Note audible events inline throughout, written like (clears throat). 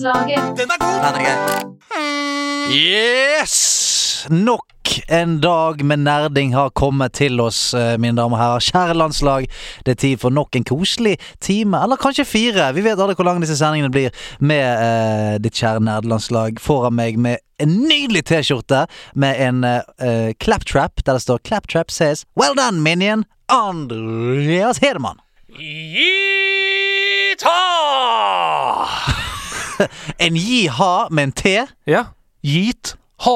Den er grei. Yes! Nok en dag med nerding har kommet til oss, eh, mine damer og herrer. Kjære landslag, det er tid for nok en koselig time, eller kanskje fire. Vi vet aldri hvor lange disse sendingene blir med eh, ditt kjære nerdelandslag. Foran meg med en nydelig T-skjorte med en eh, claptrap der det står 'Claptrap says well done, minion'. Andreas Hedemann. (laughs) En ji-ha med en T. Ja. Yeet. Ha.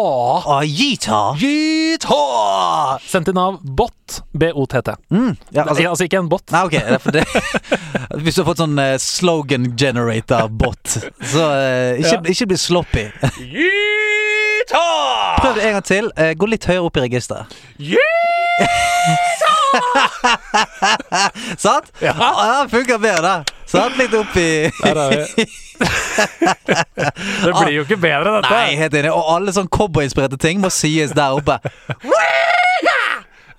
Ah, Jita. Yeet ha. Sendt inn av bot. B-O-T-T. Mm, ja, Altså, altså, ikke en bot. nei, ok. Det er. (laughs) Hvis du har fått sånn uh, slogan generator-bot, så uh, ikke, Ja. ikke bli sloppy. Yeet ha. Prøv det en gang til. Uh, gå litt høyere opp i registeret. (laughs) Sant? Ja. Ja, funker bedre, da. Sant? Litt opp i Der er vi. Det blir jo ikke bedre, dette. Nei, helt enig. Og alle sånn cowboyinspirerte ting må sies der oppe. (laughs)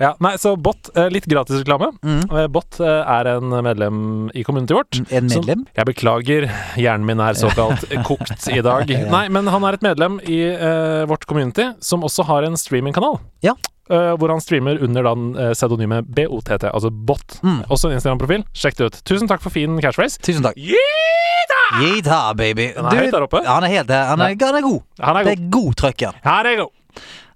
Ja, nei, så Bot, eh, litt gratisreklame. Mm. Bot eh, er en medlem i community vårt. Mm. En medlem? Som, jeg beklager, hjernen min er såkalt (laughs) kokt i dag. Nei, men han er et medlem i uh, vårt community som også har en streamingkanal. Ja. Uh, hvor han streamer under den uh, pseudonymet BOTT, altså Bot. Mm. Også en Instagram-profil. Sjekk det ut. Tusen takk for fin catchphrase. Tusen takk. Yeeta! Jita, baby. Han er høyt der oppe. Han er helt der. Han er, han er god. Han er Det er god trøkk han. han. Er god.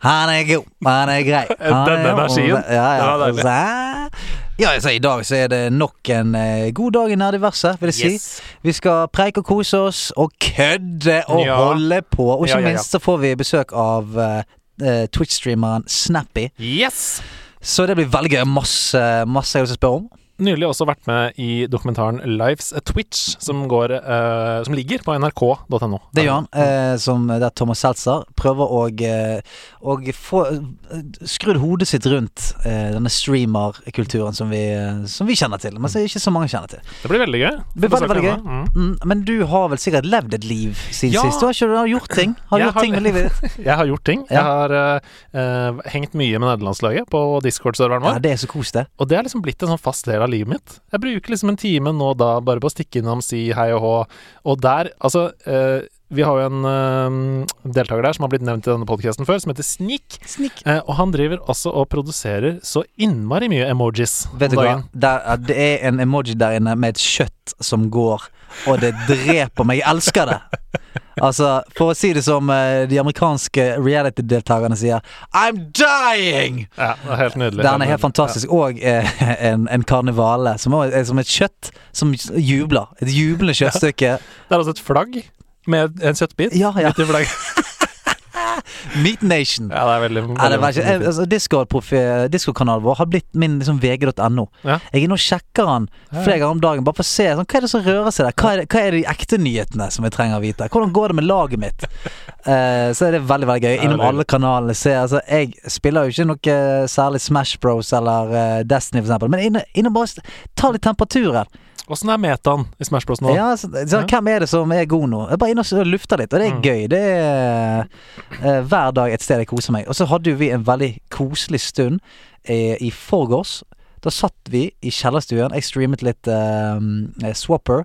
Han er god, han er grei. Han er- energien, Ja, ja. Det var deilig. Ja, altså, I dag så er det nok en eh, god dag i nerdiverset, vil jeg si. Yes. Vi skal preike og kose oss og kødde og Ja. holde på. Og ikke Ja, ja, ja. minst så får vi besøk av eh, eh, Twitch-streameren Snappy. Yes! Så det blir veldig gøy. Masse, masse jeg har lyst til å spørre om. Nylig også vært med i dokumentaren Life's a Twitch, som, går, eh, som ligger på nrk.no. Det gjør han. Eh, som der Thomas Seltzer prøver å, eh, å få eh, skrudd hodet sitt rundt eh, denne streamerkulturen som, vi, eh, som vi kjenner til, men som ikke så mange kjenner til. Det blir veldig gøy. Det blir veldig, veldig gøy. Mm. Mm, men du har vel sikkert levd et liv siden Ja. sist? Du har ikke har gjort ting? Har du gjort har- ting med livet ditt? (laughs) Jeg har gjort ting. Ja. Jeg har uh, hengt mye med nederlandslaget på Discord-serveren Ja, det er så kos, det. Og det er liksom blitt en sånn fast del av livet mitt. Jeg bruker liksom en time nå da bare på å stikke innom, si hei og hå. Og der, altså eh, Vi har jo en uh, deltaker der som har blitt nevnt i denne podkasten før, som heter Snik. Snikk. Uh, og han driver også og produserer så innmari mye emojis Vet du hva? Der, det er en emoji der inne med et kjøtt som går, og det dreper meg. Jeg elsker det. Altså, for å si det som eh, de amerikanske reality-deltakerne sier I'm dying! Ja, det er helt nydelig. Den er helt fantastisk. Og eh, en, en karnevale som er, som et kjøtt som jubler. Et jublende kjøttstykke. Det er altså et flagg med en kjøttbit Ja, ja. midt i flagget. (laughs) Meat Nation. Ja, det er veldig, veldig veldig, altså, Discord-kanalen Discord-kanalen vår har blitt min liksom, vg.no. Ja. Jeg er nå sjekker han flere ganger om dagen, bare for å se sånn, hva er det som rører seg der. Hva er, det, hva er de ekte nyhetene som jeg trenger å vite? Hvordan går det med laget mitt? Uh, (laughs) så er det veldig veldig gøy. Innom alle kanalene. Se, altså, jeg spiller jo ikke noe eh, særlig Smash Bros eller uh, Destiny, for eksempel, men innom bare ta litt temperaturen. Åssen er metaen i Smash Bros nå? Ja, så, så, Ja. Hvem er det som er god nå? Jeg bare inne og lufter litt, og det er Mm. gøy. Det er uh, hver dag et sted jeg koser meg. Og så hadde vi en veldig koselig stund uh, i forgårs. Da satt vi i kjellerstuen. Jeg streamet litt uh, Swapper.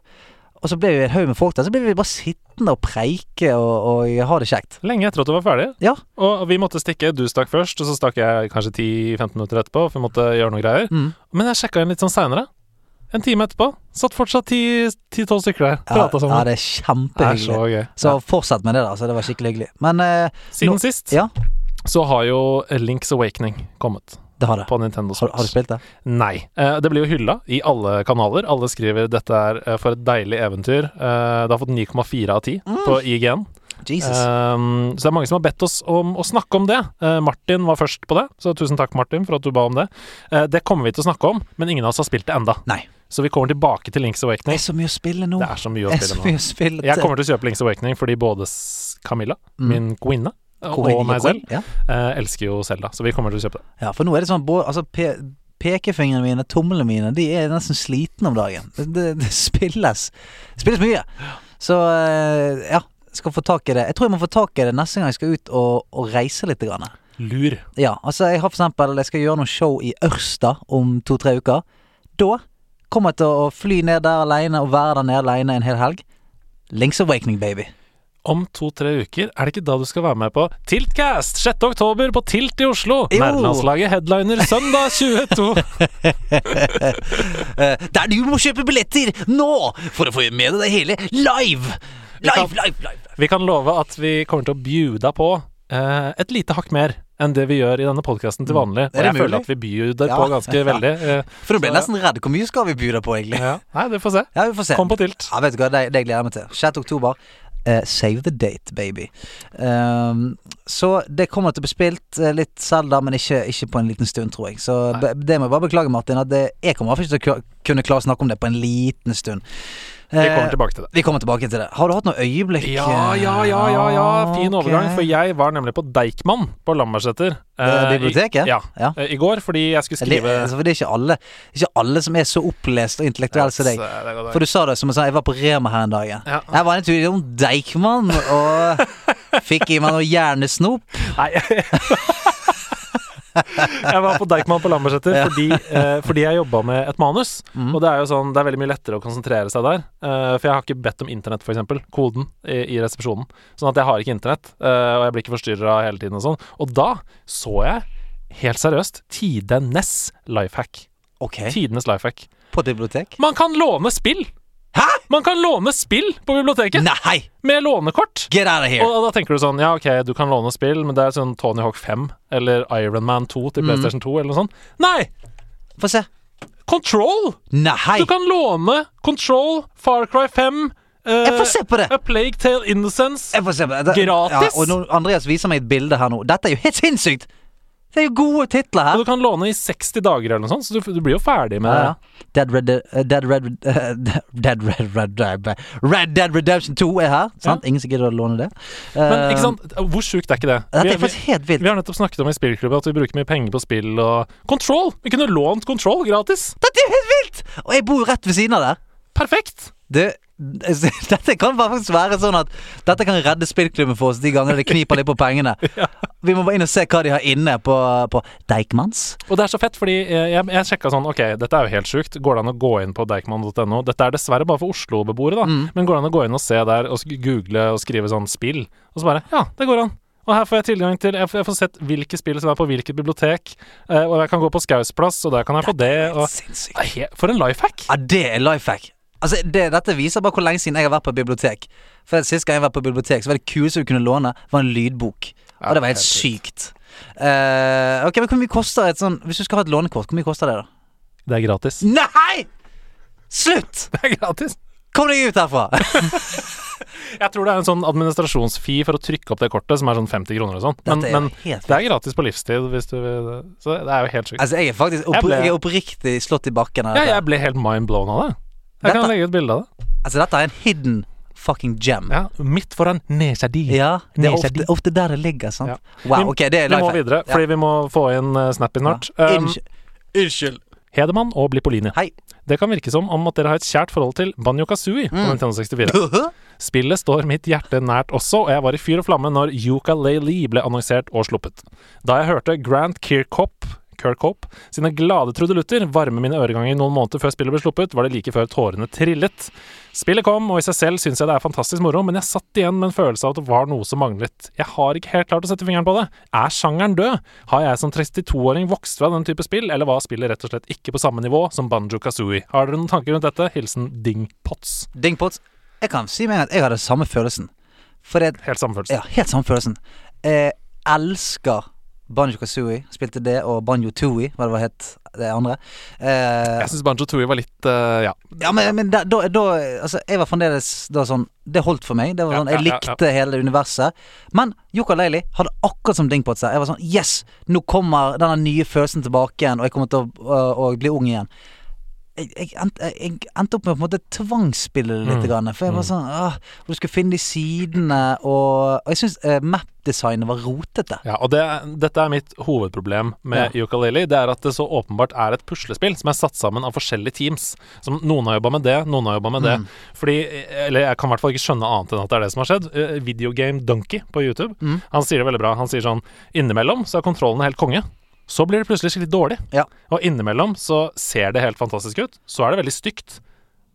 Og så ble vi en haug med folk der. Så ble vi bare sittende og preike og, og ha det kjekt. Lenge etter at du var ferdig. Ja. Og vi måtte stikke. Du stakk først, og så stakk jeg kanskje 10-15 minutter etterpå, for vi måtte gjøre noe greier. Mm. Men jeg sjekka inn litt sånn seinere. En time etterpå. Satt fortsatt 10-12 stykker der. Ja, Prata ja, sammen. det er kjempehyggelig. det er så. Så Ja. fortsett med det, da. Så det var skikkelig hyggelig. Men eh, Siden nå- sist ja, så har jo Links Awakening kommet det har det. på Nintendo Har, Switch. har du spilt det? Nei. Eh, det blir jo hylla i alle kanaler. Alle skriver 'dette er eh, for et deilig eventyr'. Eh, det har fått 9,4 av 10 på IGN. Jesus. Um, så det er mange som har bedt oss om å snakke om det. Uh, Martin var først på det, så tusen takk, Martin, for at du ba om det. Uh, det kommer vi til å snakke om, men ingen av oss har spilt det enda. Nei. Så vi kommer tilbake til Links Awakening. Det er så mye å spille nå. Det er så mye å spille nå. å spille Jeg kommer til å kjøpe Links Awakening fordi både Camilla, Mm. min kvinne, og meg selv Ja. eh, elsker jo Selda, så vi kommer til å kjøpe det. Ja, for nå er det sånn både, altså, pe Pekefingrene mine, tomlene mine, de er nesten slitne om dagen. Det, det, det spilles Det spilles mye. Så eh, ja, skal få tak i det. Jeg tror jeg må få tak i det neste gang jeg skal ut og, og reise litt. Grann. Lur. Ja, altså jeg har for eksempel Jeg skal gjøre noe show i Ørsta om to-tre uker. Da kommer til å fly ned der alene og være der nede alene en hel helg. Links Awakening, baby. Om to-tre uker, er det ikke da du skal være med på Tiltcast 6. oktober på Tilt i Oslo? Nærlandslaget Nerdelandslaget headliner søndag 22. (laughs) Eh, der du må kjøpe billetter nå for å få med deg det hele live! Live, live, live. Vi kan love at vi kommer til å bjuda på eh, et lite hakk mer enn det vi gjør i denne podkasten til vanlig. Og Mm. Er det jeg føler at vi bjuder Ja. på ganske (laughs) veldig. eh, For nå ble jeg nesten redd. Hvor mye skal vi by deg på, egentlig? ja. Nei, det får se. Ja, vi får se. Kom på Tilt. Ja, vet du hva, det, det gleder jeg meg til. 6. oktober. Uh, save the date, baby. Ehm, så det kommer til å bli spilt litt litt da, men ikke, ikke på en liten stund, tror jeg. Så Nei. det må jeg bare beklage, Martin. At det, jeg kommer ikke til å kunne klare å snakke om det på en liten stund. Vi kommer Eh, tilbake til det. vi kommer tilbake til det. Har du hatt noe øyeblikk? Ja, ja, ja, ja, ja. Fin okay. overgang. For jeg var nemlig på Deichman på Lambertseter. Eh, eh, biblioteket? I, ja. Ja. eh, I går, fordi jeg skulle Det, skrive altså, for det er ikke alle Ikke alle som er så opplest og intellektuelle som deg. Eh, det For du sa det som jeg sa, jeg var på Rema her en dag. Ja. Jeg var en tur innom Deichman og (laughs) fikk i meg noe hjernesnop. Nei, (laughs) jeg var på Deichman på Lambertseter Ja. fordi, eh, fordi jeg jobba med et manus. Mm. Og det er jo sånn, det er veldig mye lettere å konsentrere seg der. eh, for jeg har ikke bedt om internett, f.eks. Koden i, i resepsjonen. Sånn at jeg har ikke internett, eh, og jeg blir ikke forstyrra hele tiden og sånn. Og da så jeg, helt seriøst, tidenes life hack. Okay. Tidenes life hack. På bibliotek? Man kan låne spill! Man kan låne spill på biblioteket! Nei! Med lånekort! Get out of here! Og da tenker du sånn, ja ok, du kan låne spill, men det er sånn Tony Hawk 5 eller Iron Man 2 til Mm. PlayStation 2 eller noe sånt. Nei! Få se. Control! Nei! Du kan låne Control, Far Cry 5 eh, Jeg får se på det! A Plague Tale Innocence. Jeg får se på det. Gratis? Ja, og Andreas viser meg et bilde her nå. Dette er jo helt sinnssykt! Det er jo gode titler Og her. du kan låne i 60 dager eller noe sånt, så du, du blir jo ferdig med Ja, ja. Dead Red uh, Dead Red uh, (laughs) Dead Red Red Red Red Dead Redemption 2 er her. Sant? Ingen som gidder å låne det. Men Eh, ikke sant, hvor sjukt er ikke det? Dette er faktisk helt vilt. vi har nettopp snakket om i spillklubben at vi bruker mye penger på spill og Control! Vi kunne lånt Control gratis! Dette er helt vilt! Og jeg bor jo rett ved siden av der. Perfekt! Du, (laughs) dette kan faktisk være sånn at Dette kan redde spillklubben for oss de gangene det kniper litt på pengene. (laughs) Vi må bare inn og se hva de har inne på, på Deichmans. Og det er så fett, fordi jeg, jeg, jeg sjekka sånn Ok, dette er jo helt sjukt. Går det an å gå inn på deichman.no? Dette er dessverre bare for Oslo-beboere, da. Mm. Men går det an å gå inn og se der og google og skrive sånn spill? Og så bare Ja, det går an. Og her får jeg tilgang til Jeg får, jeg får sett hvilke spill som er på hvilket bibliotek. eh, og jeg kan gå på Skaus plass, og der kan jeg få det. Og, Sinnssykt. Det he- for en life hack! Ja, det er life hack. Altså, det, dette viser bare hvor lenge siden jeg har vært på bibliotek. For Sist gang jeg var på bibliotek, så var det kuleste du kunne låne, var en lydbok. Ja, og det var helt helt sykt. Uh, ok, men Hvor mye koster et sånn Hvis du skal ha et lånekort, hvor mye koster det, da? Det er gratis. Nei! Slutt! (laughs) Det er gratis. Kom deg ut herfra! (laughs) Jeg tror det er en sånn administrasjonsfee for å trykke opp det kortet, som er sånn 50 kroner og sånn. Men, er men det er gratis på livstid, hvis du vil Så det er jo helt sjukt. Altså, jeg er faktisk opp, Jeg ble- jeg er oppriktig slått i bakken Ja, jeg ble helt mind blown av det. Jeg kan legge ut bilde av det. Altså, dette er en hidden fucking gem. Ja, Midt foran nesa di. Ja, det er ofte, ofte der det ligger, sant. Ja. Wow, ok, det er Vi må life videre, Ja. fordi vi må få inn uh, Snappy snart. Ja. Um, Unnskyld. Hedemann og Blippolini. Hei. Det kan virke som om at dere har et kjært forhold til Banjo Kazooie på Mm. Nintendo 64. Spillet står mitt hjerte nært også, og jeg var i fyr og flamme når Yooka-Laylee ble annonsert og sluppet. Da jeg hørte Grant Kirkhope Kirkhope sine glade trudelutter varme mine øreganger noen måneder før spillet ble sluppet, var det like før tårene trillet. Spillet kom, og i seg selv syns jeg det er fantastisk moro, men jeg satt igjen med en følelse av at det var noe som manglet. Jeg har ikke helt klart å sette fingeren på det. Er sjangeren død? Har jeg som 32-åring vokst fra den type spill, eller var spillet rett og slett ikke på samme nivå som Banjo Kazooie? Har dere noen tanker rundt dette? Hilsen Ding Potts. Dingpots. Jeg kan si gang at jeg hadde samme følelsen. Det Helt samme følelsen. Ja, helt samme følelsen. Jeg elsker Banjo Kazooie. Spilte det, og Banjo Tooie, hva det var het det andre. Eh, Jeg syns Banjo Tooie var litt uh, Ja. ja, men, men da, da, da Altså, jeg var fremdeles da sånn Det holdt for meg. Det var sånn Jeg likte hele universet. Men Yuka Leili hadde akkurat som Dingpot seg. Jeg var sånn Yes! Nå kommer denne nye følelsen tilbake igjen, og jeg kommer til å, å, å bli ung igjen. Jeg, jeg, endte, jeg endte opp med å på en måte tvangsspille det litt. Mm. Grann, for jeg var Mm. sånn åh, du skulle finne de sidene, og, og jeg syns uh, map-designet var rotete. Ja, og det, dette er mitt hovedproblem med Ja. Yooka-Laylee. Det er at det så åpenbart er et puslespill som er satt sammen av forskjellige teams. Som Noen har jobba med det, noen har jobba med det. Mm. Fordi Eller jeg kan i hvert fall ikke skjønne annet enn at det er det som har skjedd. Eh, Videogame Donkey på YouTube, Mm. han sier det veldig bra. Han sier sånn Innimellom så er kontrollene helt konge. Så blir det plutselig skikkelig dårlig. Ja. Og innimellom så ser det helt fantastisk ut. Så er det veldig stygt.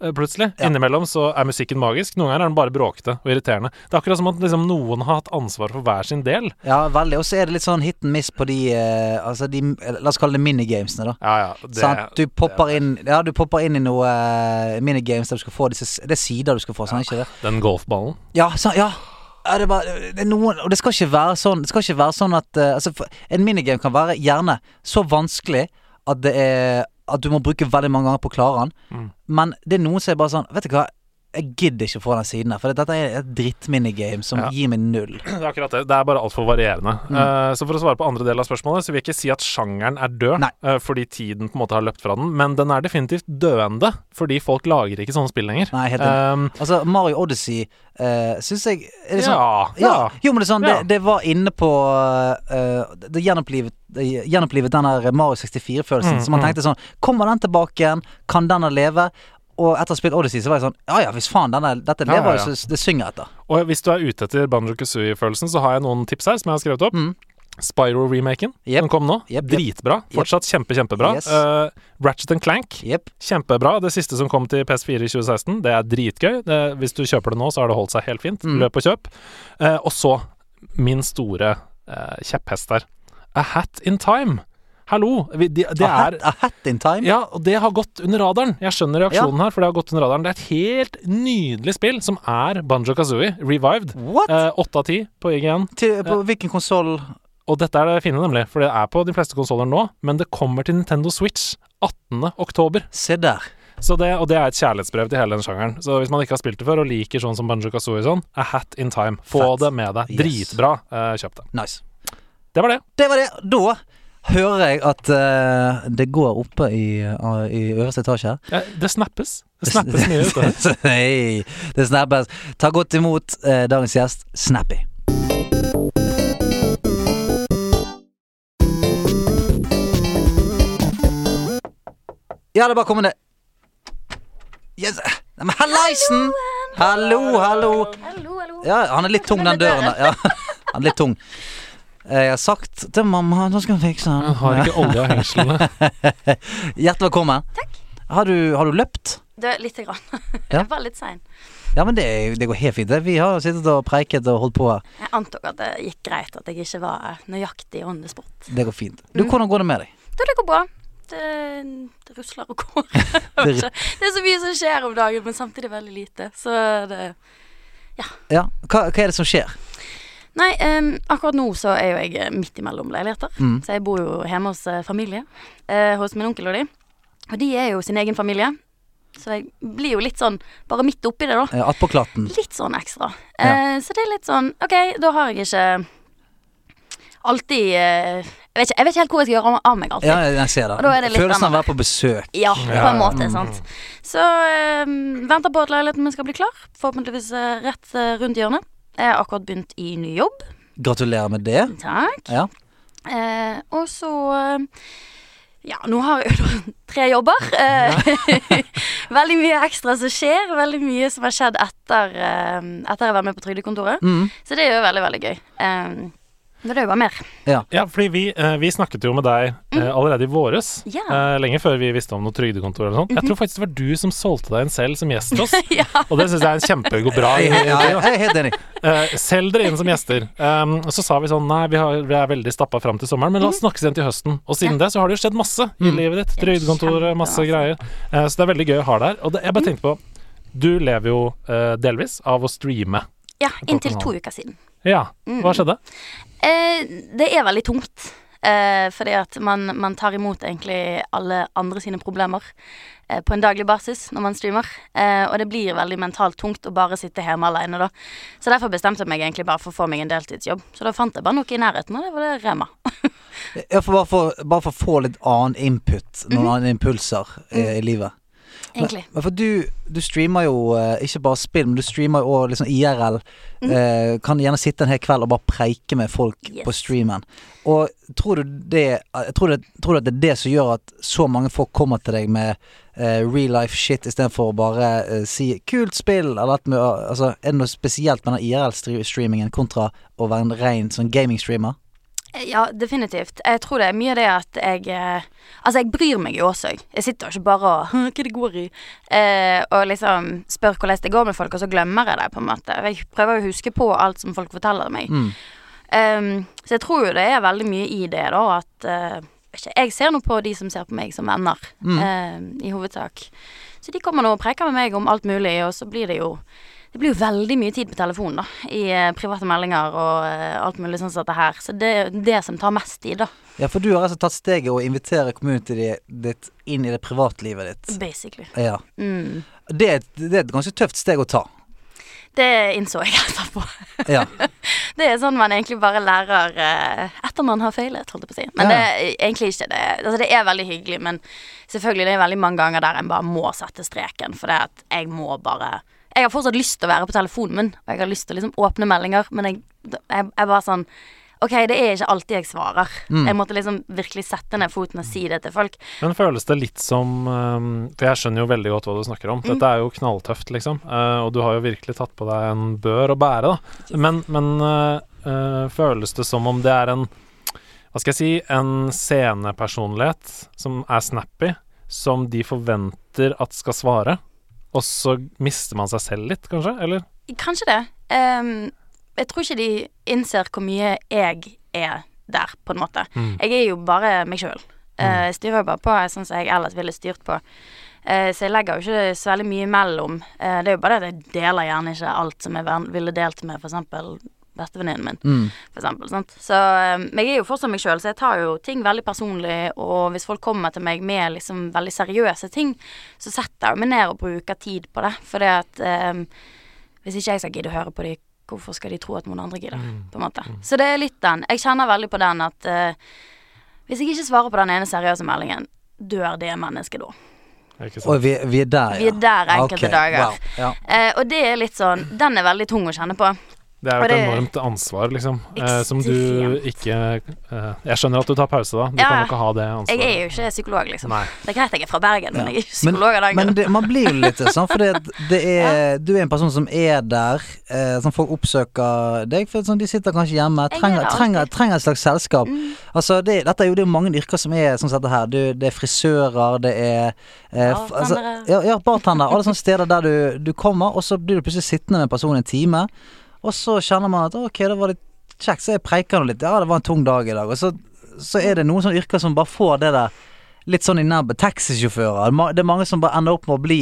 eh, plutselig. Ja. Innimellom så er musikken magisk, noen ganger er den bare bråkete og irriterende. Det er akkurat som at liksom, noen har hatt ansvar for hver sin del. Ja, veldig. Og så er det litt sånn hit and miss på de eh, Altså de La oss kalle det minigamesene, da. Ja, ja. Det, sånn, Du popper inn Ja, du popper inn i noe eh, minigames der du skal få disse Det er sider du skal få, sånn, ikke det? Den golfballen. Ja, så, ja. Ja, det, er bare, det er noen, og det skal ikke være sånn Det skal ikke være sånn at uh, altså, En minigame kan være gjerne så vanskelig at det er At du må bruke veldig mange ganger på å klare den. Mm. Men det er noen som er bare sånn Vet du hva, jeg gidder ikke å få den siden her. For dette er et drittminigame som Ja. gir meg null. (clears throat) Det er akkurat det. Det er bare altfor varierende. Mm. Uh, så for å svare på andre del av spørsmålet, så vil jeg ikke si at sjangeren er død, eh, fordi tiden på en måte har løpt fra den, men den er definitivt døende, fordi folk lager ikke sånne spill lenger. Nei, helt enig. Um, Altså, Mario Odyssey uh, syns jeg er det sånn, ja, Ja, ja. jo, men det er sånn, Ja. det, det var inne på uh, Det gjenopplivet, gjenopplivet den der Mario 64-følelsen. Mm, så man mm. tenkte sånn Kommer den tilbake igjen? Kan den leve? Og etter å ha spilt Odyssey, så var jeg sånn Ja ja, hvis faen, denne, dette Ja, lever ja, jo, så det synger etter. Og hvis du er ute etter Banjo Kazooie-følelsen, så har jeg noen tips her som jeg har skrevet opp. Mm. Spyro-remaken, Yep. som kom nå. Yep, yep. Dritbra. Fortsatt kjempe, kjempebra. Yes. Uh, Ratchet and Clank, kjempebra. Det siste som kom til PS4 i 2016, det er dritgøy. Det, hvis du kjøper det nå, så har det holdt seg helt fint. Mm. Løp og kjøp. Uh, og så min store uh, kjepphest her. A Hat in Time. Hallo! Vi, de, det a, er hat, a hat in time? ja, og det har gått under radaren. Jeg skjønner reaksjonen her, for det har gått under radaren. Det er et helt nydelig spill som er Banjo Kazooie revived. What? Eh, av ti på IGN. Til, på hvilken konsoll? Og dette er det fine, nemlig, for det er på de fleste konsoller nå, men det kommer til Nintendo Switch 18. oktober. Se der. Så det, og det er et kjærlighetsbrev til hele den sjangeren. Så hvis man ikke har spilt det før og liker sånn som Banjo Kazooie sånn, A Hat in Time. Få Fett. det med deg. Yes. Dritbra. Eh, kjøp det. Nice. Det var det. Det var det. Da hører jeg at uh, det går oppe i, uh, i øverste etasje. Ja, det snappes. Det snappes mye ute her. Hei, det snappes. Ta godt imot uh, dagens gjest, Snappy. Ja, det er bare å komme ned. Yes. Nei, Men hallaisen! Hallo, hallo. Hallo, hallo. Ja, han er litt tung, den døren der. Ja, (laughs) han er litt tung. Eh, Jeg har sagt til mamma Nå skal vi fikse Jeg har ikke olje av hengslene. (laughs) Hjertelig velkommen. Takk. Har du, har du løpt? Det lite grann. (laughs) Ja. Jeg var litt sein. Ja, men det, det går helt fint. Vi har sittet og preiket og holdt på. Jeg antok at det gikk greit at jeg ikke var nøyaktig on the spot. Det går fint. Du, Mm. hvordan går det med deg? Du, det går bra. Det, det rusler og går. (laughs) det er så mye som skjer om dagen, men samtidig veldig lite. Så det Ja, hva, hva er det som skjer? Nei, um, akkurat nå så er jo jeg eh, midt imellom leiligheter. Mm. Så jeg bor jo hjemme hos uh, familie. Uh, hos min onkel og de. Og de er jo sin egen familie. Så jeg blir jo litt sånn bare midt oppi det, da. Eh, Attpåklatten. Litt sånn ekstra. Eh, så det er litt sånn OK, da har jeg ikke alltid jeg, vet ikke, jeg vet ikke helt hvor jeg skal gjøre av- meg alltid. Ja, jeg ser det. Og da er det litt Følelsen av å være på besøk. Ja, på en måte. måte. sant. Så venter på at leiligheten min skal bli klar. Forhåpentligvis rett rundt hjørnet. Jeg har akkurat begynt i ny jobb. Gratulerer med det. Takk. Ja. Eh, og så eh, Ja, nå har jeg jo (laughs) tre jobber. Eh, (laughs) veldig mye ekstra som skjer. Veldig mye som har skjedd etter, eh, etter jeg var med på Trygdekontoret. Mm. Så det er jo veldig, veldig gøy. Men det er mer. Ja, fordi vi, eh, vi snakket jo med deg mm. allerede i våres. Ja. Eh, lenge før vi visste om noe trygdekontor eller noe sånt. Jeg tror faktisk det var du som solgte deg inn selv som gjest til oss. (laughs) ja. Og det syns jeg er en kjempegod bra idé. Eh, Selg dere inn som gjester. Um, og så sa vi sånn Nei, vi, har, vi er veldig stappa fram til sommeren, men la oss snakkes igjen til høsten. Og siden det så har det jo skjedd masse i Mm. livet ditt. Trygdekontor, masse greier. Uh, så det er veldig gøy å ha deg her. Og det, jeg bare tenkte på Du lever jo uh, delvis av å streame. ja, inntil to uker siden. Ja, hva skjedde? Eh, det er veldig tungt. Eh, fordi at man, man tar imot egentlig alle andre sine problemer eh, på en daglig basis når man streamer. Eh, og det blir veldig mentalt tungt å bare sitte hjemme alene da. Så derfor bestemte jeg meg egentlig bare for å få meg en deltidsjobb. Så da fant jeg bare noe i nærheten, og det var det Rema. Ja, for bare, for, bare for å få litt annen input, noen Mhm. andre impulser i, i livet. Egentlig. Men for du, du streamer jo eh, ikke bare spill, men du streamer jo òg liksom IRL. Mm. Eh, kan gjerne sitte en hel kveld og bare preike med folk Yes. på streamen. Og tror du det tror, det, tror du at det er det som gjør at så mange folk kommer til deg med eh, real life shit istedenfor å bare eh, si 'kult spill', eller at med, altså, Er det noe spesielt med den IRL-streamingen kontra å være en ren sånn gaming-streamer? Ja, definitivt. Jeg tror det er mye det at jeg eh, Altså, jeg bryr meg jo også, jeg. Sitter jo ikke bare og Hva (laughs) Hva det går i? Eh, og liksom spør hvordan det går med folk, og så glemmer jeg det, på en måte. Jeg prøver å huske på alt som folk forteller meg. Mm. Um, så jeg tror jo det er veldig mye i det, da, at eh, Jeg ser nå på de som ser på meg som venner, Mm. eh, i hovedsak. Så de kommer nå og preker med meg om alt mulig, og så blir det jo det blir jo veldig mye tid på telefonen, da. I eh, private meldinger og eh, alt mulig sånn som dette her. Så det er det som tar mest tid, da. Ja, for du har altså tatt steget å invitere communityet ditt inn i det privatlivet ditt. Basically. Ja. Mm. Det er, et, det er et ganske tøft steg å ta. Det innså jeg (laughs) etterpå. Ja. (laughs) Det er sånn man egentlig bare lærer eh, etter man har feilet, holdt jeg på å si. Men Ja. det er egentlig ikke det. Altså, det er veldig hyggelig, men selvfølgelig det er veldig mange ganger der en bare må sette streken, for det at jeg må bare Jeg har fortsatt lyst til å være på telefonen min, og jeg har lyst til å liksom åpne meldinger, men jeg, jeg, jeg bare sånn Ok, det er ikke alltid jeg svarer. Mm. Jeg måtte liksom virkelig sette ned foten og si det til folk. Men føles det litt som um, For jeg skjønner jo veldig godt hva du snakker om. Dette er jo knalltøft, liksom. Eh, og du har jo virkelig tatt på deg en bør å bære, da. Men, men eh, eh, føles det som om det er en Hva skal jeg si En scenepersonlighet som er snappy, som de forventer at skal svare, og så mister man seg selv litt, kanskje? Eller? Kanskje det. Um, jeg tror ikke de innser hvor mye jeg er der, på en måte. Mm. Jeg er jo bare meg sjøl. Jeg styrer jo bare på sånn som jeg ellers ville styrt på. Uh, så jeg legger jo ikke så veldig mye imellom. Uh, det er jo bare det at jeg deler gjerne ikke alt som jeg ville delt med f.eks. bestevenninnen min. Mm. For eksempel, sant? Så eh, jeg er jo fortsatt meg sjøl, så jeg tar jo ting veldig personlig. Og hvis folk kommer til meg med liksom veldig seriøse ting, så setter jeg meg ned og bruker tid på det. For det at um, hvis ikke jeg skal gidde å høre på dem, hvorfor skal de tro at noen andre gidder? Mm. På en måte. Så det er litt den. Jeg kjenner veldig på den at uh, hvis jeg ikke svarer på den ene seriøse meldingen, dør det mennesket da. Og vi, vi er der, ja. Vi er der enkelte okay, dager. Wow. Ja. Eh, og det er litt sånn Den er veldig tung å kjenne på. Det er jo et det- enormt ansvar, liksom, eh, som du ikke eh, Jeg skjønner at du tar pause, da. Du Ja, kan jo ikke ha det ansvaret. Jeg er jo ikke psykolog, liksom. Nei. Det er greit jeg er fra Bergen, men jeg er ikke psykolog av den Men det, man blir jo litt sånn, for det, det er, du er en person som er der, eh, som folk oppsøker deg. For sånn, de sitter kanskje hjemme, er trenger, trenger, trenger et slags selskap. Mm. Altså, det, dette er jo det er mange yrker som er som dette her. Du, det er frisører, det er eh, altså, ja, ja, bartender. Alle sånne steder der du, du kommer, og så blir du plutselig sittende med en person i en time. Og så kjenner man at ok, det var litt kjekt, så jeg preiker nå litt. Ja, det var en tung dag i dag. Og så, så er det noen sånne yrker som bare får det der litt sånn i nebbet. Taxisjåfører. Det er mange som bare ender opp med å bli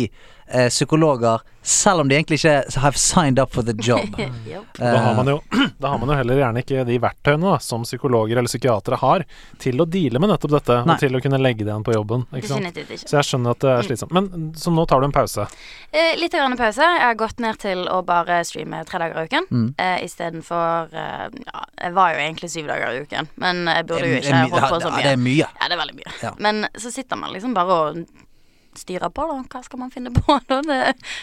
eh, psykologer, selv om de egentlig ikke have signed up for the job. (laughs) Jopp. Da har, Eh, man jo, (clears throat) da har man jo heller gjerne ikke de verktøyene da, som psykologer eller psykiatere har til å deale med nettopp dette, Nei. og til å kunne legge det igjen på jobben. Ikke sant? Definitivt ikke. Så jeg skjønner at det er slitsomt. Men så nå tar du en pause. Eh, litt grann pause. Jeg har gått ned til å bare streame tre dager i uken. Mm. Eh, Istedenfor eh, Ja, jeg var jo egentlig syv dager i uken, men jeg burde jo ikke holdt på så mye. ja. Det er mye. Ja, det er veldig mye. Ja. Men så sitter man liksom bare og styrer på, da. Hva skal man finne på, da? Det,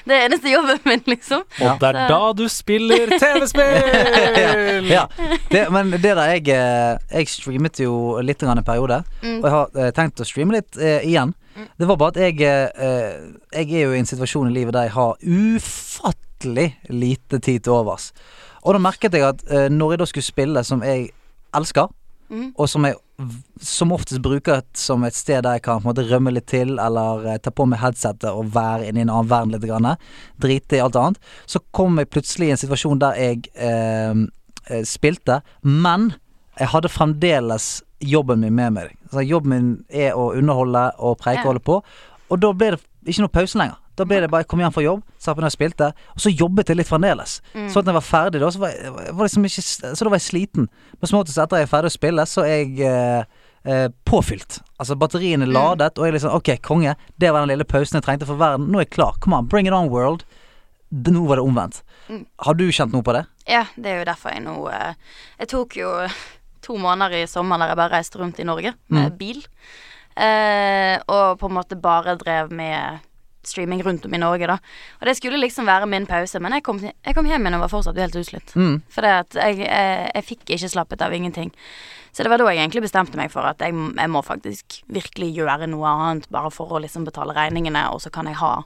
det er eneste jobben min, liksom. Ja. Og det er da du spiller TV-spill! (laughs) ja. Det, men det der jeg eh, Jeg streamet jo litt grann en periode, Mm. og jeg har eh, tenkt å streame litt eh, igjen. Det var bare at jeg eh, Jeg er jo i en situasjon i livet der jeg har ufattelig lite tid til overs. Og da merket jeg at eh, når jeg da skulle spille som jeg elsker, mm. og som jeg som oftest bruker det som et sted der jeg kan på en måte rømme litt til, eller eh, ta på meg headsetet og være inne i en annen verden litt, grann, drite i alt annet, så kom jeg plutselig i en situasjon der jeg eh, eh, spilte, men jeg hadde fremdeles jobben min med meg. Så jobben min er å underholde og preike og holde på, og da ble det ikke noe pause lenger. Da ble det bare jeg kom hjem fra jobb, satt på når og spilte, og så jobbet jeg litt fremdeles. Mm. Så at jeg var ferdig da, så var jeg, var liksom ikke, så da var jeg sliten. Men som oftest etter jeg er ferdig å spille, så er jeg eh, eh, påfylt. Altså batteriene er Mm. ladet, og jeg liksom Ok, konge, det var den lille pausen jeg trengte for verden. Nå er jeg klar. Come on, bring it on, world. Nå var det omvendt. Mm. Har du kjent noe på det? Ja, det er jo derfor jeg nå eh, Jeg tok jo to måneder i sommer der jeg bare reiste rundt i Norge med Mm. bil. Eh, og på en måte bare drev med streaming rundt om i Norge, da. Og det skulle liksom være min pause, men jeg kom, jeg kom hjem igjen og var fortsatt helt utslitt. Mm. For jeg, jeg, jeg fikk ikke slappet av ingenting. Så det var da jeg egentlig bestemte meg for at jeg, jeg må faktisk virkelig gjøre noe annet, bare for å liksom betale regningene, og så kan jeg ha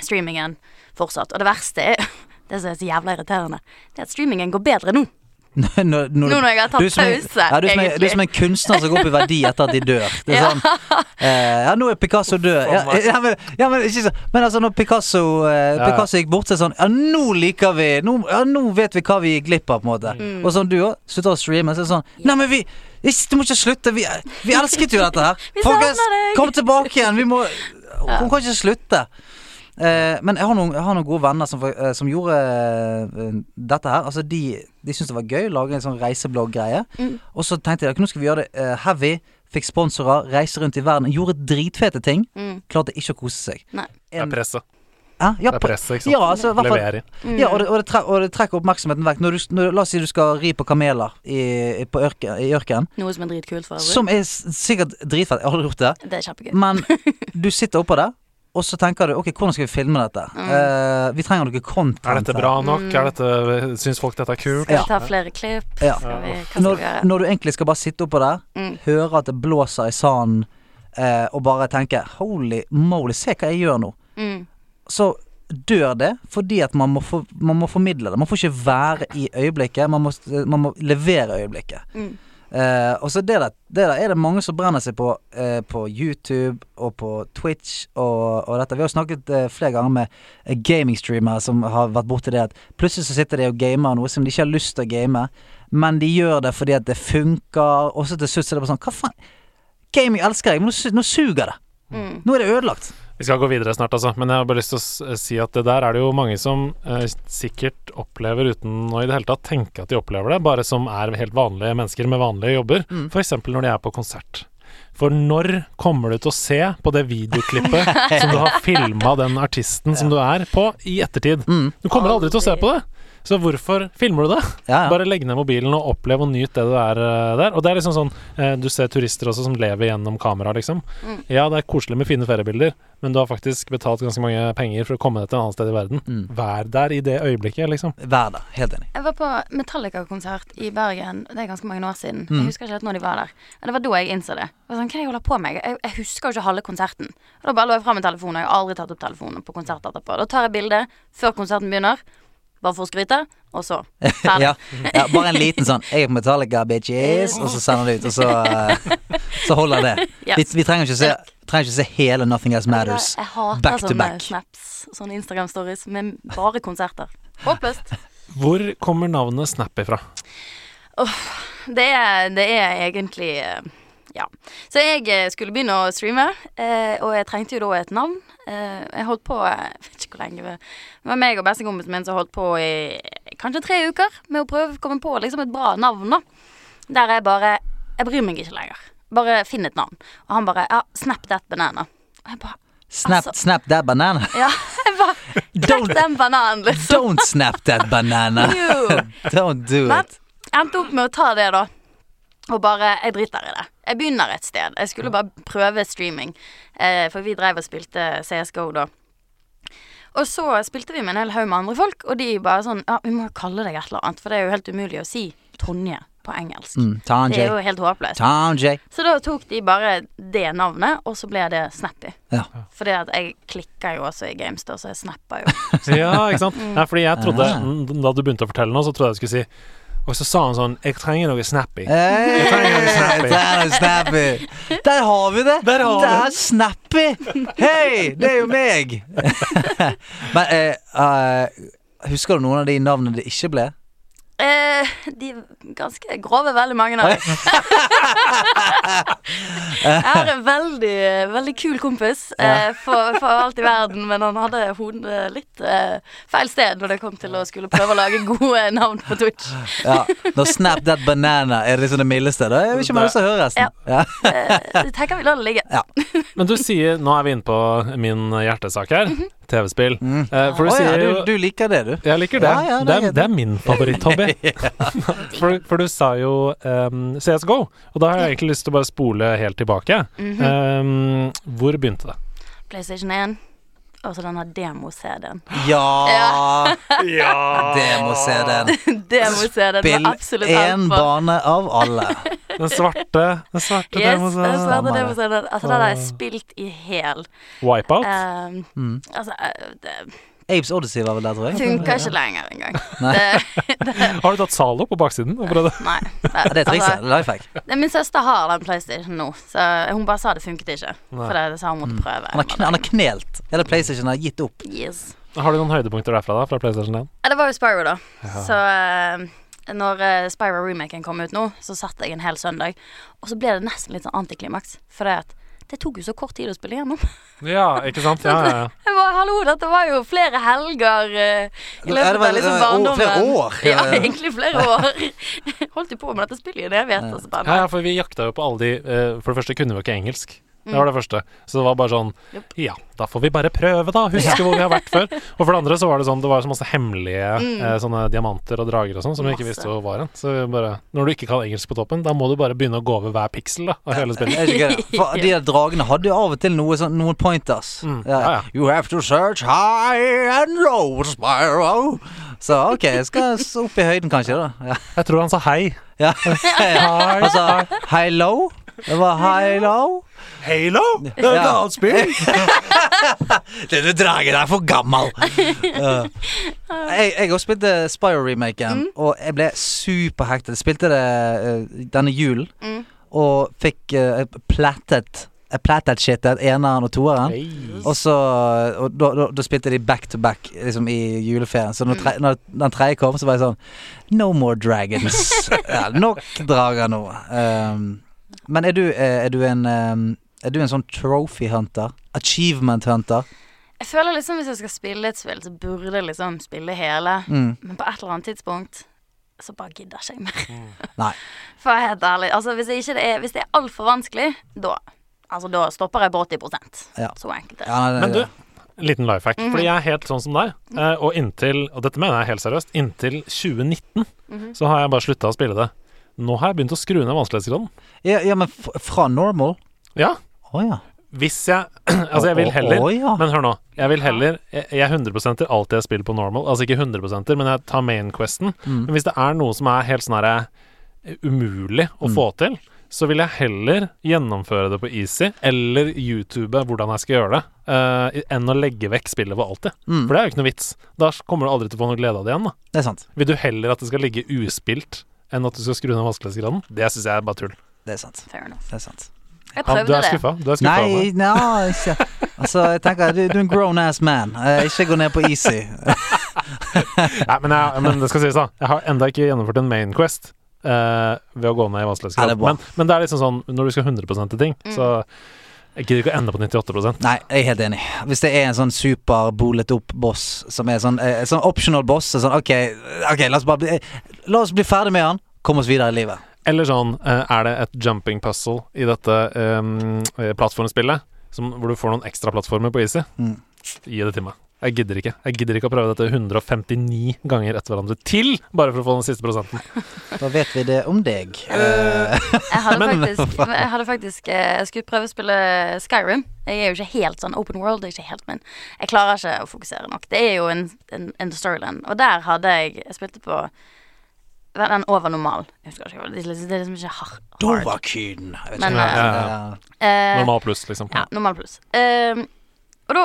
streamingen fortsatt. Og det verste er (laughs) Det som er så jævla irriterende, det er at streamingen går bedre nå. Når, når, Nå når jeg har tatt pause, ja, du, som du er som en kunstner som går opp i verdi etter at de dør. Det er (laughs) Ja. sånn eh, Ja, nå er Picasso død. Ja, ja, men, ja, men, ikke så, men altså, når Picasso, eh, Ja, ja. Picasso gikk bort, så er det sånn Ja, nå liker vi Nå, ja, nå vet vi hva vi gikk glipp av, på en måte. Mm. Og sånn du òg. Slutter å streame, så er det sånn Nei, men vi Du må ikke slutte. Vi, vi elsket jo dette her. (laughs) Vi Folkens, deg. kom tilbake igjen. Vi må Hun kan ikke slutte. Eh, men jeg har, noen, jeg har noen gode venner som, eh, som gjorde eh, dette her. Altså De, de syntes det var gøy, lage en sånn reiseblogg-greie. Mm. Og så tenkte jeg at nå skal vi gjøre det heavy. Fikk sponsorer, reiste rundt i verden. Gjorde dritfete ting. Mm. Klarte ikke å kose seg. Nei. Det er En, presset. Ja, Det er presset, ikke sant. ja, altså, hvert fall-. Mm. ja, og det, og, det tre, og det trekker oppmerksomheten vekk. Når du, når, la oss si du skal ri på kameler i, i, på ørken, i ørkenen, Noe som er dritkult for øvrig. som er sikkert dritfett. Jeg har aldri gjort det. Det er kjempegøy. Men (laughs) du sitter oppå det, og så tenker du ok, hvordan skal vi filme dette? Mm. Uh, vi trenger noe content. Er dette bra nok? Mm. Er dette, Syns folk dette er kult? Skal Ja. vi ta flere klipp? Ja. Vi, Når, når du egentlig skal bare sitte oppå der, Mm. høre at det blåser i sanden, uh, og bare tenke holy moly, se hva jeg gjør nå. Mm. Så dør det fordi at man må, for, man må formidle det. Man får ikke være i øyeblikket, man må, man må levere øyeblikket. Eh, og så det der, det der er det mange som brenner seg på uh, på YouTube og på Twitch og, og dette. Vi har jo snakket uh, flere ganger med gamingstreamere som har vært borti det at plutselig så sitter de og gamer noe som de ikke har lyst til å game, men de gjør det fordi at det funker, og så til slutt så er det bare sånn Hva faen? Gaming elsker jeg, men nå, nå suger det. Mm. Nå er det ødelagt. Vi skal gå videre snart, altså. Men jeg har bare lyst til å si at det der er det jo mange som eh, sikkert opplever uten å i det hele tatt tenke at de opplever det, bare som er helt vanlige mennesker med vanlige jobber. Mm. F.eks. når de er på konsert. For når kommer du til å se på det videoklippet (laughs) som du har filma den artisten som du er på, i ettertid? Mm. Du kommer aldri til å se på det. Så hvorfor filmer du det? Ja, ja. Bare legg ned mobilen og opplev og nyt det du er eh, der. Og det er liksom sånn eh, Du ser turister også som lever gjennom kamera, liksom. Mm. Ja, det er koselig med fine feriebilder, men du har faktisk betalt ganske mange penger for å komme deg til et annet sted i verden. Mm. Vær der i det øyeblikket, liksom. Vær der. Helt enig. Jeg var på Metallica-konsert i Bergen, det er ganske mange år siden. Mm. Jeg husker ikke helt når de var der. Men det var da jeg innså det. Jeg var sånn, Hva er det jeg holder på med? Jeg, jeg husker jo ikke halve konserten. Og da bare lå jeg fra med telefonen. og Jeg har aldri tatt opp telefonen på konsert etterpå. Da tar jeg bilde før konserten begynner, bare for å skryte, og så (laughs) ferdig. ja, ja, bare en liten sånn 'Jeg er på Metallica, bitches', og så sender du ut, og så, uh, så holder det. (laughs) Yes. Vi, vi trenger ikke se, trenger ikke se hele 'Nothing Else Matters'. Jeg hater back to back. snaps, sånne Instagram-stories med bare konserter. Håpløst. Hvor kommer navnet Snap ifra? Det er, det er egentlig eh, Ja. Så jeg eh, skulle begynne å streame, eh, og jeg trengte jo da et navn. Eh, jeg holdt på (laughs) Jeg vet ikke hvor lenge det var meg og bestekompisen min som holdt på i kanskje tre uker med å prøve å komme på liksom et bra navn, da. Der jeg bare Jeg bryr meg ikke lenger. Bare finn et navn. Og han bare Ja, Snap that banana. Og jeg bare Snap, Altså- snap that banana. Ja, jeg bare (laughs) Don't, Knekk den bananen, liksom. don't snap that banana. (laughs) Don't do Men it. jeg endte opp med å ta det, da. Og bare Jeg driter i det. Jeg begynner et sted. Jeg skulle bare prøve streaming. Eh, for vi drev og spilte CSGO da. Og så spilte vi med en hel haug med andre folk, og de bare sånn Ja, vi må jo kalle deg et eller annet, for det er jo helt umulig å si Tonje på engelsk. Mm, Det er jo helt håpløst. Så da tok de bare det navnet, og så ble det Snappy. Ja. Fordi at jeg klikker jo også i games, da, så jeg snapper jo. (laughs) Ja, ikke sant? Nei, fordi jeg trodde Ah. mm, Da du begynte å fortelle nå, så trodde jeg du skulle si Og så sa han sånn Jeg trenger noe snappy. Hey, trenger noe snappy. er. Der har vi det! Der har det er snappy! Hei, det er jo meg! (laughs) Men uh, uh, husker du noen av de navnene det ikke ble? Eh, de er ganske grove, veldig mange av dem. (laughs) Jeg har en veldig, veldig kul kompis eh, for, for alt i verden, men han hadde hodet litt eh, feil sted når det kom til å skulle prøve å lage gode navn på Twitch. Ja, Når Snap That Banana er liksom det mildeste. Da jeg vil ikke mer som hører høre resten. Ja. Eh, jeg tenker vi lar det ligge. Ja. Men du sier Nå er vi inne på min hjertesak her. TV-spill. Mm. Uh, for du oh, sier ja, du, du liker det, du. Jeg liker det. Ja, ja, det det, er det er min favoritthobby. (laughs) for, for du sa jo um, CSGO, og da har jeg egentlig lyst til å bare spole helt tilbake. Mhm. um, hvor begynte det? PlayStation 1, og så denne demo-CD-en. Ja! (laughs) Ja! Demo-CD-en. (laughs) Demo-CD-en Spill absolutt én bane av alle. (laughs) Den svarte, den svarte Yes, demos- den svarte demo-CD-en. Altså, den har jeg spilt i hæl. Wipeout? Um, Mm. Altså, eh, det, Apes Odyssey var vel der, tror jeg. Funka ikke lenger engang. (laughs) Nei. (laughs) Det, Har du tatt Zalo på baksiden? og prøvd det? nei. Ja, det er trikset. Life hack. det, min søster har den PlayStation nå, så hun bare sa det funket ikke. Nei. For det sa hun måtte prøve. Han har, kn han har knelt. Hele PlayStation har gitt opp. Yes. Har du noen høydepunkter derfra, da? Fra PlayStation 1? Ja, det var jo Spyro, da. Ja. Så eh, når uh, Spyro-remaken kom ut nå, så satt jeg en hel søndag, og så ble det nesten litt sånn antiklimaks. For det at det tok jo så kort tid å spille gjennom. Ja, ikke sant? Ja, ja, ja. (laughs) Var, hallo, dette var jo flere helger uh, i løpet av liksom år- barndommen. flere år. (laughs) Ja, egentlig flere år. (laughs) Holdt jo på med dette spillet i en evighet. Og så Ja, ja, for vi jakta jo på alle de uh, For det første kunne vi jo ikke engelsk. Det Mm. var det første. Så det var bare sånn. Ja, da får vi bare prøve, da. Huske hvor vi har vært før. Og for det andre så var det sånn Det var så masse hemmelige Mm. eh, sånne diamanter og drager og sånn som vi ikke visste hvor var hen. Så vi bare Når du ikke kan engelsk på toppen, da må du bare begynne å gå over hver piksel da av hele spillet. Ikke? For (laughs) de der dragene hadde jo av og til noe sånn, noen pointers. Mm, ja, ja. You have to search high and low, Spyro. Så ok, jeg skal opp i høyden kanskje, da. Ja. Jeg tror han sa hei. Ja. altså, high low? Det var Halo. Halo? Det er et annet spill. (laughs) Denne dragen er for gammel. (laughs) Uh, jeg òg spilte Spyro-remaken, og jeg ble superhektet. Spilte det uh, denne julen, Mm. og fikk uh, plattet Jeg plettet shitet, eneren og toeren. Hei. Og så Og da, da, da spilte de back to back liksom i juleferien. Så når, tre, når den tredje kom, så var jeg sånn No more dragons. (laughs) ja, nok drager nå. Um, men er du, eh, er du en um, Er du en sånn trophy hunter? Achievement hunter? Jeg føler liksom hvis jeg skal spille et spill, så burde jeg liksom spille hele. Mm. Men på et eller annet tidspunkt så bare gidder ikke jeg mer. (laughs) Nei. For helt ærlig. Altså, hvis, ikke det er, hvis det er altfor vanskelig, da Altså, da stopper jeg på 80 Ja. Så enkelt er det. Ja, nei, Men du, en liten life hack. Fordi jeg er helt sånn som deg. eh, Og inntil, og dette mener jeg helt seriøst, inntil 2019 Mhm. så har jeg bare slutta å spille det. Nå har jeg begynt å skru ned vanskelighetsgraden. ja, ja, men fra normal? Ja, Å ja. hvis jeg (clears throat) Altså, jeg vil heller Å, ja. Men hør nå. Jeg vil heller Jeg, jeg 100% alltid jeg spiller på normal. Altså ikke 100% men jeg tar main questen. Mm. Men hvis det er noe som er helt sånn herre eh, umulig å Mm. få til, så vil jeg heller gjennomføre det på easy, eller YouTube hvordan jeg skal gjøre det, uh, enn å legge vekk spillet for alltid. Mm. For det er jo ikke noe vits. Da kommer du aldri til å få noe glede av det igjen. da Det er sant. Vil du heller at det skal ligge uspilt enn at du skal skru ned vanskelighetsgraden? Det syns jeg er bare tull. Det er sant. Fair enough. Det er sant. Jeg prøvde du er det. skuffa? Du er skuffa Nei, no. nei, ikke Altså, jeg tenker du, du er en grown ass man. Eh, ikke gå ned på easy. (laughs) Nei, men, jeg, men det skal sies, da. Jeg har enda ikke gjennomført en main quest eh, ved å gå ned i vanskelighetsgrad. men, men det er liksom sånn når du skal 100 til ting, Mm. så jeg gidder ikke å ende på 98 Nei, jeg er helt enig. Hvis det er en sånn super bolet opp boss som er sånn, eh, sånn optional boss, så sånn OK, ok, la oss bare bli La oss bli ferdig med han. Kom oss videre i livet. Eller sånn, eh, er det et jumping puzzle i dette um, plattformspillet, som, hvor du får noen ekstra plattformer på Easy? Mm. Gi det til meg. Jeg gidder ikke. Jeg gidder ikke å prøve dette 159 ganger etter hverandre til, bare for å få den siste prosenten. (laughs) Da vet vi det om deg. Uh, (laughs) Jeg hadde Men- faktisk, jeg hadde faktisk eh, Jeg skulle prøve å spille Skyrim. Jeg er jo ikke helt sånn open world. Det er ikke helt min. Jeg klarer ikke å fokusere nok. Det er jo en, en, en storyland. Og der hadde jeg Jeg spilte på den over normal. Jeg husker ikke. Det er liksom, det er liksom ikke har- hard. Dovakyn. Jeg vet Men, ikke. eh, Ja, Eh, Normal pluss, liksom. Ja, normal pluss. Ehm, og da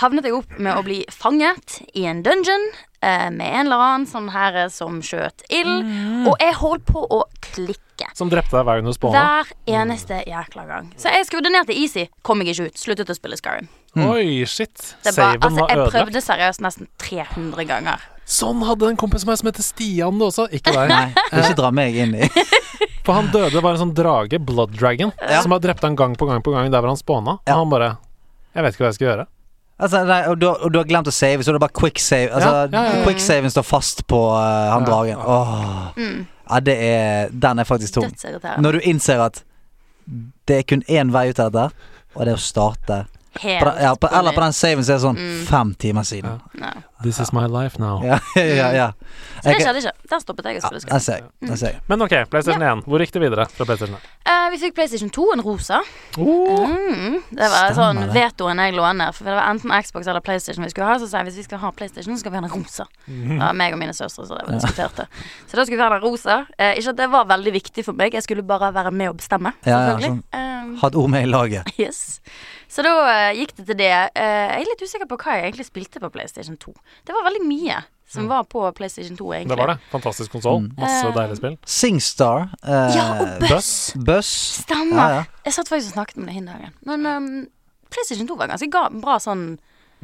havnet jeg opp med å bli fanget i en dungeon eh, med en eller annen sånn herre som skjøt ild. Mm. Og jeg holdt på å klikke. Som drepte deg hver gang du spåna. Hver eneste jækla gang. Så jeg skrudde ned til easy, kom jeg ikke ut. Sluttet å spille Skyrim. Oi, shit. Det var, Saven altså, var jeg prøvde seriøst nesten 300 ganger. Sånn hadde en kompis av meg som heter Stian det også. Ikke deg. Nei, ikke dra meg inn i (laughs) For han døde, var en sånn drage, Blood Dragon, Ja. som har drept han gang på gang på gang der hvor han spåna. Ja. Og han bare Jeg vet ikke hva jeg skal gjøre. Altså, nei, og, du, og du har glemt å save, så det er bare quick save. Altså, Ja, ja, ja, ja. Quicksaven står fast på uh, han Ja. dragen. Åh. Mm, Ja, det er Den er faktisk tung. Når du innser at det er kun én vei ut av dette, og det er å starte på den, ja, på, Eller på den saven så er sånn Mm. fem timer siden. No. This is my life now. Ja, (laughs) ja, ja. Så det skjedde ikke. Der stoppet jeg Ja, jeg ser jeg. jeg ser. Men ok, PlayStation 1. Hvor gikk det videre fra PlayStation 1? Eh, vi fikk PlayStation 2, en rosa. Oh, Mm, det var Stemmer sånn vetoen jeg låner. For det var enten Xbox eller PlayStation vi skulle ha. Så sa jeg hvis vi skal ha PlayStation, så skal vi ha den rosa. Det var meg og mine søstre så det var diskuterte. Så da skulle vi ha den rosa. Eh, ikke at det var veldig viktig for meg, jeg skulle bare være med og bestemme. Ja, ja, Selvfølgelig. sånn. Eh, eh, Hatt ord med i laget. (laughs) Yes. Så da eh, gikk det til det. Eh, jeg er litt usikker på hva jeg egentlig spilte på PlayStation 2. Det var veldig mye som var på PlayStation 2, egentlig. Det var det. Fantastisk konsoll. Mm. Masse Eh, deilige spill. Singstar. eh, Ja, og Buss! Buss. Stemmer. Ja, ja. Jeg satt faktisk og snakket med det hin dagen. Men um, PlayStation 2 var ganske bra sånn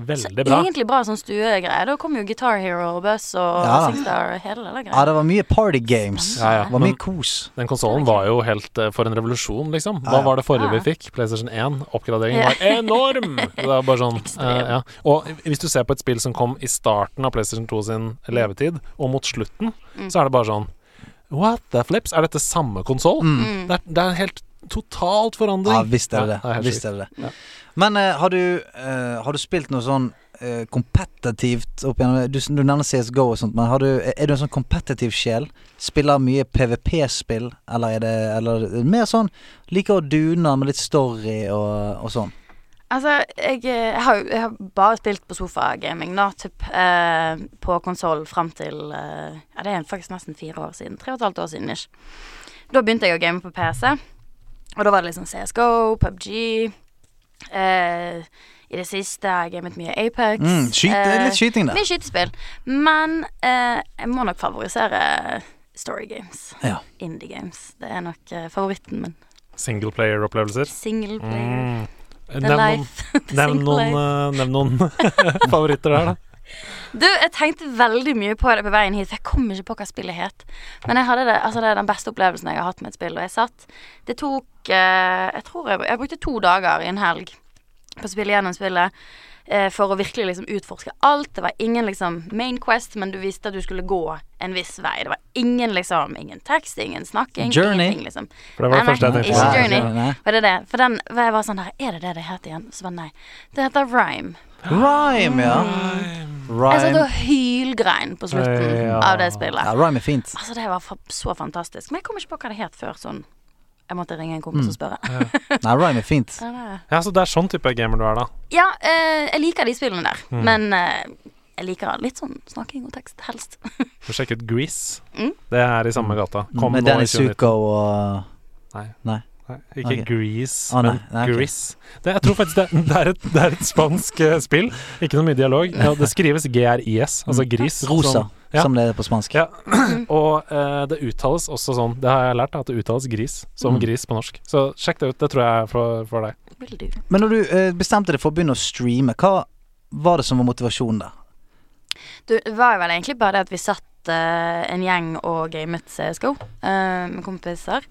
Veldig bra. Egentlig bra sånn stuegreie. Da kom jo Guitar Hero og Buzz og Ja. Singstar og hele det Ja, det var mye party games. Ja, ja. Det var mye kos. Den konsollen var jo helt uh, for en revolusjon, liksom. Hva ja. var det forrige Ja. vi fikk? PlayStation 1. Oppgraderingen Ja. var enorm! (laughs) Det var bare sånn eh, ja. Og hvis du ser på et spill som kom i starten av PlayStation 2 sin levetid, og mot slutten, Mm. så er det bare sånn What the flips? Er dette samme konsoll? Mm. Mm. Det, er, det er helt totalt forandring. Ja, visst er det Ja, det er det. Visst er det det. Ja. Men eh, har, du, eh, har du spilt noe sånn eh, kompetitivt opp igjennom du, du nevner CSGO og sånt, men du, er du en sånn kompetitiv sjel? Spiller mye PVP-spill, eller er det eller er mer sånn Liker å dune med litt story og, og sånn? Altså, jeg, eh, jeg, har, jeg har bare spilt på sofagaming nå, typ, eh, på konsoll fram til eh, Ja, det er faktisk nesten fire år siden. Tre og et halvt år siden, ish. Da begynte jeg å game på PC, og da var det liksom CSGO, PubG eh, I det siste har jeg gamet mye Apex. Mm, skyt, det er eh, litt skyting da. Mye skytespill. Men uh, jeg må nok favorisere story games. Ja. Indie games. Det er nok favoritten min. Singleplayer-opplevelser. Single player. Mm. The Nevn life. nevn noen, nevn (laughs) noen favoritter der, da. Du, jeg tenkte veldig mye på det på veien hit, for jeg kom ikke på hva spillet het. Men jeg hadde det, altså det er den beste opplevelsen jeg har hatt med et spill. Og jeg satt Det tok eh, Jeg tror jeg, jeg brukte to dager i en helg på å spille gjennom spillet. eh, for å virkelig liksom utforske alt. Det var ingen liksom main quest, men du visste at du skulle gå en viss vei. Det var ingen liksom Ingen tekst, ingen snakking. Journey. Ingenting, liksom. For det var det første jeg tenkte. ikke. Journey. Var det det? For den jeg var sånn der Er det det det heter igjen? Så bare nei. Det heter Rhyme. Rhyme, ja. Rhyme. Jeg satt og hylgrein på slutten Ja. av det spillet. Ja, rhyme er fint. Altså, det var fa så fantastisk. Men jeg kom ikke på hva det het før sånn. Jeg måtte ringe en kompis Mm. og spørre. (laughs) Nei, rhyme er fint. Ja, Ja, så det er sånn type gamer du er, da. Ja, eh, jeg liker de spillene der. Mm. Men eh, jeg liker litt sånn snakking og tekst, helst. (laughs) Få sjekke ut Grease. Mm. Det er i samme gata. Kom Med Danny 2019. Zuko og Nei. Nei. Ikke okay. Grease, oh, nei. men okay. ok. Grease. Det, jeg tror faktisk det, det, er et, det er et spansk eh, spill. Ikke noe mye dialog. Ja, det skrives GRIS, altså gris. Mm. Rosa, som, Ja. som det er på spansk. Ja. (clears throat) Og eh, det uttales også sånn, det har jeg lært, at det uttales gris som Mm. gris på norsk. Så sjekk det ut, det tror jeg er for, for deg. Men når du eh, bestemte deg for å begynne å streame, hva var det som var motivasjonen der? Du, det var vel egentlig bare det at vi satt eh, en gjeng og gamet CSGO eh, med kompiser.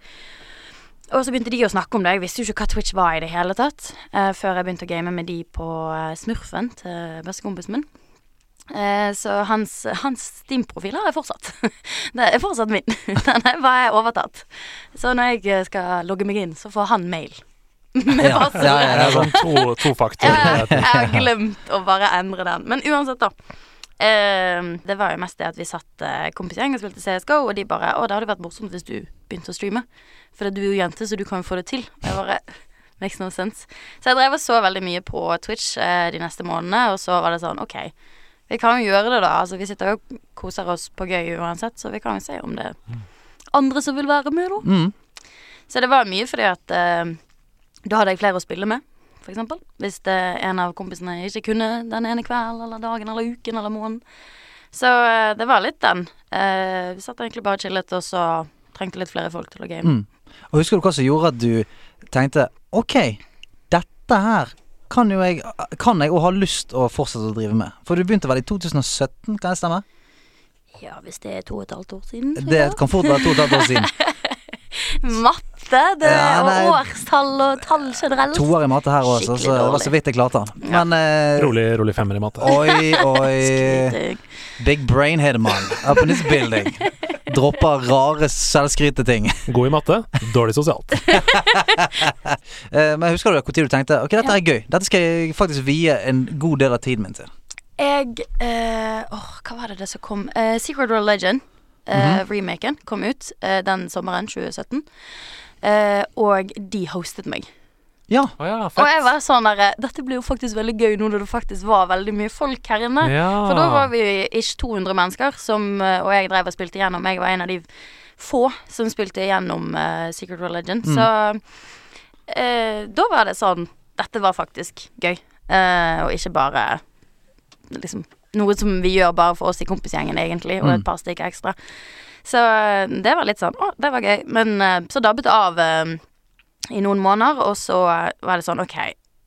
Og så begynte de å snakke om det. Jeg visste jo ikke hva Twitch var i det hele tatt. uh, før jeg begynte å game med de på uh, Smurfen til bestekompisen min. Eh, så hans, hans Steam-profil har jeg fortsatt. (laughs) det er fortsatt min. (laughs) Den er bare overtatt. Så når jeg skal logge meg inn, så får han mail. (laughs) med Ja, ja, ja, ja, sånn to, faktorer Jeg, jeg har glemt å bare endre den. Men uansett, da. Eh, det var jo mest det at vi satt uh, kompisgjeng og spilte CSGO, og de bare 'Å, det hadde vært morsomt hvis du begynte å streame'. For du er jo jente, så du kan jo få det til. Og jeg bare (laughs) Makes no sense. Så jeg drev og så veldig mye på Twitch uh, de neste månedene, og så var det sånn OK, vi kan jo gjøre det, da. Altså, vi sitter jo og koser oss på gøy uansett, så vi kan jo se om det er andre som vil være med, da. Mm. Så det var mye fordi at uh, da hadde jeg flere å spille med, eksempel. Hvis det, en av kompisene ikke kunne den ene kvelden eller dagen eller uken eller måneden. Så eh, det var litt den. Eh, vi satt egentlig bare og chillet, og så trengte litt flere folk til å game. Mm. Og husker du hva som gjorde at du tenkte OK, dette her kan jo jeg Kan jeg og har lyst å fortsette å drive med? For du begynte vel i 2017, kan det stemme? Ja, hvis det er to og et halvt år siden. Det kan fort være to og et halvt år siden. (laughs) Matte, det, Ja, nei. og årstall og tall generelt. Toer i matte her òg, så det var så vidt jeg klarte den. Ja. Men eh, Rolig, rolig femmer i matte. Oi, oi. Big brain head man up in this building. Dropper rare selvskryteting. God i matte, dårlig sosialt. (laughs) Eh, men husker du når du tenkte Ok, dette er gøy. Dette skal jeg faktisk vie en god del av tiden min til. Jeg eh, Åh, hva var det det som kom? Eh, Secret World Legend, eh, remaken, kom ut eh, den sommeren 2017. Eh, og de hostet meg. Ja. Oh, ja, Og jeg var sånn der Dette blir jo faktisk veldig gøy nå når det faktisk var veldig mye folk her inne. Ja. For da var vi ikke 200 mennesker, som, og jeg drev og spilte igjennom. Jeg var en av de få som spilte igjennom uh, Secret Religion. Mm. Så uh, da var det sånn Dette var faktisk gøy. uh, og ikke bare liksom noe som vi gjør bare for oss i kompisgjengen, egentlig, og Mm. et par stykker ekstra. Så eh, det var litt sånn Å, det var gøy. Men eh, så dabbet det av eh, i noen måneder, og så var det sånn OK.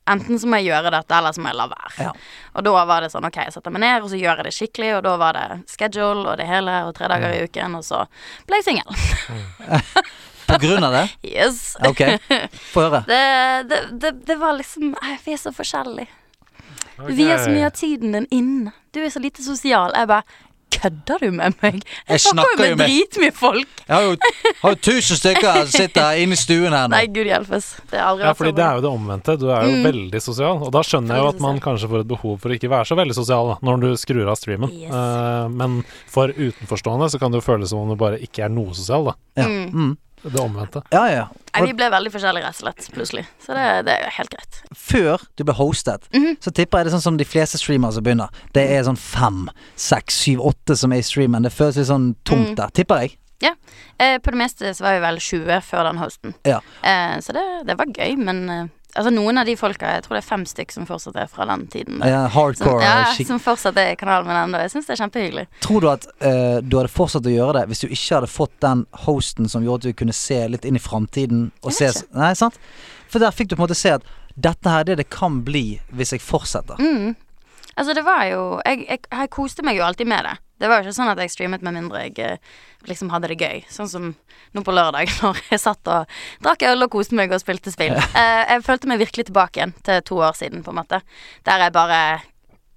Enten så må jeg gjøre dette, eller så må jeg la være. Ja. Og da var det sånn OK, jeg setter meg ned, og så gjør jeg det skikkelig, og da var det schedule og det hele, og tre dager i uken, og så ble jeg singel. (laughs) På grunn av det? Yes. Ok, få høre. (laughs) Det, det, det, det var liksom Vi er så forskjellige. Du har så mye av tiden din inne. Du er så lite sosial. Jeg bare Kødder du med meg? Jeg snakker snakker jo jo med med- dritmye folk. Jeg har jo, har jo tusen stykker som sitter inne i stuen her nå. Nei, gud hjelpes. Det er aldri Ja, fordi det er jo det omvendte. Du er jo Mm. veldig sosial. Og da skjønner jeg jo at man kanskje får et behov for å ikke være så veldig sosial da, når du skrur av streamen. Yes. Uh, men for utenforstående så kan det jo føles som om du bare ikke er noe sosial, da. Ja. Mm. Mm. Det omvendte. ja, ja. Nei, vi ble veldig forskjellige, rett og slett, plutselig. Så det, det er helt greit. Før du ble hostet, Mhm. så tipper jeg det er sånn som de fleste streamere som begynner. Det er sånn fem, seks, syv, åtte som er i streamen. Det føles litt sånn tomt Mm. der, tipper jeg. Eh, på det meste så var vi vel 20 før den hosten. Ja. Eh, så det, det var gøy, men eh, altså noen av de folka, jeg tror det er fem stykk som fortsatt er fra den tiden. Ja, hardcore Som, ja, som fortsatt er i kanalen min ennå. Jeg syns det er kjempehyggelig. Tror du at uh, du hadde fortsatt å gjøre det hvis du ikke hadde fått den hosten som gjorde at du kunne se litt inn i framtiden? Nei, sant? For der fikk du på en måte se at dette her er det det kan bli hvis jeg fortsetter. Mm. Altså, det var jo jeg, jeg, jeg koste meg jo alltid med det. Det var jo ikke sånn at jeg streamet med mindre jeg eh, liksom hadde det gøy. Sånn som nå på lørdag, (laughs) når jeg satt og drakk øl og koste meg og spilte spill. Uh, jeg følte meg virkelig tilbake igjen til to år siden, på en måte. Der jeg bare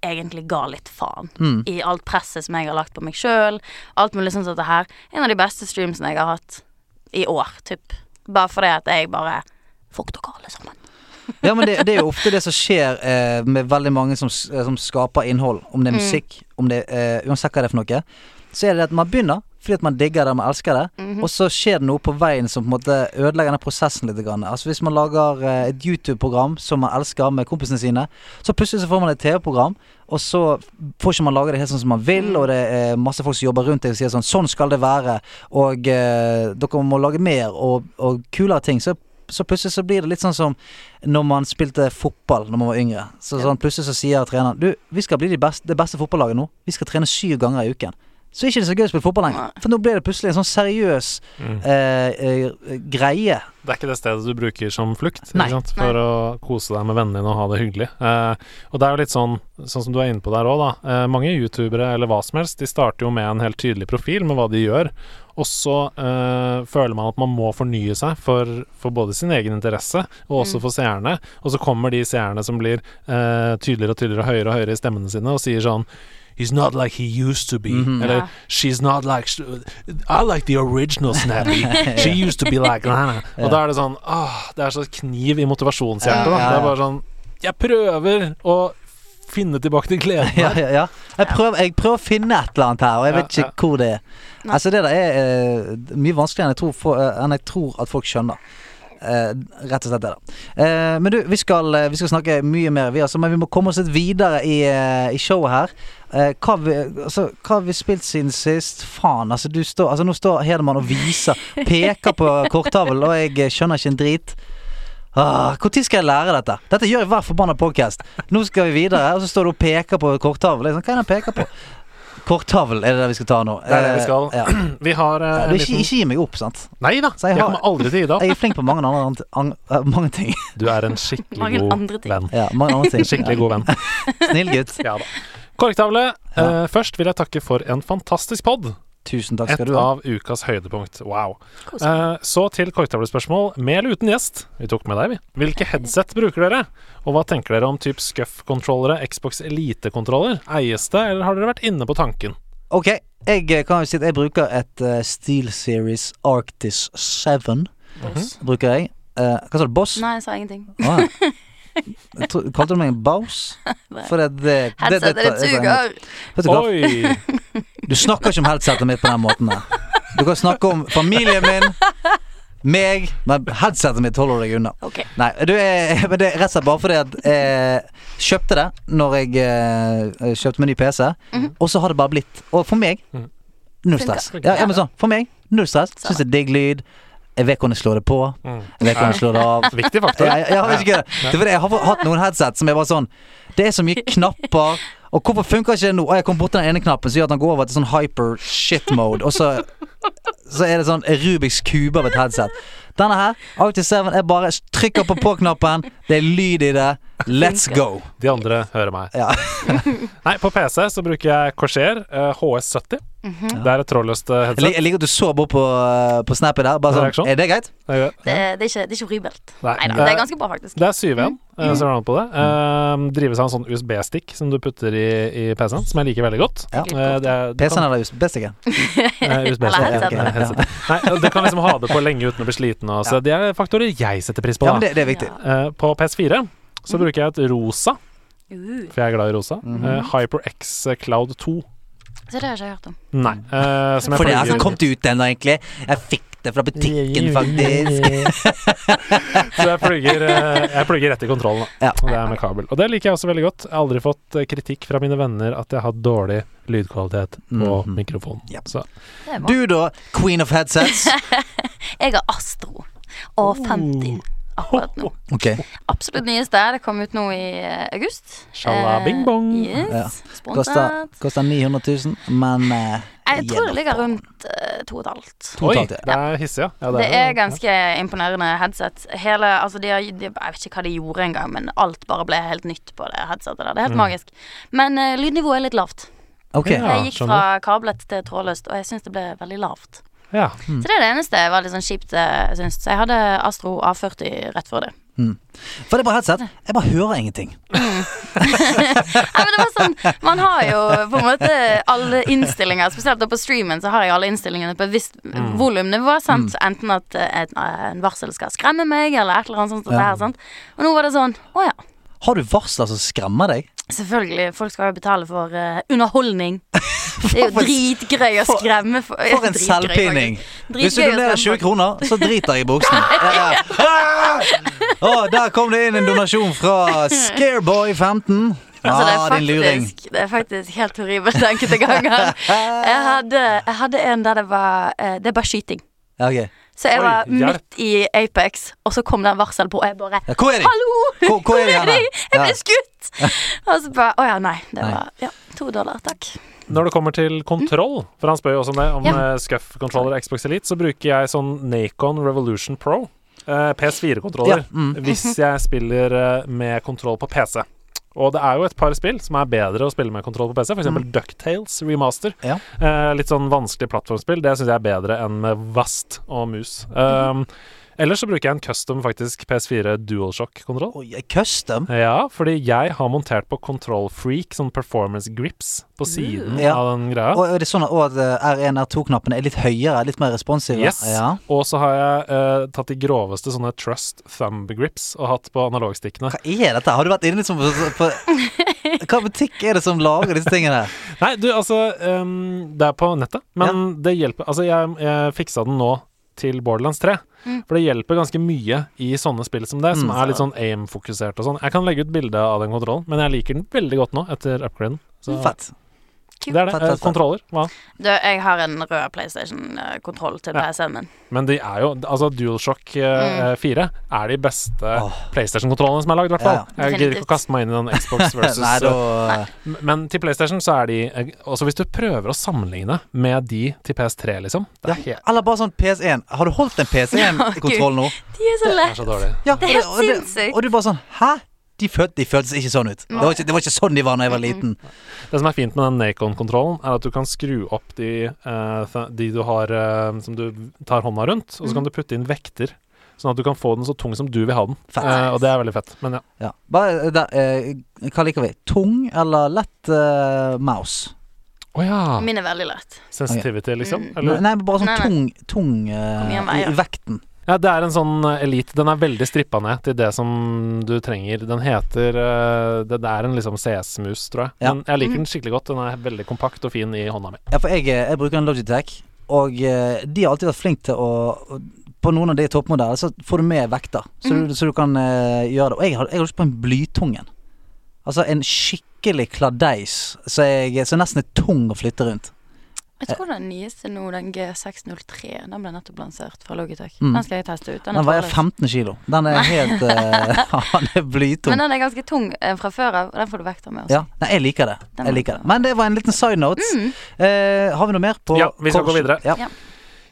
egentlig ga litt faen Mm. i alt presset som jeg har lagt på meg sjøl. Alt mulig sånn som dette her. En av de beste streamsene jeg har hatt i år, typ. Bare fordi at jeg bare Fuck dere alle sammen. Ja, men det, det er jo ofte det som skjer eh, med veldig mange som, eh, som skaper innhold. Om det er Mm. musikk, om det eh, uansett hva det er for noe. Så er det at man begynner fordi at man digger det, man elsker det. Mhm. Og så skjer det noe på veien som på en måte ødelegger den prosessen litt. Grann. Altså Hvis man lager eh, et YouTube-program som man elsker med kompisene sine, så plutselig så får man et TV-program, og så får ikke man lage det helt sånn som man vil, Mm. og det er masse folk som jobber rundt deg og sier sånn Sånn skal det være, og eh, dere må lage mer og, og kulere ting. Så så plutselig så blir det litt sånn som når man spilte fotball når man var yngre. Så Ja. sånn plutselig så sier treneren Du, vi skal bli de beste, det beste fotballaget nå. Vi skal trene syv ganger i uken. Så er det ikke så gøy å spille fotball lenger. Nei. For nå ble det plutselig en sånn seriøs Mm. eh, eh, greie. Det er ikke det stedet du bruker som flukt ikke sant? for å kose deg med vennene dine og ha det hyggelig. Eh, og det er jo litt sånn, sånn som du er inne på der òg, da. Eh, mange youtubere eller hva som helst, de starter jo med en helt tydelig profil med hva de gjør. Og så eh, føler man at man må fornye seg for, for både sin egen interesse og også Mm. for seerne. Og så kommer de seerne som blir eh, tydeligere og tydeligere og høyere og høyere i stemmene sine og sier sånn He's not like he used to be. Mhm. Eller yeah. She's not like I like the original Snappy. (laughs) She used to be like Lana. Og yeah. Da er det sånn Åh, det er så kniv i motivasjonshjertet. Yeah. Det er bare sånn Jeg prøver å finne tilbake til gleden (laughs) Ja, ja, ja. Jeg, prøver, jeg prøver å finne et eller annet her, og jeg vet Ja, ikke hvor det er. Nei. Altså Det der er uh, mye vanskeligere enn jeg tror, for, uh, enn jeg tror at folk skjønner. Uh, rett og slett det, da. Uh, men du, vi skal, uh, vi skal snakke mye mer, vi altså, men vi må komme oss litt videre i, i showet her. Eh, hva, vi, altså, hva har vi spilt siden sist? Faen, altså, du står, altså nå står Hedemann og viser, (laughs) peker på korttavlen, og jeg skjønner ikke en drit. Ah, Når skal jeg lære dette? Dette gjør jeg hver forbanna podcast. Nå skal vi videre, og så står du og peker på korktavlen. Liksom, hva er det han peker på? Korktavlen er det det vi skal ta nå. Det er det vi skal. Eh, ja. (clears throat) Vi har eh, Ja, en du, ikke, ikke gi meg opp, sant. Nei da, jeg jeg kommer aldri til å gi deg opp. Jeg er flink på mange andre an, eh, mange ting. Du er en skikkelig Mange god andre ting. venn. Ja, mange andre ting. En (laughs) skikkelig god venn. Snill gutt. Ja da. Korktavle. Ja. Eh, først vil jeg takke for en fantastisk pod. Tusen takk Et skal du ha. av ukas høydepunkt. Wow. Eh, så til korktavlespørsmål med eller uten gjest. Vi tok med deg, vi. Hvilke headset bruker dere? Og hva tenker dere om type Scuff-kontrollere, Xbox Elite-kontroller? Eies det, eller har dere vært inne på tanken? Ok, jeg kan jo si at jeg bruker et uh, Steel Series Arctis 7. Mhm. Bruker jeg. Uh, hva sa du? Boss? Nei, jeg sa ingenting. Å, ja. (laughs) Kalte du meg en baus? (laughs) For det, det, det, det, det- suger! Vet du hva? Oi! Du snakker ikke om headsetet mitt på den måten der. Du kan snakke om familien min, meg, men headsetet mitt holder deg unna. Okay. Nei, du er, (laughs) men det er rett og slett bare fordi at jeg kjøpte det når jeg eh, kjøpte meg ny PC, Mhm. og så har det bare blitt Og for meg null stress. Ja, ja, men sånn, for meg null stress. Samme. Syns det er digg lyd. Eh, jeg vet hvordan jeg slår det på. Mm. Jeg vet hvordan jeg slår det av. (laughs) Viktig faktor. Jeg, jeg, jeg, ikke det. Det jeg har hatt noen headset som er bare sånn Det er så mye knapper. Og hvorfor funker ikke det nå? Jeg kom borti den ene knappen som gjør at han går over til sånn hyper shit mode. Og så, så er det sånn Rubiks kube av et headset. Denne her, Arctic7, jeg bare trykker på på-knappen. Det er lyd i det. Let's go. De andre hører meg. Ja. (laughs) Nei, på PC så bruker jeg Corsair HS70. -hmm. Det er et trådløst eh, headset. Jeg, liker at du så bort på, eh, på snappet der. Bare sånn, er, det greit? Det, det, det, er ikke, det ikke horribelt. Nei, da, det er eh, ganske bra, faktisk. Det er 7-1, mm. ser du an på det. Uh, drives av en sånn USB-stick som du putter i, i PC-en, som jeg liker veldig godt. Ja. Uh, PC-en eller USB-sticken? USB (laughs) eller headset. Ja, okay. Kan liksom ha det på lenge uten å bli sliten. Også. Ja. Det er faktorer jeg setter pris på. Ja, det, det, er viktig. Uh, på PS4 så mhm. bruker jeg et rosa, uh. for jeg er glad i rosa. Mm -hmm. HyperX Cloud 2 så det har jeg ikke hørt om. Nei. Uh, som jeg For det er ikke kommet ut ennå, egentlig. Jeg fikk det fra butikken, faktisk. (laughs) Så jeg plugger, eh, jeg plugger rett i kontrollen, da. Ja. Og det er med kabel. Og det liker jeg også veldig godt. Jeg har aldri fått eh, kritikk fra mine venner at jeg har dårlig lydkvalitet på Mhm. mikrofonen. Ja. Så. Du da, queen of headsets. (laughs) Jeg har Astro og 50 akkurat nå. (laughs) Okay. Absolutt nyeste. Det kom ut nå i eh, august. Shala Eh, bing bong. Yes. Ja. Koster, koster 900 000, men eh, Jeg tror det ligger rundt uh, to og et halvt. Oi, Totalt, det er hissig, ja. ja Det er ja. ganske imponerende headset. Hele, altså de har, de, jeg vet ikke hva de gjorde engang, men alt bare ble helt nytt på det headsetet der. Det er helt Mm. magisk. Men eh, lydnivået er litt lavt. Ok. Ja. jeg gikk fra kablet til trådløst, og jeg syns det ble veldig lavt. Ja. Mm. Så det er det eneste jeg var litt sånn kjipt, eh, jeg syns. Så jeg hadde Astro A40 rett før det. For det er bare headset. Jeg bare hører ingenting. (laughs) Nei, men det var sånn Man har jo på en måte alle innstillinger, spesielt på streamen, så har jeg alle innstillingene på et visst Mm. volumnivå. Sant? Enten at eh, et, en varsel skal skremme meg, eller et eller annet sånt. Ja. her, sant? Og nå var det sånn Å ja. Har du varsler som skremmer deg? Selvfølgelig. Folk skal jo betale for uh, underholdning. (laughs) Det er jo dritgøy å skremme for, For en (laughs) selvpining. Hvis du donerer 20 kroner, så driter jeg i buksene. (laughs) Ja. Ah! Der kom det inn en donasjon fra Scareboy15. Altså, det, Ah, er din luring. faktisk, det er faktisk helt horribelt enkelte ganger. Jeg hadde, jeg hadde en der det var eh, Det er bare skyting. Ja, ok. Så jeg Oi, var midt i Apex, og så kom det en varsel på, og jeg bare Ja, hvor er de? Hallo! Hvor, hvor er de? Jeg ble Ja. skutt! (laughs) Og så bare Å ja, nei. Det Nei. var ja, to dollar, takk. Når det kommer til kontroll, for han spør jo også om det, om Ja. eh, Scuff controller Xbox Elite, så bruker jeg sånn Nacon Revolution Pro. eh, PS4-kontroller. Ja, mm. Hvis jeg spiller eh, med kontroll på PC. Og det er jo et par spill som er bedre å spille med kontroll på PC, f.eks. Mm. Ducktales Remaster. Ja. Eh, litt sånn vanskelig plattformspill. Det syns jeg er bedre enn med Vast og mus. Um, Ellers så bruker jeg en custom faktisk PS4 DualShock-kontroll. Custom? Ja, fordi jeg har montert på Control Freak, sånn performance grips, på siden Ja. av den greia. Og er det sånn at- og at eh, R1 R2-knappene er litt høyere, litt mer responsive? Yes. Ja. Og så har jeg eh, tatt de groveste sånne Trust thumb grips og hatt på analogstikkene. Hva er dette? Har du vært inne liksom på, på Hva butikk er det som lager disse tingene? (laughs) Nei, du, altså um, Det er på nettet, men det hjelper Altså, jeg, jeg fiksa den nå til Borderlands 3. Mm. For det hjelper ganske mye i sånne spill som det, som Mm. er litt sånn aim-fokusert og sånn. Jeg kan legge ut bilde av den kontrollen, men jeg liker den veldig godt nå, etter upgraden. Så Fett. Det er det. Eh. Kontroller, hva? Du, jeg har en rød PlayStation-kontroll til Ja. PC-en min. Men de er jo Altså, DualShock eh, 4 er de beste Åh. PlayStation-kontrollene som er lagd, i hvert fall. Ja, Jeg gidder ikke Definitivt. å kaste meg inn i den Xbox (laughs) versus Nei, da eh, Men til PlayStation så er de eh, Også hvis du prøver å sammenligne med de til PS3, liksom. Det er, helt, Eller bare sånn PS1. Har du holdt en PS1-kontroll (laughs) nå? De er så det er lett. så dårlig. Ja, Det er helt og, sinnssykt. og du bare sånn Hæ? De, følte, de føltes ikke sånn ut. Det var ikke, det var ikke sånn de var da jeg var liten. Det som er fint med den Nacon-kontrollen, er at du kan skru opp de, eh, de du har eh, Som du tar hånda rundt, og så kan du putte inn vekter. Sånn at du kan få den så tung som du vil ha den. Fett. Eh, og det er veldig fett. Men ja. Ja. Bare, da, uh, hva liker vi? Tung eller lett uh, mouse? Å ja! Min er veldig lett. Sensitivity, liksom? Mm. Eller? Nei, bare sånn Nei, nei. tung, tung i, i vekten. Ja, det er en sånn eh, Elite. Den er veldig strippa ned til det som du trenger. Den heter eh, Det, det er en liksom CS-mus, tror jeg. Ja. Men jeg liker den skikkelig godt. Den er veldig kompakt og fin i hånda mi. Ja, for jeg, eh, jeg bruker en Logitech, og de har alltid vært flinke til å På noen av de toppmodellene så får du med vekter, så, du, så du kan gjøre det. Og jeg har, jeg har lyst på en blytungen. Altså en skikkelig kladeis så som nesten er tung å flytte rundt. Jeg tror den nyeste nå, den G603, den ble nettopp lansert fra Logitech. Mm. Den skal jeg teste ut. Den den veier 15 kilo. Den er helt eh, (laughs) (laughs) Han er blytung. Men den er ganske tung eh, fra før av, og den får du vekta med også. Ja, nei, jeg liker det. Den Jeg liker det. Men det var en liten side note. Mm. Eh, har vi noe mer på Ja, vi skal gå videre. Ja. Ja.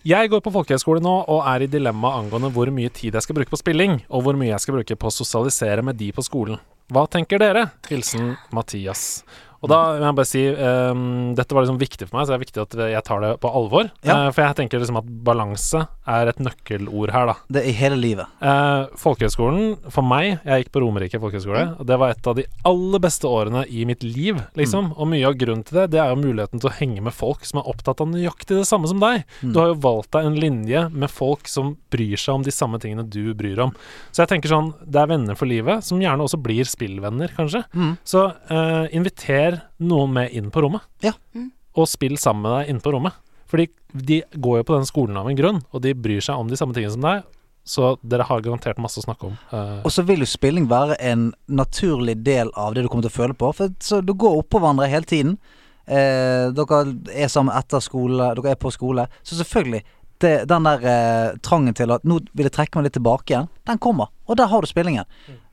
Jeg går på folkehøyskole nå og er i dilemma angående hvor mye tid jeg skal bruke på spilling, og hvor mye jeg skal bruke på å sosialisere med de på skolen. Hva tenker dere? Hilsen Mathias. Og da vil jeg bare si um, Dette var liksom viktig for meg, så det er viktig at jeg tar det på alvor. Ja. Uh, for jeg tenker liksom at balanse er et nøkkelord her, da. Det er i hele livet. Uh, folkehøgskolen, for meg Jeg gikk på Romerike folkehøgskole. Og det var et av de aller beste årene i mitt liv, liksom. Og mye av grunnen til det, det er jo muligheten til å henge med folk som er opptatt av nøyaktig det samme som deg. Du har jo valgt deg en linje med folk som bryr seg om de samme tingene du bryr om. Så jeg tenker sånn, det er venner for livet, som gjerne også blir spillvenner, kanskje. Mm. Så uh, inviter noen med inn på rommet. Ja. Mm. Og spill sammen med deg inne på rommet. Fordi de går jo på den skolen av en grunn, og de bryr seg om de samme tingene som deg. Så dere har garantert masse å snakke om. Uh, Og så vil jo spilling være en naturlig del av det du kommer til å føle på. For så du går oppå hverandre hele tiden. Eh, dere er sammen etter skole, dere er på skole. Så selvfølgelig, det, den der eh, trangen til at nå vil jeg trekke meg litt tilbake igjen, den kommer. Og der har du spillingen.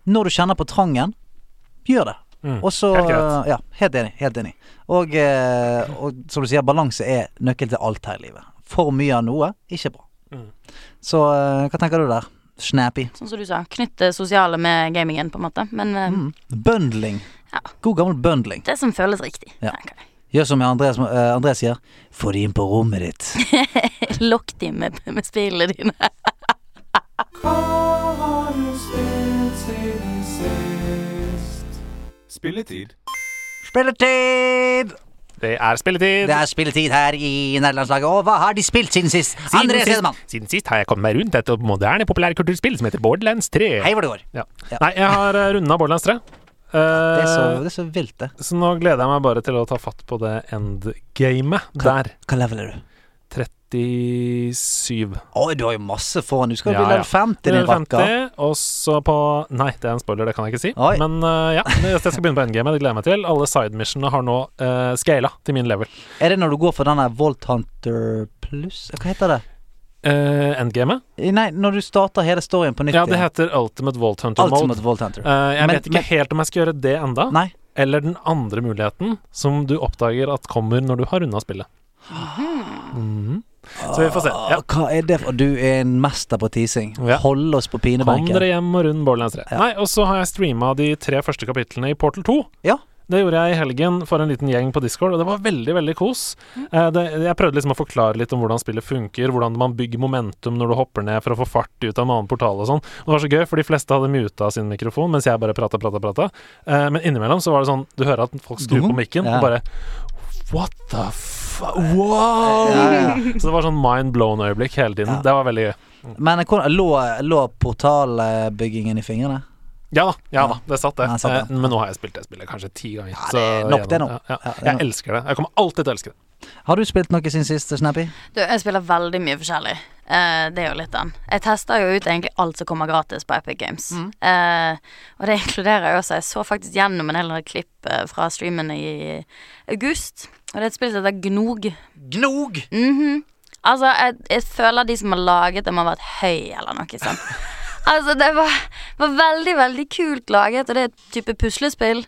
Når du kjenner på trangen, gjør det. Mm, Og så helt greit. Ja, helt enig. Helt enig. Og, eh, og som du sier, balanse er nøkkel til alt her i livet. For mye av noe, ikke bra. Mm. Så eh, hva tenker du der? Snappy. Sånn som du sa. Knytte sosiale med gamingen, på en måte. Men eh, Mm. Bundling. Ja. God gammel bundling. det som føles riktig. Ja. Gjør som Andreas, uh, André sier. Få de inn på rommet ditt. (laughs) Lokk de med, med spillene dine. (laughs) Spilletid. Spilletid! Det er spilletid! Det er spilletid her i nederlandslaget. Og hva har de spilt siden sist? André sist, Sedemann. siden sist har jeg kommet meg rundt et moderne populærkulturspill som heter Borderlands 3. Hei hvor det går. Ja. Ja. Nei, jeg har runda Borderlands 3. Det er, så, Eh, det er så vilt, det. så nå gleder jeg meg bare til å ta fatt på det endgamet der. Hva level er du? 37. Oi, du har jo masse foran. Du skal Ja, level ja. 50, din rakker. 50, og så på Nei, det er en spoiler, det kan jeg ikke si. Oi. Men uh, ja, jeg skal begynne på endgame. Det gleder jeg meg til. Alle side missionene har nå uh, scala til min level. Er det når du går for denne Volt Hunter pluss? Hva heter det? Uh, endgame? Nei, når du starter hele storyen på nytt Ja, det heter Ultimate Vault Hunter Mode. Ultimate Volt Hunter. Uh, jeg Men- vet ikke men- helt om jeg skal gjøre det enda, Nei. eller den andre muligheten som du oppdager at kommer når du har runda spillet. Mhm. Så vi får se. Ja. Ah, Hva er det for Du er en mester på teasing. Ja. Hold oss på Kom dere hjem og rund Borderlands 3. Ja. Nei, og så har jeg streama de tre første kapitlene i Portal 2. Ja. Det gjorde jeg i helgen for en liten gjeng på Discord, og det var veldig veldig kos. Eh, jeg prøvde liksom å forklare litt om hvordan spillet funker, hvordan man bygger momentum når du hopper ned for å få fart ut av en annen portal og sånn. Og det var så gøy, for de fleste hadde muta sin mikrofon, mens jeg bare prata, prata, prata. Eh, men innimellom så var det sånn Du hører at folk skrur på mikken, og bare What the fuck? Wow! Ja, ja. Så det var sånn mind blown-øyeblikk hele tiden. Ja. Det var veldig gøy. Men hvordan- lå, lå portalbyggingen i fingrene? Ja da, ja da, det satt det. Ja, satt det. Eh, men nå har jeg spilt det spillet kanskje ti ganger. Ja, det er nok det nå. Ja, ja. Jeg elsker det. Jeg kommer alltid til å elske det. Har du spilt noe siden sist, Snappy? Du, jeg spiller veldig mye forskjellig. Uh, det er jo litt den. Jeg tester jo ut egentlig alt som kommer gratis på Epic Games. Eh, og det inkluderer jo også Jeg så faktisk gjennom en hel del klipp eh, fra streamene i august. Og det er et spill som heter Gnog. Gnog! Mhm. Altså, jeg, jeg føler de som har laget det, må ha vært høy eller noe sånt. (laughs) altså, det var, var veldig, veldig kult laget, og det er et type puslespill.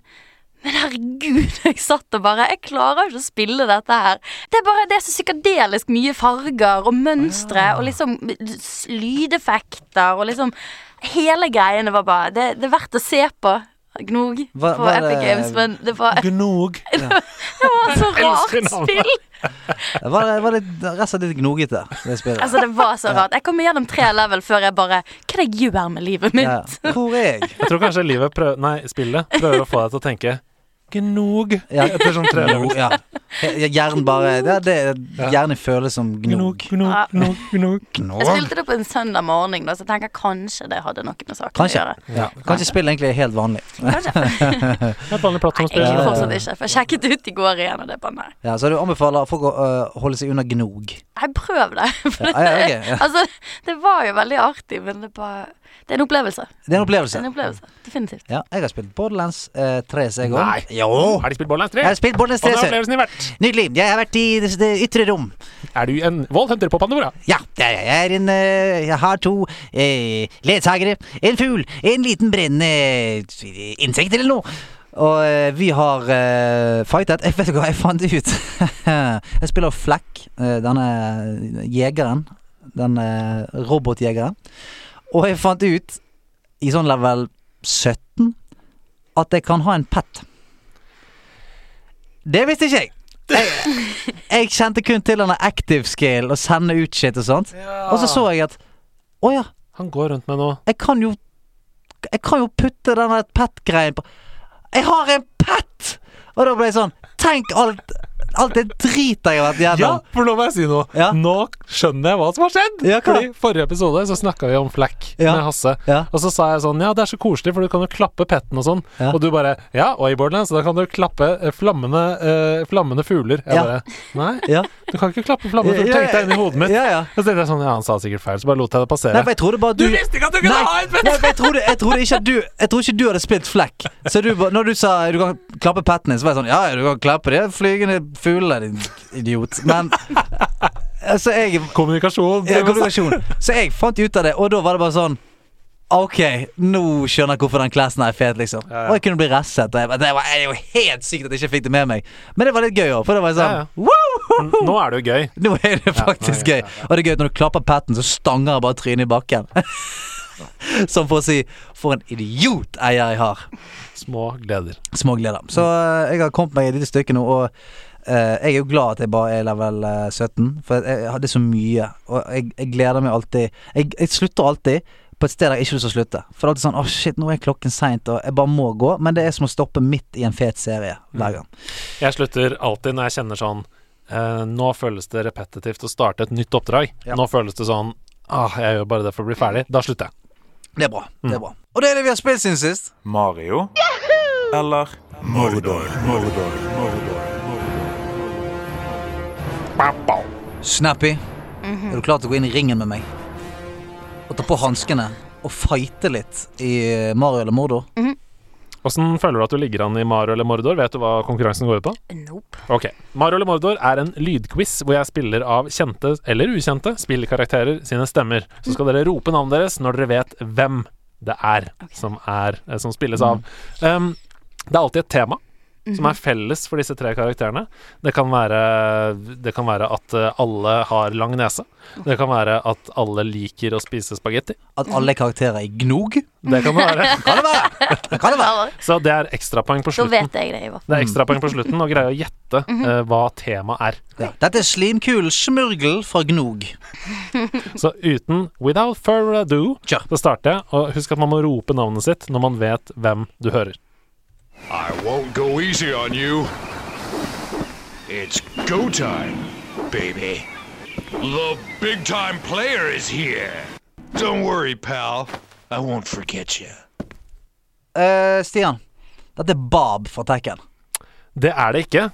Men herregud, (laughs) jeg satt og bare Jeg klarer ikke å spille dette her. Det er bare Det er så psykadelisk mye farger og mønstre og liksom lydeffekter og liksom Hele greiene var bare Det, det er verdt å se på. Gnog Hva- på hva Epic det- Games, men det var, (laughs) det var så rart spill. Det var, det var litt, rett og slett litt gnogete, det spillet. Altså, det var så rart. Jeg kom gjennom tre level før jeg bare Hva er det jeg gjør med livet mitt? ja. Hvor er jeg? Jeg tror kanskje livet prøver Nei, spillet prøver å få deg til å tenke Gnog. Ja. Etter sånn tre Gnog, ja. Jern bare det, det, Hjernen føles som Gnog, gnog. gnog, gnog, gnog. Jeg spilte det på en søndag morgen, da, så jeg tenker kanskje det hadde noe med saken Kanskje. å gjøre. Ja. Kanskje spillet egentlig er helt vanlig. Kanskje. (laughs) helt vanlig Nei, plattformspill. egentlig fortsatt ikke. For jeg sjekket ut i går igjen, og det er bare nei. Ja, så du anbefaler folk å uh, holde seg unna gnog. Nei, prøv det. For Ja, ja, okay, ja. (laughs) Altså, det var jo veldig artig, men det bare Det er en opplevelse. Det er en Det opplevelse. er en opplevelse. Definitivt. Ja, jeg har spilt Borderlands eh, 3, så jeg òg. Nei. Jo! Har de spilt Borderlands 3? Jeg har spilt Borderlands Hva 3. Hvordan har opplevelsen i vært? Nydelig. Jeg har vært i det, det ytre rom. Er du en voldhunter på Pandora? Ja, det er jeg. Jeg, er en, eh, jeg har to eh, ledsagere. En fugl, en liten brennende eh, insekt eller noe. Og eh, vi har eh, fightet. Jeg vet ikke hva jeg fant ut. (laughs) jeg spiller Fleck, eh, denne jegeren. Den eh, robotjegeren. Og jeg fant ut, i sånn level 17, at jeg kan ha en pet. Det visste ikke jeg. Jeg, jeg kjente kun til denne active skill og sende ut shit og sånt. Og så så jeg at Å ja, Han går rundt med noe jeg kan jo Jeg kan jo putte denne pet-greien på Jeg har en pet! Og da ble jeg sånn Tenk alt Alt det dritet jeg har vært Ja, for nå må jeg si noe. Ja. Nå skjønner jeg hva som har skjedd. Ja. Fordi Forrige episode så snakka vi om flekk Ja. med Hasse. Og så sa jeg sånn Ja, det er så koselig, for du kan jo klappe petten og sånn. Og du bare Ja, og i Borderlands, så da kan du klappe eh, flammende, eh, flammende fugler. Jeg Ja. bare Nei, Ja. du kan ikke klappe flammende fugler. Tenkte jeg inn i hodet mitt. Ja. Og så tenkte jeg sånn Ja, han sa sikkert feil, så bare lot jeg det passere. Nei, for jeg trodde bare du Du visste ikke at du kunne Nei, ha en pett! Nei, for jeg trodde, jeg trodde ikke at du Jeg tror ikke du hadde spilt flekk. Så du, når du sa du kan klappe petten din, så var jeg sånn Ja, ja, du kan klappe det flygende fuglene, din idiot. Men Altså, jeg Kommunikasjon. ja, kommunikasjon. Så jeg fant ut av det, og da var det bare sånn Ok, nå skjønner jeg hvorfor den classen er fet, liksom. Ja, ja. Og jeg kunne bli resset. Og jeg, det, var, det var helt sykt at jeg ikke fikk det med meg. Men det var litt gøy òg, for det var sånn Ja. Nå er det jo gøy. Nå er det faktisk gøy. Og det er gøy at når du klapper patten, så stanger bare trynet i bakken. (laughs) Som for å si 'for en idiot eier jeg har'. Små gleder. Små gleder. Så eh, jeg har kommet meg et lite stykke nå, og jeg er jo glad at jeg bare er level eh, 17, for jeg, hadde så mye. Og jeg, jeg gleder meg alltid jeg, jeg slutter alltid på et sted der jeg ikke har lyst til å slutte. For det er alltid sånn 'Å, shit, nå er klokken seint', og jeg bare må gå. Men det er som å stoppe midt i en fet serie hver gang. Jeg slutter alltid når jeg kjenner sånn eh, Nå føles det repetitivt å starte et nytt oppdrag. Ja. Nå føles det sånn Ah, jeg gjør bare det for å bli ferdig. Da slutter jeg. Det er bra. Det er bra. Og det er det vi har spilt siden sist. Mario? Eller Mordor? Mordor, Mordor, Snappy, er du klar til å gå inn i ringen med meg? Og ta på hanskene og fighte litt i Mario eller Mordor? Åssen føler du at du ligger an i Mario eller Mordor? Vet du hva konkurransen går ut på? Nope. Ok. Mario eller Mordor er en lydquiz hvor jeg spiller av kjente eller ukjente spillkarakterer sine stemmer. Så skal dere rope navnet deres når dere vet hvem det er som, er, eh, som spilles av. Um, det er alltid et tema som er felles for disse tre karakterene. Det kan være, det kan være at eh, alle har lang nese. Det kan være at alle liker å spise spagetti. At alle karakterer er gnog? Det kan det være. (laughs) Kan det være? Det kan det være. Så det er ekstrapoeng på Da slutten. vet jeg det, Ivar. Det er ekstrapoeng på slutten å greie å gjette uh, hva temaet er. Ja. Dette er slimkul smørgel fra gnog. (laughs) Så uten without further ado så starter jeg. Og husk at man må rope navnet sitt når man vet hvem du hører. I won't go easy on you. It's go time, baby. The big time player is here. Don't worry, pal. I won't forget you. Uh, Stian, dette er Bob fra Tekken. Det er det ikke.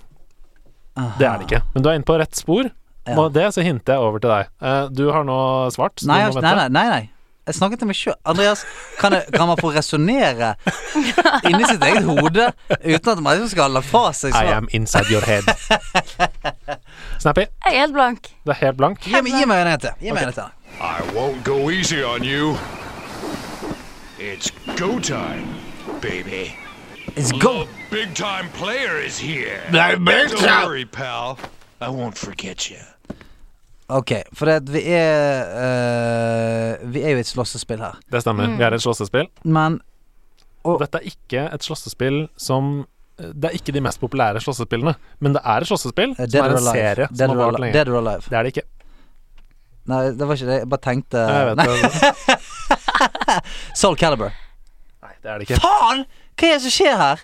Det er det ikke. Men du er inne på rett spor. Ja. Og det så hinter jeg over til deg. Uh, du har nå svart. Nei, du må jeg- nei, nei, nei, nei. Jeg snakket til meg sjøl. Andreas, kan, jeg, kan man få resonnere inni sitt eget hode uten at man liksom skal la fra seg sånn? I am inside your head. Snappy, Jeg er helt blank. det er helt blank. Gi meg en til. Gi meg en til. I won't go easy on you. It's go time, baby. It's go. The big time player is here. Big time. Don't worry, pal. I won't forget you. Ok, for det vi er eh, Vi er jo i et slåssespill her. Det stemmer. Vi er et slåssespill. Men Dette er ikke et slåssespill som Det er ikke de mest populære slåssespillene, men det er et slåssespill eh, som er en Alive. serie Dead som har vart Alive. lenge. Dead or Alive. Det er det ikke. Nei, det var ikke det. Jeg bare tenkte Jeg vet Nei, det. (laughs) Soul Caliber. Nei, det er det ikke. Faen! Hva er det som skjer her?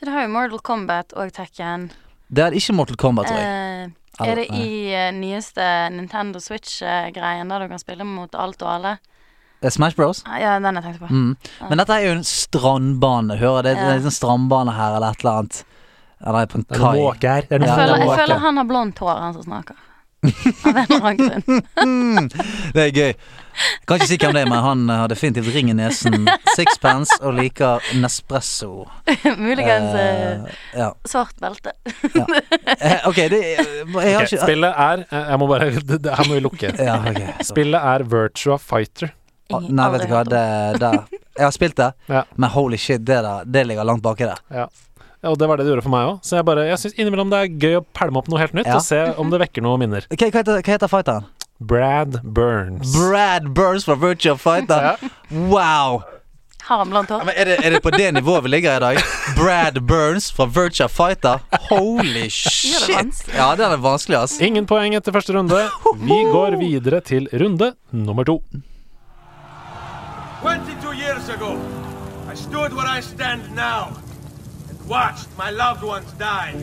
Så det har jo Mortal Kombat og Tekken. Det er ikke Mortal Kombat, tror jeg. Uh, er det i uh, nyeste Nintendo Switch-greien der du kan spille mot alt og alle? Smash Bros. Ah, Ja, den jeg tenkte på. Mm. Men dette er jo en strandbane. Hører det? Det er en sånn strandbane her, eller et eller annet. Eller på en Det er noen kai. Det er Jeg, noen føler, jeg føler han har blondt hår, han som snakker. Av en eller annen grunn. (laughs) Det er gøy. Kan ikke si hvem det er, men han har definitivt ring i nesen, sixpence og liker Nespresso. (laughs) Muligens eh, Eh, ja. svart belte. Eh, Ok, det jeg har okay, ikke spillet er eh, Jeg må bare (laughs) det, det, Her må vi lukke. ja, okay, Spillet er Virtua Fighter. Ah, Nei, vet du hva, det der Jeg har spilt det, Ja. men holy shit, det der Det ligger langt baki der. Ja. Ja, Og det var det det gjorde for meg òg. Så jeg bare Jeg syns innimellom det er gøy å pælme opp noe helt nytt Ja. og se om det vekker noen minner. Ok, Hva heter, hva heter fighteren? Brad Burns. Brad Burns fra Virtua Fighter. (laughs) Wow! Men er, det, er det på det (laughs) nivået vi ligger i dag? Brad Burns fra Virtua Fighter. Holy shit! Ja, den er vanskelig, ass. Ingen poeng etter første runde. Vi går videre til runde nummer to. 22 years ago, I stood where I stand now and watched my loved ones die,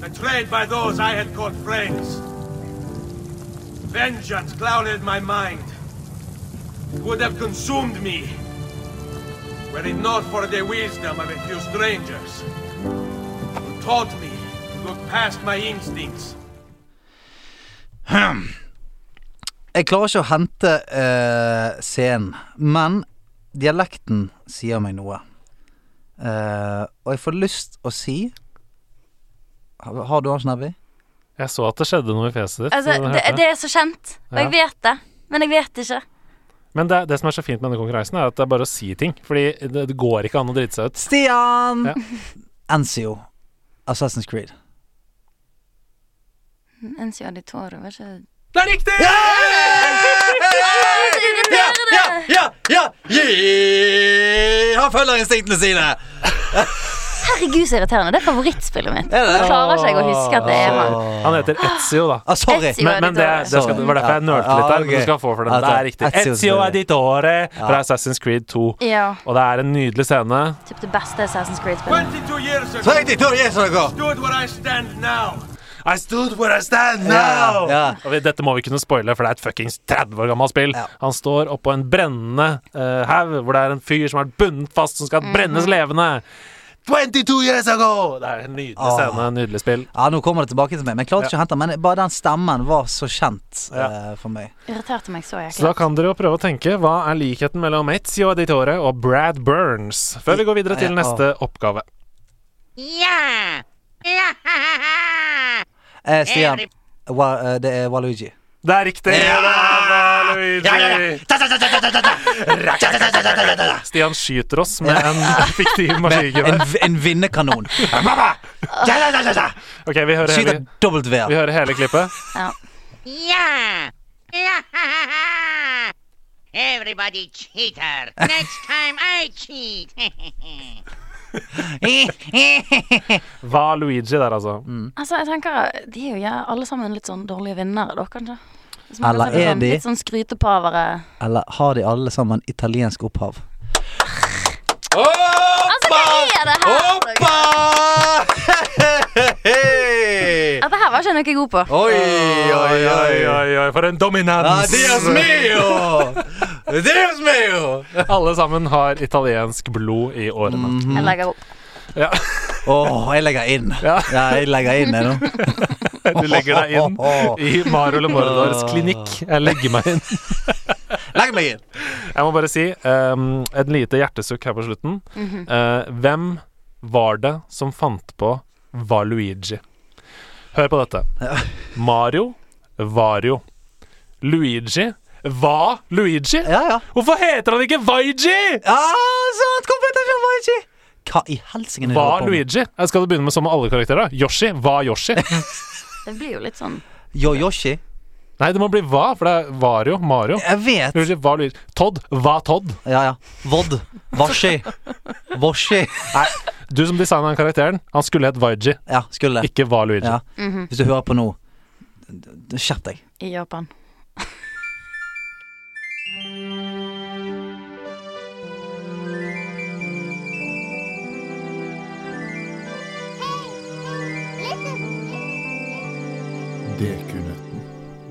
betrayed by those I had called friends. Vengeance clouded my mind. It would have consumed me were it not for the wisdom of a few strangers who taught me to look past my instincts. Jeg klarer ikke å hente eh, scenen, men dialekten sier meg noe. Eh, og jeg får lyst å si Har, du han, Snebby? Jeg så at det skjedde noe i fjeset ditt. Altså, det, det er så kjent, og Ja. jeg vet det. Men jeg vet ikke. Men det, det som er så fint med denne konkurransen, er at det er bare å si ting. Fordi det, det går ikke an å drite seg ut. Stian! Ja. Enzio. Assassin's Creed. Enzio Auditore, var ikke Det er riktig! Ja! Ja, ja, ja! Yeah! Han følger instinktene sine! Herregud, så irriterende. Det er favorittspillet mitt. Er det Jeg klarer ikke jeg å huske at det er han. Han heter Ezio, da. Ah, sorry. Ezio. Men, men det, det, skal, det var derfor jeg nølte litt der. men Du skal få for den. Det er riktig. Ezio, Ezio. Editore fra Assassin's Creed 2. Ja. Og det er en nydelig scene. Typ det beste Assassin's Creed-spillet. 22 years Så ago, riktig, Tor Jesu ago. stood where I stand now. I stood where I stand now! Yeah, yeah. Og vi, dette må vi kunne spoile, for det er et fuckings 30 år gammelt spill. Yeah. Han står oppå en brennende uh, hvor det er en fyr som er bundet fast, som skal brennes levende. 22 years ago! Det er en nydelig scene, en nydelig spill. Ja, nå kommer det tilbake til meg. Men jeg klarte ikke å hente. Men bare den stemmen var så kjent Ja. eh, for meg. Irriterte meg så Så da kan dere jo prøve å tenke hva er likheten mellom Ezio Editore og Brad Burns, før vi går videre til Ja. neste oppgave. Eh, Stian, eh, det er Waluigi. Det er riktig! Stian skyter oss med en fiktiv maskingevær. En, en vinnerkanon. Ok, vi hører, hele, vi hører hele klippet. Ja. Everybody cheater. Next time I cheat. (laughs) Var Luigi der, altså. Altså, jeg tenker De er jo ja, alle sammen litt sånn dårlige vinnere, da, kanskje. Eller kan er sånn, de? Litt sånn skrytepavere. Eller har de alle sammen italiensk opphav? Altså, hva er det her? Oppa! Dette her var ikke noe jeg er god på. Oi, oi, Oi, oi, oi. for en dominans! Ah, Dios mio! Dios jo! Alle sammen har italiensk blod i årene. Jeg legger opp. Ja. Åh, jeg legger inn. Ja. Ja, jeg legger inn jeg nå. (laughs) Du legger deg inn i Mario Lemordors klinikk. Jeg legger meg inn. (laughs) Legg meg inn. Jeg må bare si um, et lite hjertesukk her på slutten. Uh, hvem var det som fant på Valuigi? Hør på dette. Mario Vario. Luigi var Luigi? Ja, ja. Hvorfor heter han ikke Vaiji? Ja, sant! Kom ut av Hva i helsike er det du Var holder på? Luigi? Jeg Skal du begynne med som med alle karakterer? Yoshi var Yoshi. (laughs) Det blir jo litt sånn Yo-Yoshi? Nei, det må bli hva, for det er Vario. Mario. Jeg vet. Luigi hva, Luigi. Todd hva Todd. Ja, ja. Vod. Vashi. Voshi. Nei, du som designa den karakteren, han skulle hett Vaiji. Ja, skulle ikke var Luigi. Ja. Hvis du hører på nå, skjerp deg. i Japan.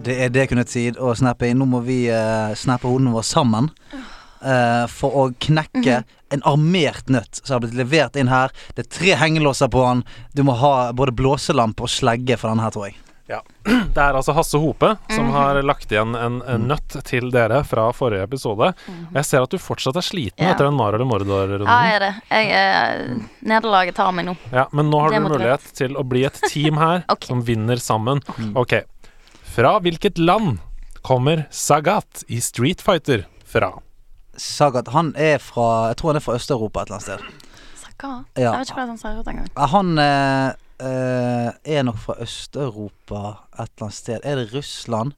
Det er det kunne tid å snappe inn. Nå må vi uh, snappe hodene våre sammen. Uh, for å knekke en armert nøtt som har blitt levert inn her. Det er tre hengelåser på den. Du må ha både blåselampe og slegge for denne her, tror jeg. (clears throat) Det er altså Hasse Hope som Mhm. har lagt igjen en, en nøtt til dere fra forrige episode. Jeg ser at du fortsatt er sliten Mhm. Ja. etter den Mar eller Mordor-runden. Ja, jeg er det. Jeg, eh, nederlaget tar meg nå. Ja, men nå har du mulighet til å bli et team her (laughs) okay. som vinner sammen. Ok. Fra hvilket land kommer Sagat i Street Fighter fra? Sagat, han er fra Jeg tror han er fra Øst-Europa et eller annet sted. Sagat? Ja. Jeg vet ikke hva han ser ut engang. Han eh, eh, er nok fra Øst-Europa et eller annet sted. Er det Russland?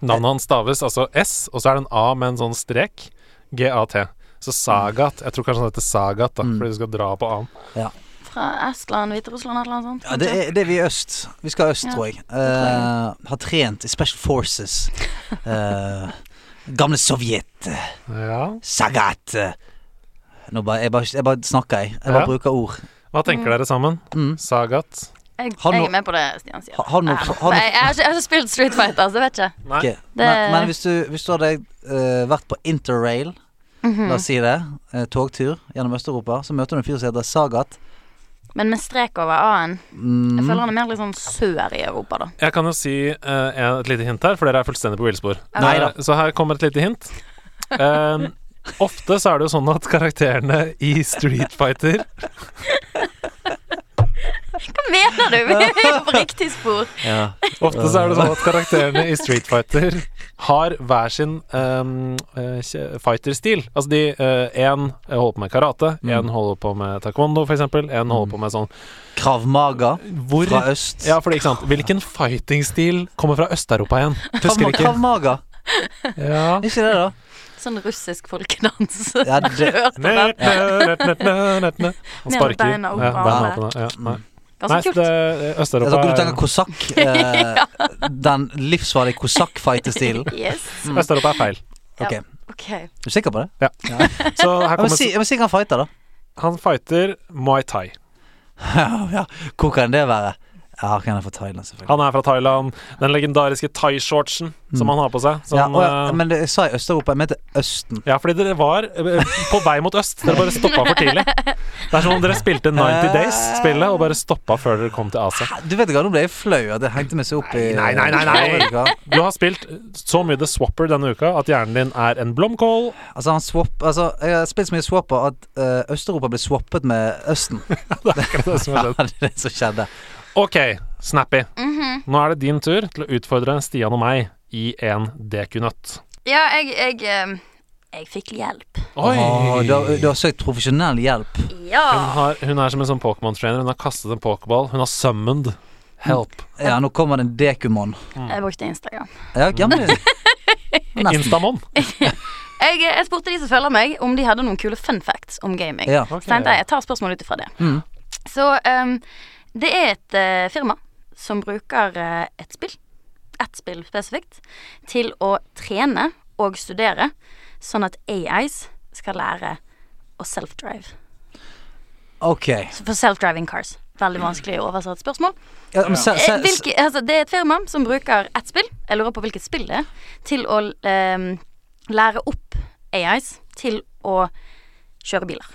Navnet hans staves altså S, og så er det en A med en sånn strek. G-A-T. Så Sagat Jeg tror kanskje han heter Sagat, da, Mm. fordi du skal dra på A-en. Fra Estland, Hviterussland, et eller annet sånt? Ja, det er, det er vi i øst. Vi skal øst, Ja, tror jeg. Uh. Eh, har trent i Special Forces. Uh, gamle Sovjet. Ja. Sagat. Nå bare, jeg, bare, jeg bare snakker, jeg. Jeg bare Ja. bruker ord. Hva tenker dere sammen? Mm. Sagat? Jeg, jeg er med på det Stian sier. Har, har no- har no- jeg, jeg, har ikke, jeg har ikke spilt Street Fighter, så jeg vet ikke. Nei. Det... Men, men hvis, du, hvis du hadde uh, vært på interrail, Mhm. la oss si det, uh, togtur gjennom Øst-Europa, så møter du en fyr som heter Sagat. Men med strek over A-en. Mm. Jeg føler han er mer litt sånn sør i Europa, da. Jeg kan jo si uh, et lite hint her, for dere er fullstendig på villspor. Neida. Eh, Så her kommer et lite hint. Um, ofte så er det jo sånn at karakterene i Street Fighter (laughs) Hva mener du? Vi er på riktig spor. (laughs) Ja. Ofte så er det sånn at karakterene i Street Fighter har hver sin um, fighterstil. Altså de Én holder på med karate, én holder på med taekwondo, eksempel. En holder på med sånn Krav Maga Hvor fra øst. Ja, for ikke sant. Hvilken fighting-stil kommer fra Øst-Europa igjen? Husker ikke. Maga. Ja. Ikke det, da? Sånn russisk folkedans. Ja, det- (laughs) Hørt om den. Han sparker. beina opp Ja, beina opp. Ja, Nei, Ganske kult. det, Øst-Europa tror ikke du tenke tenker kosakk. (laughs) Eh, den livsfarlige kosakk-fighterstilen. (laughs) Yes. Øst-Europa er feil. Ja. okay. Ok. Er du sikker på det? (laughs) Så her kommer si, jeg må si hva han fighter, da. Han fighter Muay Thai. Ja, ja. Hvor kan det være? Ja, han er fra Thailand, selvfølgelig. Han er fra Thailand. Den legendariske thai-shortsen som han har på seg. Som, Mm. ja, og, eh, men det, jeg sa i Øst-Europa, jeg mente Østen. Ja, fordi dere var eh, på vei mot øst. Dere bare stoppa for tidlig. Det er som om dere spilte 90 Days-spillet og bare stoppa før dere kom til Asia. Du vet ikke, Nå ble jeg flau at jeg hengte meg så opp i Nei, nei, nei, nei. Du har spilt så mye The Swapper denne uka at hjernen din er en blomkål. Altså, han swap, altså, jeg har spilt så mye swapper at uh, Øst-Europa ble swappet med Østen. (laughs) Det er akkurat det som har (laughs) Ja, det er det som skjedde. Ok, Snappy. Mhm. Nå er det din tur til å utfordre Stian og meg i en dekunøtt. Ja, jeg, jeg eh, Jeg fikk hjelp. Oi! Oh, du, har, du har søkt profesjonell hjelp. Ja. Hun, har, hun er som en sånn Pokémon-trainer. Hun har kastet en pokéball. Hun har summoned help. Ja, nå kommer det en dekumon. Jeg brukte Instagram. Ja, gammel. (laughs) Instamon. (laughs) Jeg, jeg spurte de som følger meg, om de hadde noen kule fun facts om gaming. Ja. Tenkte jeg jeg tar spørsmål ut ifra det. Mm. Så ehm, det er et eh, firma som bruker eh, et spill, ett spill spesifikt, til å trene og studere, sånn at AIs skal lære å self-drive. Ok. Så For self-driving cars. Veldig vanskelig å oversette spørsmål. Ja, men se, se, Eh, Hvilke, altså, det er et firma som bruker ett spill, jeg lurer på hvilket spill det er, til å ehm, lære opp AIs til å kjøre biler.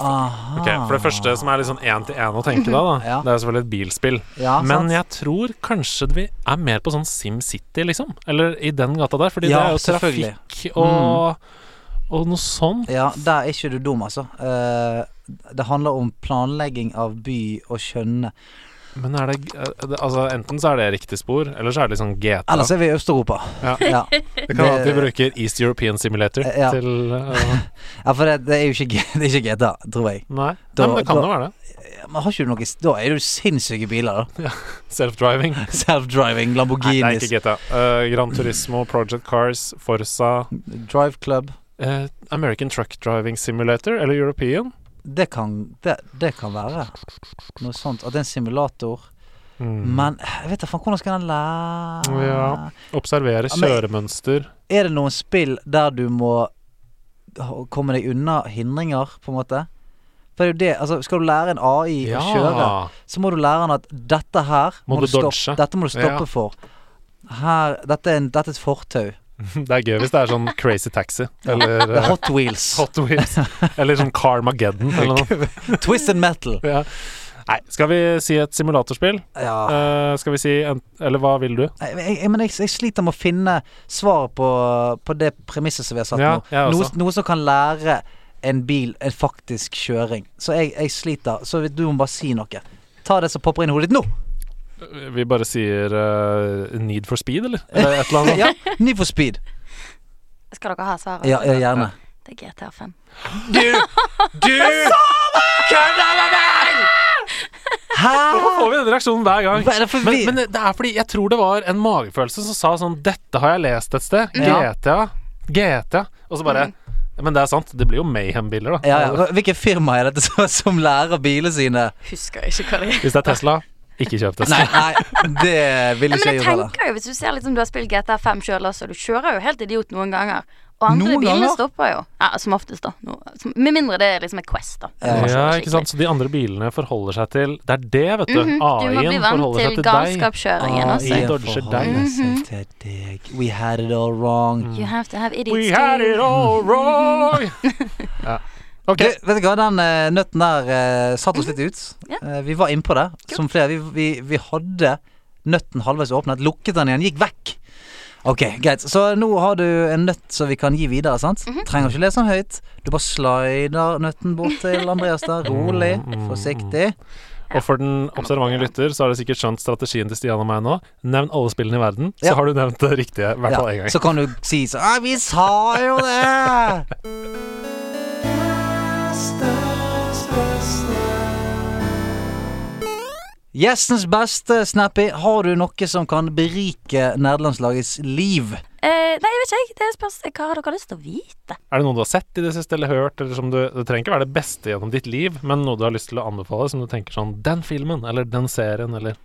Aha. Ok, For det første som er litt sånn én-til-én å tenke da, da (laughs) Ja. det er selvfølgelig et bilspill. Ja, Men jeg tror kanskje vi er mer på sånn SimCity, liksom. Eller i den gata der. Fordi Ja, det er jo. Mm. trafikk og, og noe sånt. Ja, der er ikke du dum, altså. Uh, det handler om planlegging av by og skjønne. Men er det, Altså, enten så er det riktig spor, eller så er det liksom GTA. Ellers er vi i Øst-Europa. Ja. (laughs) Ja. Det kan hende at vi bruker East European Simulator Ja. til uh, (laughs) ja, for det, det er jo ikke, (laughs) det er ikke GTA, tror jeg. Nei. Da- Nei, men det kan da- jo være det. Men har ikke du noe Da er det jo sinnssyke biler, da. Self-driving. Self-driving, Nei, det er ikke GTA. Uh, Gran Turismo, Project Cars, Forza Drive Club. uh, American Truck Driving Simulator, eller European. Det kan, det, det kan være noe sånt. At det er en simulator. Mm. Men jeg vet da faen hvordan skal den lære Ja. Observere Ja, kjøremønster. Er det noen spill der du må komme deg unna hindringer, på en måte? For det er jo det, altså Skal du lære en AI å kjøre, så må du lære han at dette her Må du stoppe. Dette må du stoppe Ja. for. Her, dette, er en, dette er et fortau. Det er gøy hvis det er sånn Crazy Taxi, eller er (laughs) uh, Hot Wheels. Hot Wheels, eller sånn Carmageddon, eller noe. (laughs) Twisted Metal. Ja. Nei, skal vi si et simulatorspill? Ja. Uh, skal vi si en, Eller hva vil du? Jeg, jeg, men jeg, jeg sliter med å finne svar på, på det premisset som vi har satt Ja, nå. Noe, noe som kan lære en bil en faktisk kjøring. Så jeg, jeg sliter. Så du må bare si noe. Ta det som popper inn i hodet ditt nå! Vi bare sier uh, Need for speed, eller? Eller et eller annet. (laughs) Ja, Need for speed. Skal dere ha svaret? Ja, ja gjerne. Det er GTA 5. Du! Du! Kødder med meg! Hæ? Hvorfor får vi den reaksjonen hver gang? Hva er det for Men, men det er fordi jeg tror det var en magefølelse som sa sånn Dette har jeg lest et sted. Ja. GTA. GTA. Og så bare Men det er sant. Det blir jo Mayhem-biler, da. Ja, ja. Hvilket firma er dette som, som lærer bilene sine Husker jeg ikke hva det er. Hvis det er Tesla, ikke kjøp det. Nei, (laughs) nei det vil Ja, ikke men jeg jeg gjøre. heller. tenker jo, hvis du ser liksom du har spilt GTA 5 sjøl også, du kjører jo helt idiot noen ganger. Og andre Noen bilene ganger? stopper jo. Ja, som oftest, da. No, som, med mindre det er liksom et Quest, da. Ja, Ja, ikke sant. Så de andre bilene forholder seg til Det er det, vet du. Mm -hmm. AI-en forholder seg til til må bli vant også. jeg også. AI forholder deg. seg til deg. We had it all wrong. You have to have idiots We had it all wrong! (laughs) ja. Ok. Du, vet du hva, den uh, nøtten der uh, satte oss litt ut. Yeah. Uh, vi var innpå det, som flere. Vi, vi, vi hadde nøtten halvveis åpnet, lukket den igjen, gikk vekk. Ok, greit. Så nå har du en nøtt som vi kan gi videre, sant? Trenger ikke lese den høyt. Du bare slider nøtten bort til (laughs) Andreas der. Rolig, forsiktig. Og for den observante lytter så har du sikkert skjønt strategien til Stian og meg nå. Nevn alle spillene i verden, så Ja. har du nevnt det riktige i hvert fall én Ja, gang. så kan du si sånn «Ah, Vi sa jo det! (laughs) Gjestens beste, Snappy. Har du noe som kan berike nederlandslagets liv? Eh, nei, jeg vet ikke, jeg. Det spørs hva har dere lyst til å vite. Er det noe du har sett i det siste eller hørt, eller som du Det trenger ikke være det beste gjennom ditt liv, men noe du har lyst til å anbefale, som du tenker sånn Den filmen, eller den serien, eller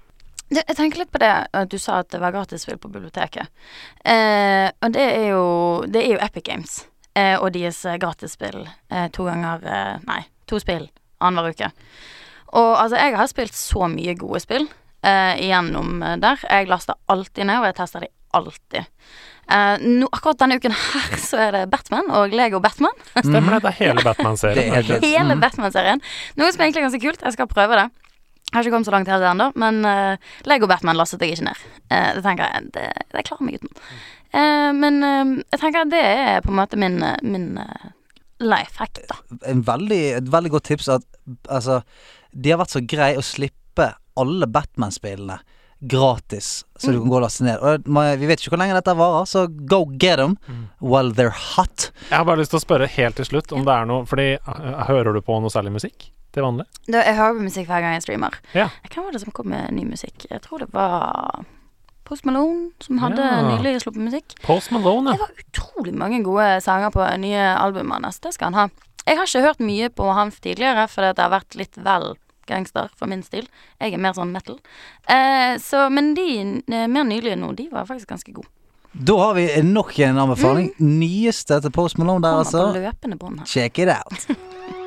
Du, jeg tenker litt på det du sa at det var gratisspill på biblioteket. Eh, og det er jo Det er jo Epic Games eh, og deres eh, gratisspill eh, to ganger eh, Nei, to spill annenhver uke. Og altså, jeg har spilt så mye gode spill eh, gjennom eh, der. Jeg laster alltid ned, og jeg tester de alltid. Eh, no, akkurat denne uken her så er det Batman og Lego Batman. (laughs) Stemmer det? Det er hele Batman-serien. er. Hele Batman-serien. Noe som egentlig er ganske kult. Jeg skal prøve det. Jeg har ikke kommet så langt her ennå, men uh, Lego Batman lastet jeg ikke ned. Uh, det tenker jeg, det, det klarer meg uten. Uh, men eh, jeg tenker at det er på en måte min, min uh, life hack, da. En veldig, et veldig godt tips at altså De har vært så greie å slippe alle Batman-spillene gratis, så du kan gå og laste ned. Og Vi vet ikke hvor lenge dette varer, så go get them while they're hot. Jeg har bare lyst til å spørre helt til slutt om det er noe Fordi øh, hører du på noe særlig musikk til vanlig? Da, jeg hører på musikk hver gang jeg streamer. Ja. Hvem var det som kom med ny musikk? Jeg tror det var Post Malone som hadde Ja. nylig sluppet musikk. Post Malone, Det var utrolig mange gode sanger på nye albumet hans. Det skal han ha. Jeg har ikke hørt mye på han tidligere, fordi det har vært litt vel gangster for min stil. Jeg er mer sånn metal. Eh, så, men de eh, mer nylige nå, de var faktisk ganske gode. Da har vi nok en anbefaling. Nyeste til Post Malone der, altså. på altså. løpende bånd her. Check it out. (laughs)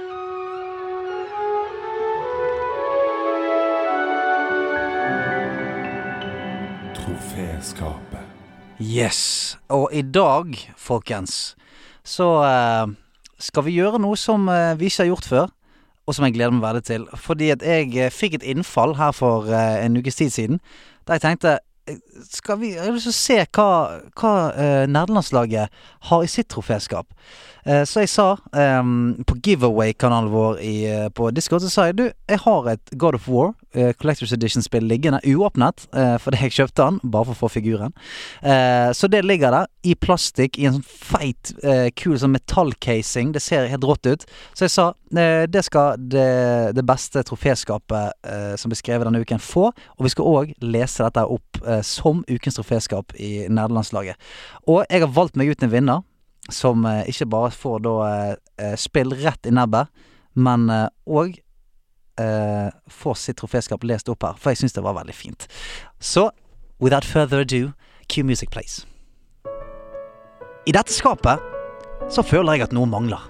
Troféskapet. Yes. Og i dag, folkens, så uh, skal vi gjøre noe som uh, vi ikke har gjort før. Og som jeg gleder meg veldig til. Fordi at jeg eh, fikk et innfall her for eh, en ukes tid siden. Der jeg tenkte eh, skal vi Jeg vil se hva, hva uh, nerdelandslaget har i sitt troféskap. Uh, så jeg sa um, på giveaway-kanalen vår i, uh, på Discord, så sa jeg du, jeg har et God of War eh, Collectors Edition-spill liggende uåpnet, uh, fordi jeg kjøpte den bare for å få figuren. Uh, så det ligger der i plastikk i en sånn feit, uh, kul sånn metallcasing. Det ser helt rått ut. Så jeg sa det skal det, det beste troféskapet som blir skrevet denne uken, få. Og vi skal òg lese dette opp som ukens troféskap i nederlandslaget. Og jeg har valgt meg ut en vinner. Som ikke bare får da spill rett i nebbet, men òg eh, får sitt troféskap lest opp her. For jeg syns det var veldig fint. Så without further ado, cue music Place. I dette skapet så føler jeg at noe mangler.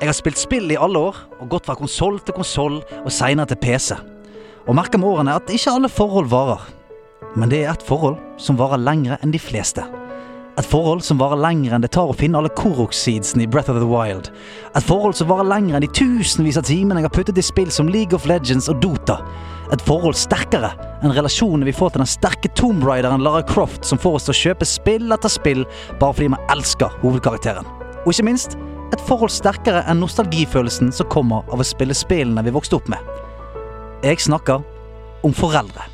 Jeg har spilt spill i alle år, og gått fra konsoll til konsoll og seinere til PC. Og merker med årene at ikke alle forhold varer. Men det er ett forhold som varer lengre enn de fleste. Et forhold som varer lenger enn det tar å finne alle Korok-seedsene i Breath of the Wild. Et forhold som varer lenger enn de tusenvis av timene jeg har puttet i spill som League of Legends og Dota. Et forhold sterkere enn relasjonen vi får til den sterke Tomb Raideren Lara Croft, som får oss til å kjøpe spill etter spill bare fordi vi elsker hovedkarakteren. Og ikke minst et forhold sterkere enn nostalgifølelsen som kommer av å spille spillene vi vokste opp med. Jeg snakker om foreldre.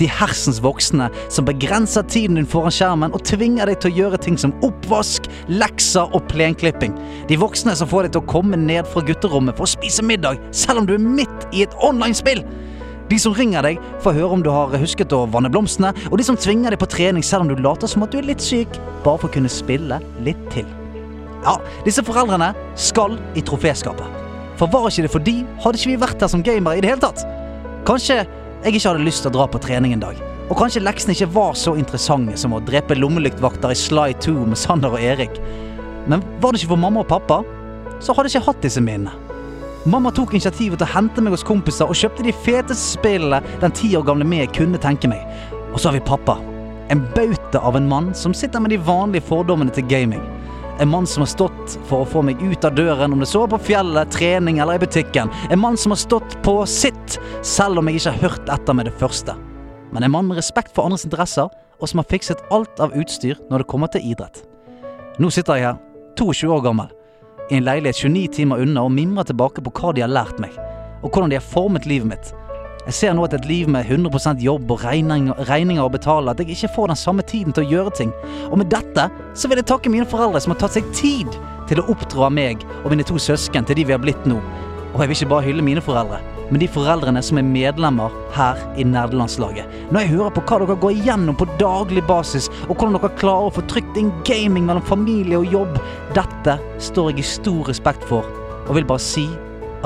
De hersens voksne som begrenser tiden din foran skjermen og tvinger deg til å gjøre ting som oppvask, lekser og plenklipping. De voksne som får deg til å komme ned fra gutterommet for å spise middag selv om du er midt i et online-spill. De som ringer deg for å høre om du har husket å vanne blomstene, og de som tvinger deg på trening selv om du later som at du er litt syk, bare for å kunne spille litt til. Ja, disse foreldrene skal i troféskapet. For var ikke det for de, hadde ikke vi vært her som gamere i det hele tatt. Kanskje jeg ikke hadde lyst til å dra på trening en dag. Og kanskje leksene ikke var så interessante som å drepe lommelyktvakter i Sly 2 med Sander og Erik. Men var det ikke for mamma og pappa, så hadde jeg ikke hatt disse minnene. Mamma tok initiativet til å hente meg hos kompiser og kjøpte de feteste spillene den ti år gamle meg kunne tenke meg. Og så har vi pappa. En bauta av en mann som sitter med de vanlige fordommene til gaming. En mann som har stått for å få meg ut av døren, om det så er på fjellet, trening eller i butikken. En mann som har stått på sitt, selv om jeg ikke har hørt etter med det første. Men en mann med respekt for andres interesser, og som har fikset alt av utstyr når det kommer til idrett. Nå sitter jeg her, 22 år gammel, i en leilighet 29 timer unna og mimrer tilbake på hva de har lært meg, og hvordan de har formet livet mitt. Jeg ser nå at et liv med 100% jobb og regninger, å betale, at jeg ikke får den samme tiden til å gjøre ting. Og med dette så vil jeg takke mine foreldre som har tatt seg tid til å oppdra meg og mine to søsken til de vi har blitt nå. Og jeg vil ikke bare hylle mine foreldre, men de foreldrene som er medlemmer her i nerdelandslaget. Når jeg hører på hva dere går igjennom på daglig basis, og hvordan dere klarer å få trykt inn gaming mellom familie og jobb, dette står jeg i stor respekt for, og vil bare si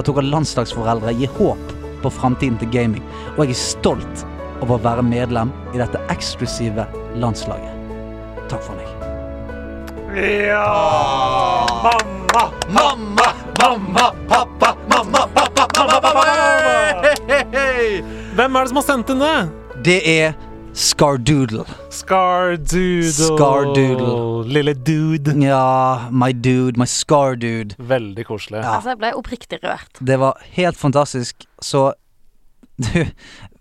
at dere landslagsforeldre gir håp på framtiden til gaming, og jeg er stolt over å være medlem i dette eksklusive landslaget. Takk for meg. Ja! Mamma! Mamma, mamma, pappa, mamma, pappa, mamma, pappa! Hvem er det som har sendt inn det? Det er Scardoodle. Scardoodle. Scardoodle. Lille dude. Ja, my dude, my Scardude. Veldig koselig. Ja. Altså, jeg ble oppriktig rørt. Det var helt fantastisk. Så du,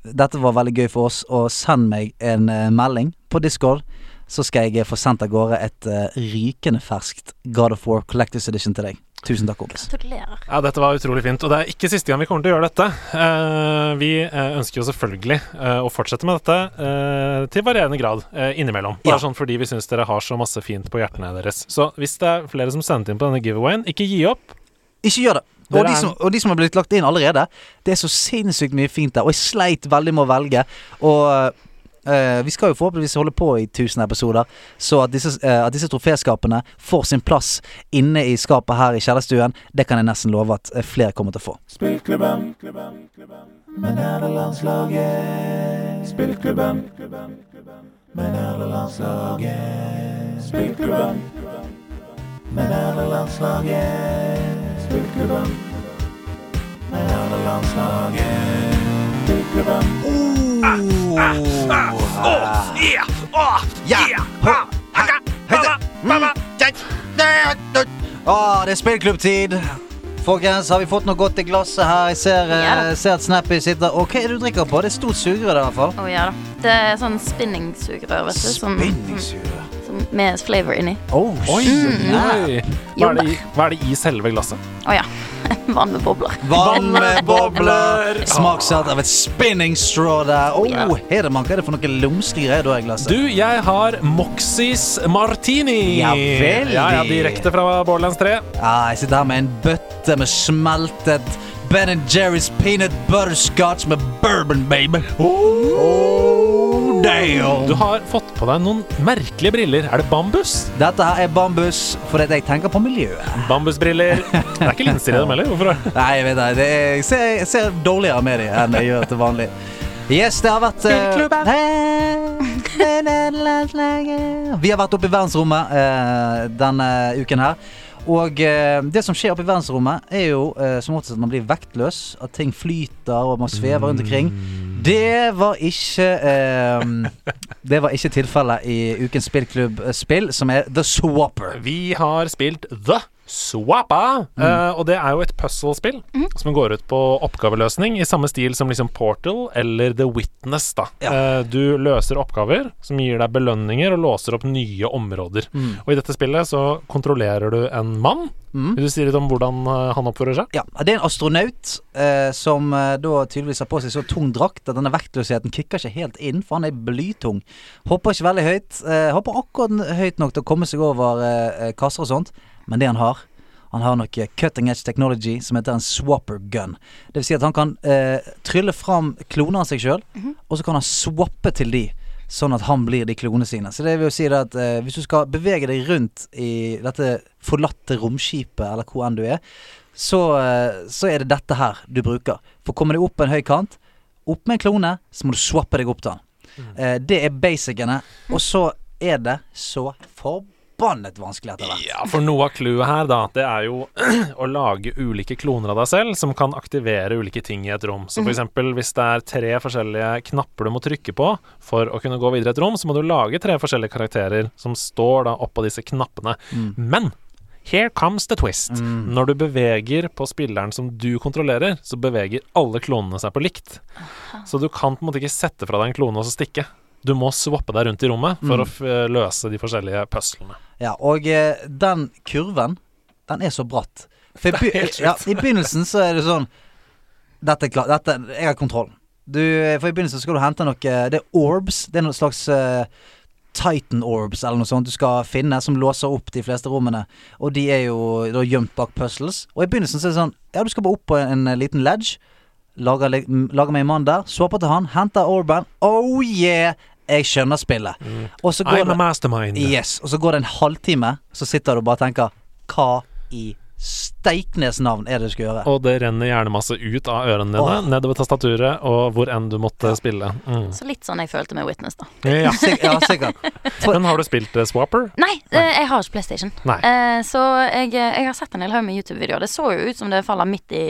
dette var veldig gøy for oss. Og send meg en uh, melding på Discord, så skal jeg få sendt av gårde et uh, rykende ferskt God of War Collectors Edition til deg. Tusen takk, kompis. Gratulerer. Ja, dette var utrolig fint. Og det er ikke siste gang vi kommer til å gjøre dette. Eh, vi eh, ønsker jo selvfølgelig eh, å fortsette med dette eh, til varierende grad innimellom. Bare Ja. sånn fordi vi syns dere har så masse fint på hjertene deres. Så hvis det er flere som sender inn på denne giveawayen, ikke gi opp. Ikke gjør det. Og de, som, og de som har blitt lagt inn allerede, det er så sinnssykt mye fint der. Og jeg sleit veldig med å velge. Og vi skal jo forhåpentligvis holde på i 1000 episoder, så at disse, uh, at disse troféskapene får sin plass inne i skapet her i kjellerstuen, det kan jeg nesten love at eh, flere kommer til å få. Spillklubben med nerdelandslaget. Spillklubben med nerdelandslaget. Spillklubben med nerdelandslaget. Spillklubben med nerdelandslaget. Spillklubben. Ah, det er spillklubbtid. Folkens, har vi fått noe godt i glasset her? Jeg ser, eh, Ja ser at Snappy sitter Og hva er det du drikker på? Det er stort sugerør i hvert fall. Oh, ja da. Det er sånn spinningsugerør, vet du. Som, Spinningsugerør. Med flavor inni. Oh, Oi, mm, oi. Hva, er det i, hva er det i selve glasset? Å ja. (laughs) Vann med bobler. Vann med bobler. Smaksatt av et spinning straw der. Oh, Ja. Hedemann, hva er det for noe lumske greier du har i glasset? Du, jeg har Moxis Martini. Ja, veldig. Ja, ja, direkte fra Borderlands 3. Ja, jeg sitter her med en bøtte med smeltet Ben Jerry's peanut butter scotch med bourbon, baby. Oh, damn. Du har fått på deg noen merkelige briller. Er det bambus? Dette her er bambus fordi jeg tenker på miljøet. Bambusbriller. (laughs) Det er ikke linser i dem heller. Hvorfor? det? Nei, jeg vet det. det er, jeg, ser, jeg ser dårligere med dem enn jeg gjør til vanlig. Yes, det har vært eh, Vi har vært oppe i verdensrommet uh, denne uken her. Og eh, det som skjer oppe i verdensrommet, er jo eh, som oftest at man blir vektløs. At ting flyter, og man svever rundt omkring. Det var ikke eh, Det var ikke tilfellet i ukens spillklubb-spill, som er The Swapper. Vi har spilt The Swappa, Mm. Uh, og det er jo et puzzle-spill som går ut på oppgaveløsning i samme stil som liksom Portal eller The Witness. da. Ja. uh, du løser oppgaver som gir deg belønninger og låser opp nye områder. Mm. Og i dette spillet så kontrollerer du en mann. Mm. Vil du si litt om hvordan eh, han oppfører seg? Ja, Det er en astronaut uh, som da tydeligvis har på seg så tung drakt at denne vektløsheten kicker ikke helt inn, for han er blytung. Hopper ikke veldig høyt. Hopper akkurat høyt nok til å komme seg over kasser og sånt, men det han har han har noe cutting edge technology som heter en swapper gun. Det vil si at han kan eh, trylle fram kloner av seg sjøl, og så kan han swappe til de. Sånn at han blir de klonene sine. Så det vil jo si det at eh, hvis du skal bevege deg rundt i dette forlatte romskipet, eller hvor enn du er, så, eh, så er det dette her du bruker. For kommer du opp på en høy kant, opp med en klone, så må du swappe deg opp til den. Eh, det er basicene. Og så er det så forbannet vanskelig etter hvert. Ja, for noe av clouet her, da, det er jo (clears throat) å lage ulike kloner av deg selv som kan aktivere ulike ting i et rom. Så for eksempel hvis det er tre forskjellige knapper du må trykke på for å kunne gå videre i et rom, så må du lage tre forskjellige karakterer som står da oppå disse knappene. Men Here comes the twist. Når du beveger på spilleren som du kontrollerer, så beveger alle klonene seg på likt. Så du kan på en måte ikke sette fra deg en klone og så stikke. Du må swappe deg rundt i rommet for å f løse de forskjellige puzzlene. Ja, og eh, den kurven, den er så bratt. For i, helt ja, I begynnelsen så er det sånn Dette er klart. Dette, jeg har kontroll. Du, eh, for i begynnelsen skal du hente noe Det er orbs. Det er noe slags uh, Titan orbs eller noe sånt du skal finne, som låser opp de fleste rommene. Og de er jo da gjemt bak puzzles. Og i begynnelsen så er det sånn Ja, du skal bare opp på en, en liten ledge. Lager, lager meg en mann der. Swapper til han. Henter orben. Oh yeah! Jeg skjønner spillet. Og så går I'm a mastermind. Yes, og så går det en halvtime, så sitter du og bare tenker Hva i steiknes navn er det du skal gjøre? Og det renner hjernemasse ut av ørene dine, oh. nedover tastaturet og hvor enn du måtte spille. Mm. Så litt sånn jeg følte med Witness, da. Ja. (laughs) Sik ja, sikkert. For, (laughs) Men har du spilt eh, Swapper? Nei, Nei. jeg har ikke PlayStation. Nei. Eh, så jeg, jeg har sett en del haug med YouTube-videoer. Det så jo ut som det faller midt i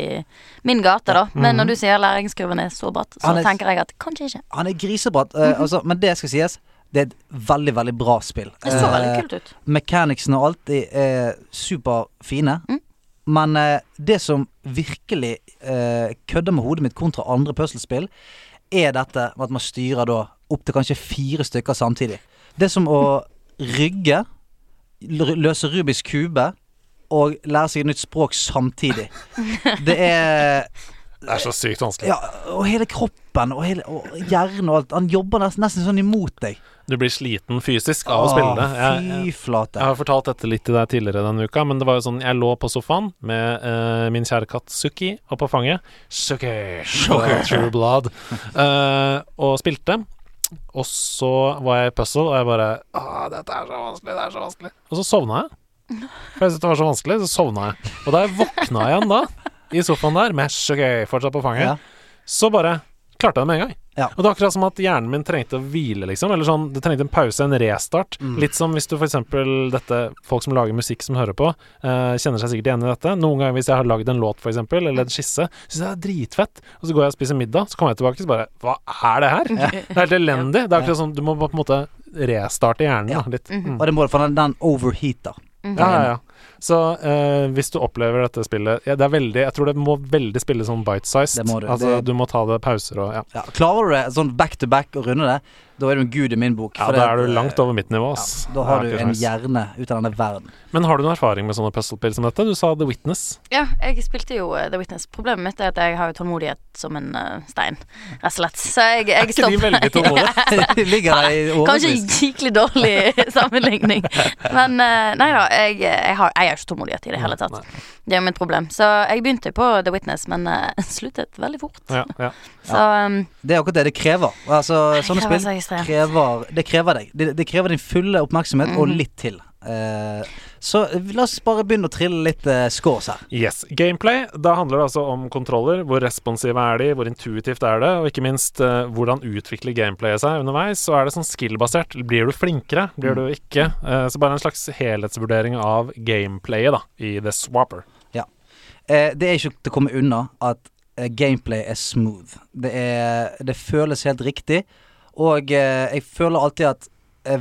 min gate, da. Men når du sier læringskurven er så bratt, så er- tenker jeg at kanskje ikke. han er grisebratt, eh, altså, men det skal sies. Det er et veldig, veldig bra spill. Det så veldig Eh, kult ut. Mechanicsene og alt er eh, superfine. Mm. Men eh, det som virkelig eh, kødder med hodet mitt kontra andre puslespill, er dette med at man styrer da opp til kanskje fire stykker samtidig. Det er som å rygge, løse Rubiks kube og lære seg et nytt språk samtidig. Det er Det er så sykt vanskelig. Ja, og hele kroppen og, hele, og hjernen og alt. Han jobber nesten, nesten sånn imot deg. Du blir sliten fysisk av å spille det. Jeg, jeg, jeg har fortalt dette litt til deg tidligere denne uka, men det var jo sånn Jeg lå på sofaen med uh, min kjære katt Suki oppå fanget. Suki, Suki, True Blood. Uh, (laughs) og spilte. Og så var jeg i puzzle, og jeg bare Å, dette er så vanskelig, det er så vanskelig. Og så sovna jeg. For jeg syntes det var så vanskelig, så sovna jeg. Og da jeg våkna igjen da, i sofaen der, med Suki fortsatt på fanget, Ja. så bare klarte jeg det med en gang. Ja. Og det var akkurat som at hjernen min trengte å hvile, liksom. Eller sånn, det trengte en pause, en restart. Mm. Litt som hvis du for eksempel dette Folk som lager musikk som hører på, uh, kjenner seg sikkert igjen i dette. Noen ganger hvis jeg har lagd en låt, for eksempel, eller en skisse, syns jeg det er dritfett. Og så går jeg og spiser middag, så kommer jeg tilbake og så bare Hva er det her? Det er helt elendig. Det er akkurat sånn Du må på en måte restarte hjernen Ja. da, litt. Mm. Og det må for den, den overheater. Ja, ja, ja. Så eh, hvis du opplever dette spillet ja, Det er veldig Jeg tror det må veldig spille sånn bite-sized. Altså, Det- du må ta det pauser og Ja, Ja, klarer du det sånn back to back og runde det, da er du en gud i min bok. ja da er du langt over mitt nivå, ass. Da har du en hjerne ut av denne verden. Men har du noen erfaring med sånne puzzle-spill som dette? Du sa The Witness. Ja, jeg spilte jo eh, The Witness. Problemet mitt er at jeg har jo tålmodighet som en eh, stein, rett og slett. Så jeg, jeg (laughs) Er ikke de veldig tålmodige? (laughs) Ligger der i Kanskje en skikkelig dårlig (laughs) sammenligning. Men eh, nei da, jeg, jeg, har, jeg har ikke tålmodighet i det hele tatt. Nei. Det er jo mitt problem. Så jeg begynte på The Witness, men uh, (laughs) sluttet veldig fort. Ja, ja. (laughs) Så um, Det er akkurat det det krever. Altså, sånne krever spill så krever Det krever deg. Det, det krever din fulle oppmerksomhet og Mhm. litt til. Uh, Så eh, la oss bare begynne å trille litt uh, scores her. Yes. Gameplay, da handler det altså om kontroller. Hvor responsive er de, hvor intuitivt er det, og ikke minst uh, hvordan utvikler gameplayet seg underveis. Så er det sånn skill-basert. Blir du flinkere, blir du ikke? Eh, så bare en slags helhetsvurdering av gameplayet da, i The Swapper. Eh, det er ikke til å komme unna at eh, gameplay er smooth. Det, er, det føles helt riktig, og eh, jeg føler alltid at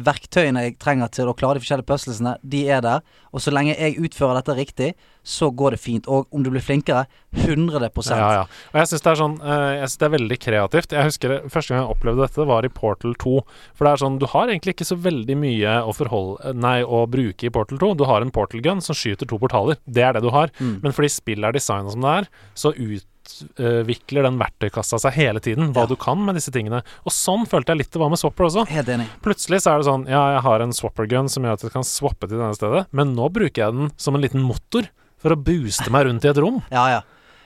verktøyene jeg trenger til å klare de forskjellige puzzlesene, de er der. Og så lenge jeg utfører dette riktig, så går det fint. Og om du blir flinkere, 100% Ja, ja. Og jeg syns det er sånn eh, Jeg synes det er veldig kreativt. Jeg husker det, Første gang jeg opplevde dette, var i Portal 2. For det er sånn Du har egentlig ikke så veldig mye å forholde Nei, å bruke i Portal 2. Du har en portal gun som skyter to portaler. Det er det du har. Mm. Men fordi spillet er designa som det er, så utvikler den verktøykassa seg hele tiden. Hva Ja. du kan med disse tingene. Og sånn følte jeg litt det var med Swapper også. Plutselig så er det sånn Ja, jeg har en swapper gun som gjør at jeg kan swappe til denne stedet, men nå bruker jeg den som en liten motor for å booste meg rundt i et rom. Ja, ja.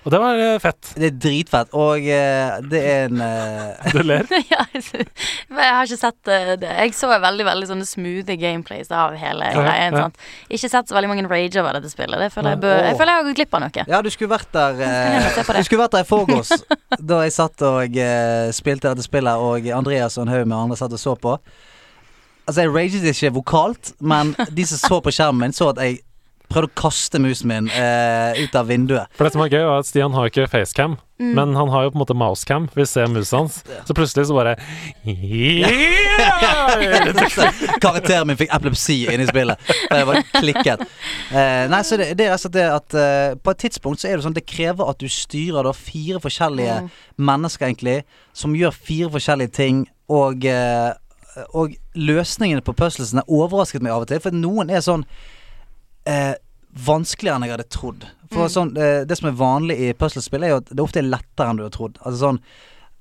Og det var eh, fett. Det er dritfett, og eh, det er en eh, Du ler. (laughs) ja, jeg men jeg har ikke sett eh, det. Jeg så veldig veldig sånne smooth gameplays av hele Ja, greien. ja. Ikke sett så veldig mange rage over dette spillet. Det føler jeg, bør, jeg føler jeg har gått glipp av noe. Ja, du skulle vært der eh. Du skulle vært der i forgårs, da jeg satt og eh, spilte dette spillet, og Andreas og en haug med andre satt og så på. Altså, jeg raget ikke vokalt, men de som så på skjermen min, så at jeg prøvde å kaste musen min eh, ut av vinduet. For det som er gøy, er at Stian har ikke facecam, Mm. men han har jo på en måte mousecam. Vi ser musen hans. Så plutselig så bare (laughs) Karakteren min fikk epilepsi inni spillet. Det var klikket. Eh, nei, så det, det er altså det at eh, På et tidspunkt så er det sånn Det krever at du styrer da fire forskjellige Mm. mennesker, egentlig, som gjør fire forskjellige ting, og eh, Og løsningene på puzzlesene overrasket meg av og til, for noen er sånn eh, vanskeligere enn jeg hadde trodd. For Mm. sånn, eh, Det som er vanlig i puslespill, er jo at det ofte er lettere enn du har trodd. Altså sånn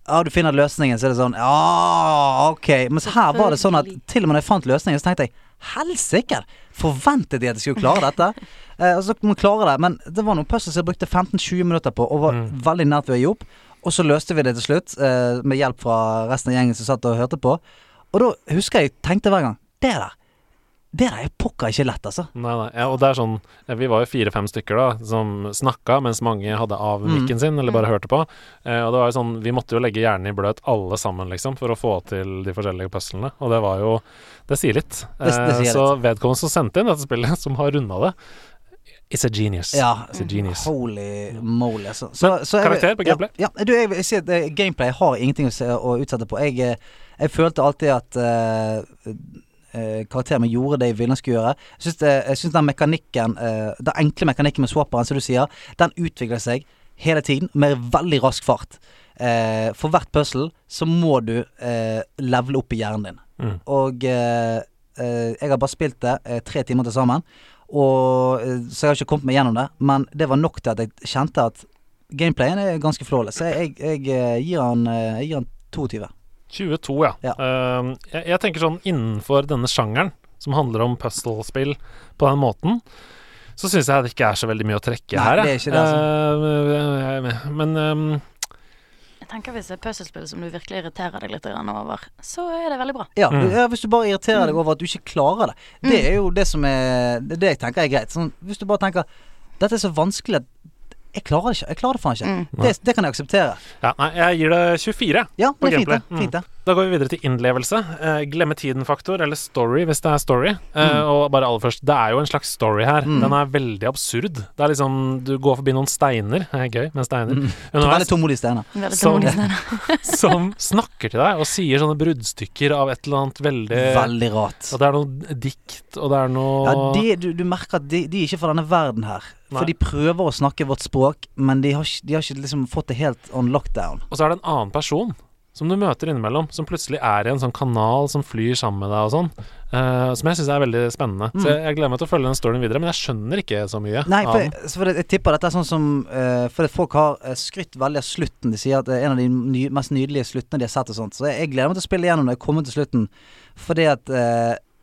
ja, du finner løsningen, så er det sånn Ja, ok. Mens her var det sånn at til og med når jeg fant løsningen, så tenkte jeg Helsike! Forventet de at jeg skulle klare dette? (laughs) Eh, og så må man klare det. Men det var noen puzzles jeg brukte 15-20 minutter på, og var Mm. veldig nært ved å gi opp. Og så løste vi det til slutt, eh, med hjelp fra resten av gjengen som satt og hørte på. Og da husker jeg tenkte hver gang Det der, det er pokker ikke lett, altså. Nei, nei. Ja, og det er sånn Vi var jo fire-fem stykker da som snakka mens mange hadde av Mm. mikken sin, eller bare hørte på. Eh, og det var jo sånn Vi måtte jo legge hjernen i bløt alle sammen, liksom, for å få til de forskjellige puslene. Og det var jo Det sier litt. Det- det Eh, sier så vedkommende som sendte inn dette spillet, (laughs) som har runda det It's a genius. Ja. It's a genius. Holy moly, altså. Så, så jeg- karakter på gameplay? Ja, ja du, jeg vil si at eh, gameplay har ingenting å, se, å utsette på. Jeg, eh, jeg følte alltid at eh, eh, karakteren min gjorde det jeg ville han skulle gjøre. Jeg syns, den mekanikken, eh, den enkle mekanikken med swapperen, som du sier, den utvikler seg hele tiden med veldig rask fart. Eh, for hvert puzzle så må du eh, levele opp i hjernen din. Mm. Og eh, eh, jeg har bare spilt det eh, tre timer til sammen, og, eh, så jeg har ikke kommet meg gjennom det. Men det var nok til at jeg kjente at gameplayen er ganske flawless. Så jeg, jeg, jeg, gir han Jeg gir han 22. 22, ja. Ja. Uh, jeg, jeg tenker sånn innenfor denne sjangeren, som handler om puzzle-spill på den måten, så syns jeg det ikke er så veldig mye å trekke Nei, her. det er ikke det, altså. men um, Jeg tenker Hvis det er puslespill som du virkelig irriterer deg litt over, så er det veldig bra. Ja, Mm. ja, hvis du bare irriterer deg over at du ikke klarer det. Det Mm. er jo det som er Det er det jeg tenker er greit. Sånn, hvis du bare tenker Dette er så vanskelig at jeg klarer det ikke. Jeg klarer det faen ikke. Mm. Det, det kan jeg akseptere. ja, nei, jeg gir det 24. Ja, På det er fint, det. gameplay. Fint, det. Da går vi videre til innlevelse. Eh, glemme tiden-faktor, eller story, hvis det er story. Eh, Mm. Og bare aller først, det er jo en slags story her. Mm. Den er veldig absurd. Det er liksom Du går forbi noen steiner. Det er gøy med steiner. Mm. Underveis, Veldig tomodige steiner Som- (laughs) som snakker til deg og sier sånne bruddstykker av et eller annet veldig Veldig rart. Og det er noe dikt, og det er noe Ja, de, du, du merker at de, de er ikke fra denne verden her. For Nei. de prøver å snakke vårt språk, men de har, de har ikke liksom fått det helt on lockdown. Og så er det en annen person som du møter innimellom, som plutselig er i en sånn kanal som flyr sammen med deg og sånn. Uh, som jeg syns er veldig spennende. Mm. Så jeg, jeg gleder meg til å følge den storyen videre, men jeg skjønner ikke så mye. Nei, for, jeg, for jeg, jeg tipper dette er sånn som uh, For folk har eh, skrytt veldig av slutten. De sier at det er en av de ny, mest nydelige sluttene de har sett og sånt. Så jeg, gleder meg til å spille igjennom når jeg kommer til slutten. Fordi at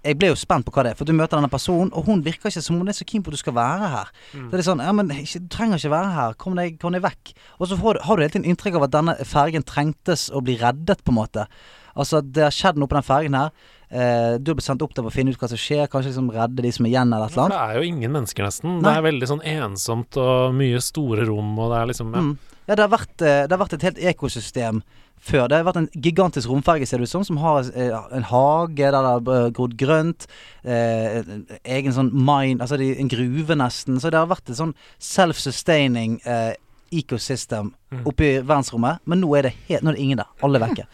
jeg ble jo spent på hva det er, for du møter denne personen, og hun virker ikke som hun er så keen på at du skal være her. Så det er sånn Ja, men ikke, du trenger ikke være her. Kom deg, kom deg vekk. Og så får har du hele tiden inntrykk av at denne fergen trengtes å bli reddet, på en måte. Altså, det har skjedd noe på den fergen her. Eh, du har blitt sendt opp der for å finne ut hva som skjer, kanskje liksom redde de som er igjen, eller et eller annet. det er jo ingen mennesker, nesten. Nei. Det er veldig sånn ensomt og mye store rom, og det er liksom ja. Mm. Ja, det har, vært, eh, det har vært et helt ekosystem før. Det har vært en gigantisk romferge, ser det ut som, som har eh, en hage der det har grodd grønt. Eh, egen sånn mine, altså de, en gruve nesten. Så det har vært et sånn self-sustaining eh, ecosystem Mm. oppe i verdensrommet. Men nå er det, helt, nå er det ingen der. Alle er vekke.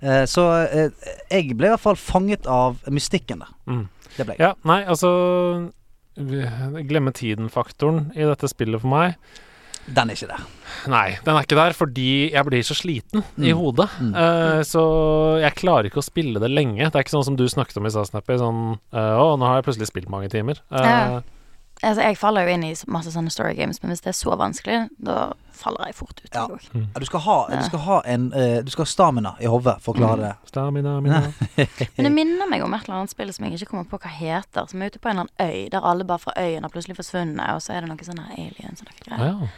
Eh, så eh, jeg ble i hvert fall fanget av mystikken der. Mm. Det ble jeg. Ja, nei, altså Glemme tiden-faktoren i dette spillet for meg. Den er ikke der. Nei, den er ikke der fordi jeg blir så sliten i Mm. hodet. Mm. Uh, så jeg klarer ikke å spille det lenge. Det er ikke sånn som du snakket om i stad, Snappy. Sånn Å, nå har jeg plutselig spilt mange timer. Uh, Ja. Altså, jeg faller jo inn i masse sånne story games, men hvis det er så vanskelig, da faller jeg fort ut. Ja. Mm. Ja, du skal ha, du skal ha en Du skal ha stamina i hodet for å klare det. Stamina, mina. (laughs) Men det minner meg om et eller annet spill som jeg ikke kommer på hva heter, som er ute på en eller annen øy, der alle bare fra øyen har plutselig forsvunnet, og så er det noen sånne aliens og noe greier. Ja.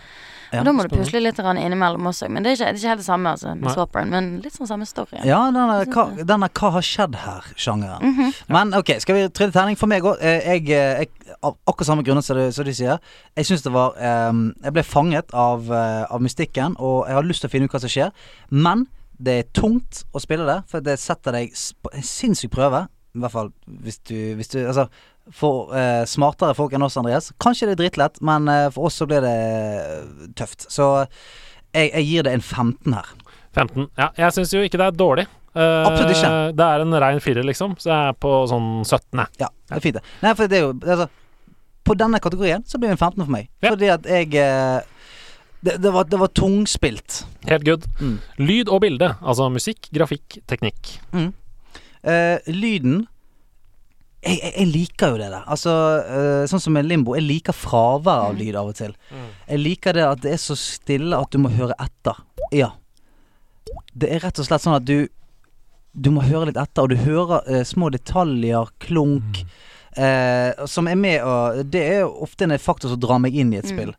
Ja, og da må du pusle litt innimellom også, men det er ikke, det er ikke helt det samme altså, med Swapperen, men litt sånn samme story. Ja, denne hva, denne 'hva har skjedd her'-sjangeren. Mhm. Men ok, skal vi trille terning? For meg òg. Jeg, eh, jeg, av akkurat samme grunner som du, som du sier. Jeg syns det var um, Jeg ble fanget av, eh, av mystikken, og jeg har lyst til å finne ut hva som skjer. Men det er tungt å spille det, for det setter deg på en sinnssyk prøve. I hvert fall hvis du, hvis du Altså, for eh, smartere folk enn oss, Andreas. Kanskje det er drittlett, men eh, for oss så blir det eh, tøft. Så jeg, jeg gir det en 15 her. 15. Ja, jeg syns jo ikke det er dårlig. Eh, Absolutt ikke. Det er en rein firer, liksom, så jeg er på sånn 17, jeg. Ja, det er fint det. Nei, for det er jo altså, På denne kategorien så blir det en 15 for meg. Ja. Fordi at jeg eh, det, det, var, det var tungspilt. Helt good. Mm. Lyd og bilde, altså musikk, grafikk, teknikk. Eh, lyden jeg, jeg, jeg liker jo det der. Altså, uh, sånn som med Limbo. Jeg liker fravær av lyd av og til. Jeg liker det at det er så stille at du må høre etter. Ja. Det er rett og slett sånn at du Du må høre litt etter, og du hører uh, små detaljer, klunk, eh, som er med og Det er jo ofte en faktor som drar meg inn i et Mm. spill.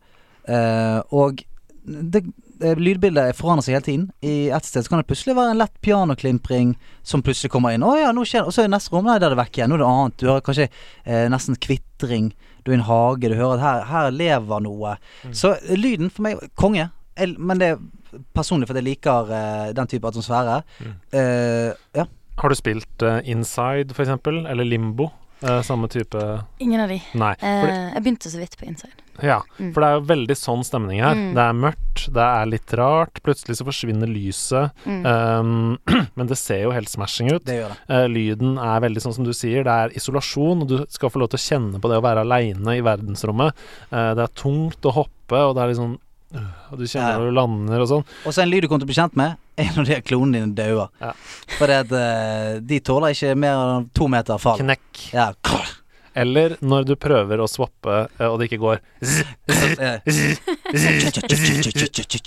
Og det, lydbildet forandrer seg hele tiden. I ett sted så kan det plutselig være en lett pianoklimpring som plutselig kommer inn. 'Å ja, nå skjer det.' Og så i neste rom, nei, der er det vekk igjen. Nå er det annet. Du hører kanskje eh, nesten kvitring. Du er i en hage, du hører at her, her lever noe. Så eh, lyden for meg konge. Jeg, men det er personlig fordi jeg liker eh, den type atmosfære. Eh, ja. Har du spilt eh, Inside, for eksempel? Eller Limbo? Eh, samme type Ingen av de. Nei. Eh, For jeg begynte så vidt på Inside. ja, mm. for det er jo veldig sånn stemning her. Mm. Det er mørkt, det er litt rart. Plutselig så forsvinner lyset. Mm. Um, (clears throat) men det ser jo helt smashing ut. Det gjør det. Uh, lyden er veldig sånn som du sier, det er isolasjon, og du skal få lov til å kjenne på det å være aleine i verdensrommet. Eh, det er tungt å hoppe, og det er litt sånn øh, Og du kjenner når du lander og sånn. Og så en lyd du kommer til å bli kjent med, er når de klonene dine dauer. Ja. For de tåler ikke mer enn to meter fall. Knekk. Ja. Eller når du prøver å swappe, eh, og det ikke går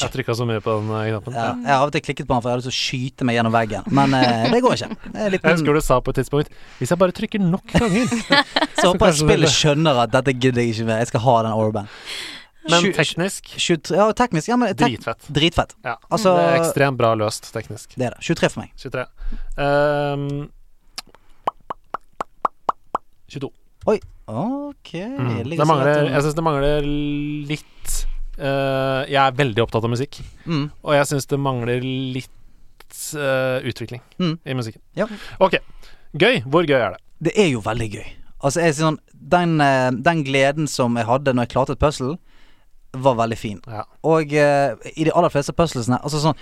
Jeg trykka så mye på den eh, knappen. Ja, jeg har av og til klikket på den for jeg hadde lyst til å skyte meg gjennom veggen, men eh, (laughs) det går ikke. Det Jeg husker du sa på et tidspunkt Hvis jeg bare trykker nok ganger (laughs) så håper jeg spillet skjønner at dette gidder jeg ikke mer. Jeg skal ha den orban. Men teknisk 23, ja, teknisk. Ja, men tek, dritfett. dritfett. Ja. Altså- det er ekstremt bra løst teknisk. Det er det. 23 for meg. 23. Um, 22. Ok. Mm. jeg mangler, jeg syns det mangler litt uh, Jeg er veldig opptatt av musikk, mm. og jeg syns det mangler litt uh, utvikling Mm. i musikken. Ja. Ok. Gøy. Hvor gøy er det? Det er jo veldig gøy. Altså, jeg, sånn, den, eh, den gleden som jeg hadde når jeg klarte et puzzle, var veldig fin. Ja. Og uh, i de aller fleste puzzlesene Altså sånn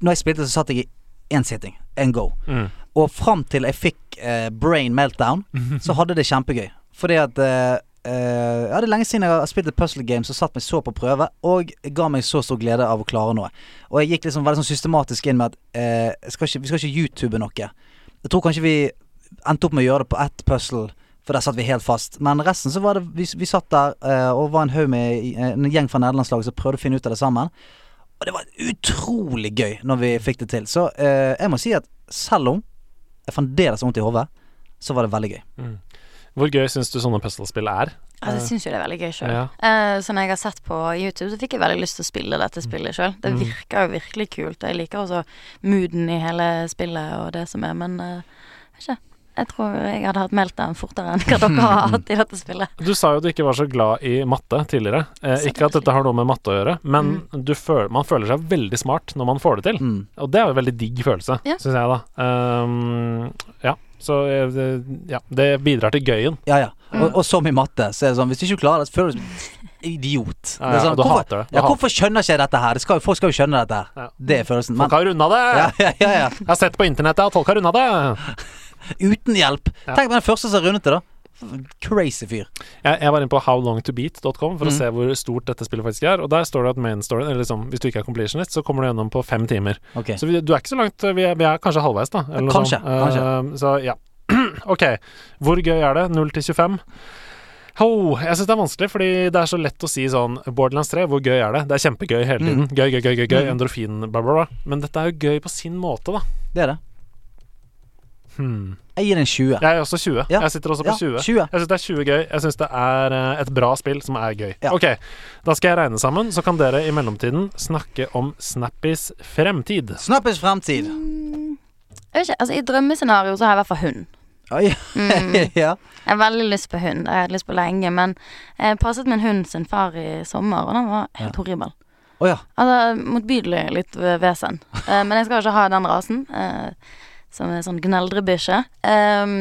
Når jeg spilte, så satt jeg i én sitting. En go. Mm. Og fram til jeg fikk uh, brain meltdown, (laughs) så hadde det kjempegøy. Fordi at uh, Uh, Ja, det er lenge siden jeg har spilt et puzzle game som satt meg så på prøve, og ga meg så stor glede av å klare noe. Og jeg gikk liksom veldig sånn systematisk inn med at uh, skal ikke, vi skal ikke YouTube noe. Jeg tror kanskje vi endte opp med å gjøre det på ett puzzle, for der satt vi helt fast. Men resten så var det Vi, vi satt der uh, og var en haug med eh, en gjeng fra nederlandslaget som prøvde å finne ut av det sammen. Og det var utrolig gøy når vi fikk det til. Så uh, jeg må si at selv om jeg fremdeles har vondt i hodet, så var det veldig gøy. Hvor gøy syns du sånne puzzlespill er? Altså, jeg syns jo det er veldig gøy sjøl. Ja. så når jeg har sett på YouTube, så fikk jeg veldig lyst til å spille dette spillet sjøl. Det Mm. virker jo virkelig kult, og jeg liker også mooden i hele spillet og det som er, men uh, ikke. Jeg tror jeg hadde hatt meltdown fortere enn hva dere har hatt i dette spillet. Du sa jo du ikke var så glad i matte tidligere. Eh, ikke at dette har noe med matte å gjøre, men du føler, man føler seg veldig smart når man får det til. Mm. Og det er jo en veldig digg følelse, Ja. syns jeg, da. Um, ja, så eh, det, ja, det bidrar til gøyen. Ja, ja. Mm. Og, og som i matte, så er det sånn Hvis du ikke klarer det, så føler du deg som idiot. Ja, Det ja, sånn, hvorfor, hater det. Du ja, hvorfor skjønner ikke jeg dette her? Det skal, folk skal jo skjønne dette her. Ja. Det er følelsen. Men, Folk har runda det! ja, ja, ja, ja. Jeg har sett på internettet at folk har runda det! (laughs) Uten hjelp. Ja. Tenk på den første som rundet det, da. Crazy fyr. Jeg, jeg var inne på howlongtobeat.com for å Mm. se hvor stort dette spillet faktisk er, og der står det at main storyen, eller liksom, hvis du ikke er completionist, så kommer du gjennom på fem timer. Ok. Så vi, du er ikke så langt, vi er, vi er kanskje halvveis, da. Kanskje, sånt. Eh, så ja. (clears throat) ok. Hvor gøy er det? 0 til 25? Oh, jeg syns det er vanskelig, fordi det er så lett å si sånn Borderlands 3, hvor gøy er det? Det er kjempegøy hele tiden. Gøy, gøy, gøy, gøy, gøy. Mm. endorfin, bla, bla, bla. Men dette er jo gøy på sin måte, da. Det er det. Hmm. Jeg gir den en 20. Jeg er også 20. Ja. Jeg sitter også på Ja, 20. 20. Jeg syns det er 20 gøy. Jeg syns det er eh, et bra spill som er gøy. Ja. Ok, da skal jeg regne sammen, så kan dere i mellomtiden snakke om Snappys fremtid. Snappys fremtid. Mm, jeg vet ikke, altså I drømmescenario så har jeg i hvert fall hund. Oi. Mm. (laughs) ja. Jeg har veldig lyst på hund. Jeg har hatt lyst på lenge. Men jeg passet min hund sin far i sommer, og den var helt horribel. Oh, ja. Altså motbydelig litt vesen. Eh, men jeg skal ikke ha den rasen, eh, som er sånn gneldrebikkje. Um,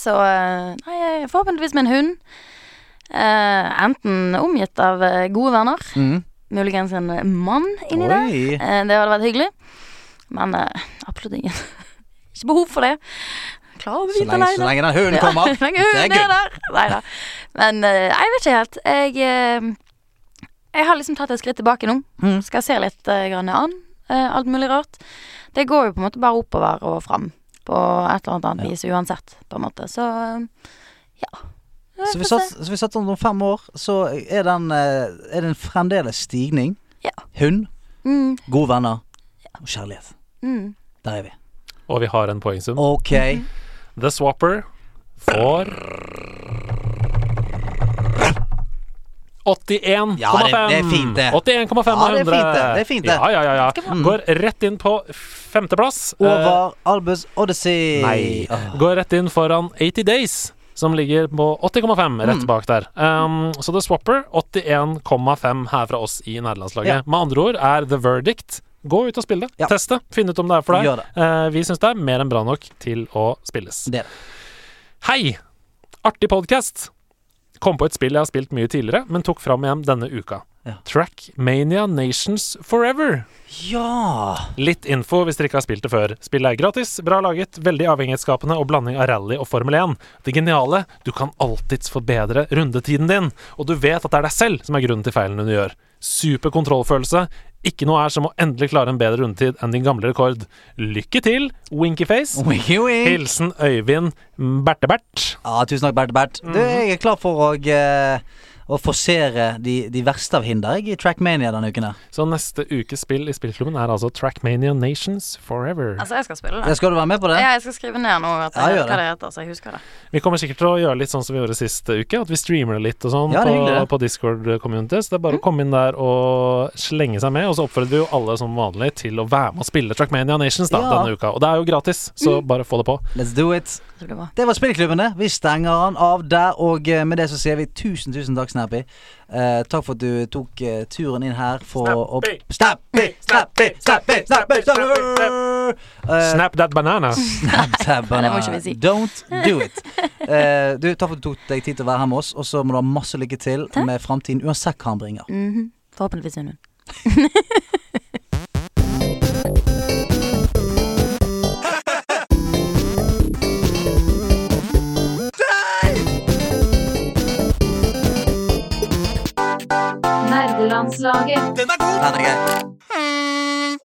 så eh, nei, forhåpentligvis med en hund. Uh, enten omgitt av eh, gode venner, Mm. muligens en mann inni der. Eh, det hadde vært hyggelig. Men uh, absolutt ingen. (laughs) ikke behov for det. Å Så vite lenge, så lenge den hunden Ja, kommer. så (laughs) lenge hunden er der. Nei da. Men eh, jeg vet ikke helt. Jeg eh, Jeg har liksom tatt et skritt tilbake nå. Mm. Skal se litt uh, grann an. Eh, alt mulig rart. Det går jo på en måte bare oppover og fram på et eller annet Ja. vis uansett, på en måte. Så eh, ja. Så vi satt, så vi satt om fem år, så er, den, eh, er det en fremdeles stigning. Ja. Hund, Mm, gode venner og kjærlighet. mm. Der er vi. Og vi har en poengsum. Ok. The Swapper får (clears throat) 81,5. Ja, det- det er fint, det. 81,5 Ja, av det er 100. fint, det. Er fint, det. Ja, ja, ja, ja. Går rett inn på femteplass. Over Albus Odyssey. Nei. Går rett inn foran 80 Days, som ligger på 80,5 rett Mm. bak der. Um, så The Swapper 81,5 her fra oss i nederlandslaget. Ja. Med andre ord er The Verdict Gå ut og spill det. Ja. Test det. Finn ut om det er for deg. Eh, vi syns det er mer enn bra nok til å spilles. Det det. Hei! Artig podkast. Kom på et spill jeg har spilt mye tidligere, men tok fram igjen denne uka. Ja. Trackmania Nations Forever. Ja Litt info hvis dere ikke har spilt det før. Spillet er gratis, bra laget, veldig avhengighetsskapende og blanding av rally og Formel 1. Det geniale, du kan alltids forbedre rundetiden din, og du vet at det er deg selv som er grunnen til feilene du gjør. Super kontrollfølelse. Ikke noe er som å endelig klare en bedre rundetid enn din gamle rekord. Lykke til, Winkyface. Winky wink. Hilsen Øyvind Bertebert. Ja, tusen takk, Bert Bert. Mhm. Du, jeg er klar for å, eh, å forsere de, de verste av hinder jeg, i Trackmania denne uken her. Så neste ukes spill i spillklubben er altså Trackmania Nations Forever. Altså, jeg skal spille Ja, det. Skal du være med på det? Ja, jeg skal skrive ned nå at Ja, jeg gjør hva det heter, så jeg husker det. Vi kommer sikkert til å gjøre litt sånn som vi gjorde sist uke, at vi streamer det litt og sånn Ja, på, på Discord-community. Så det er bare å komme inn der og slenge seg med. Og så oppfordrer vi jo alle som vanlig til å være med og spille Trackmania Nations da, Ja. denne uka. Og det er jo gratis, så bare få det på. Let's do it. Det var Spillklubben, det. Vi stenger den av der, og eh, med det så sier vi tusen, tusen takk, Snappy. Eh, takk for at du tok eh, turen inn her for å Snappy! Snappy! Snappy! Snappy! Snappy! Snappy! Eh, Snap that banana. (laughs) Snap that banana. det må ikke vi si. Don't do it. (laughs) Eh, du, takk for at du tok deg tid til å være her med oss, og så må du ha masse lykke til Takk. med framtiden, uansett hva han bringer. Mhm. Forhåpentligvis en hund. (laughs) Nordlandslaget. Den er god! Den er gøy.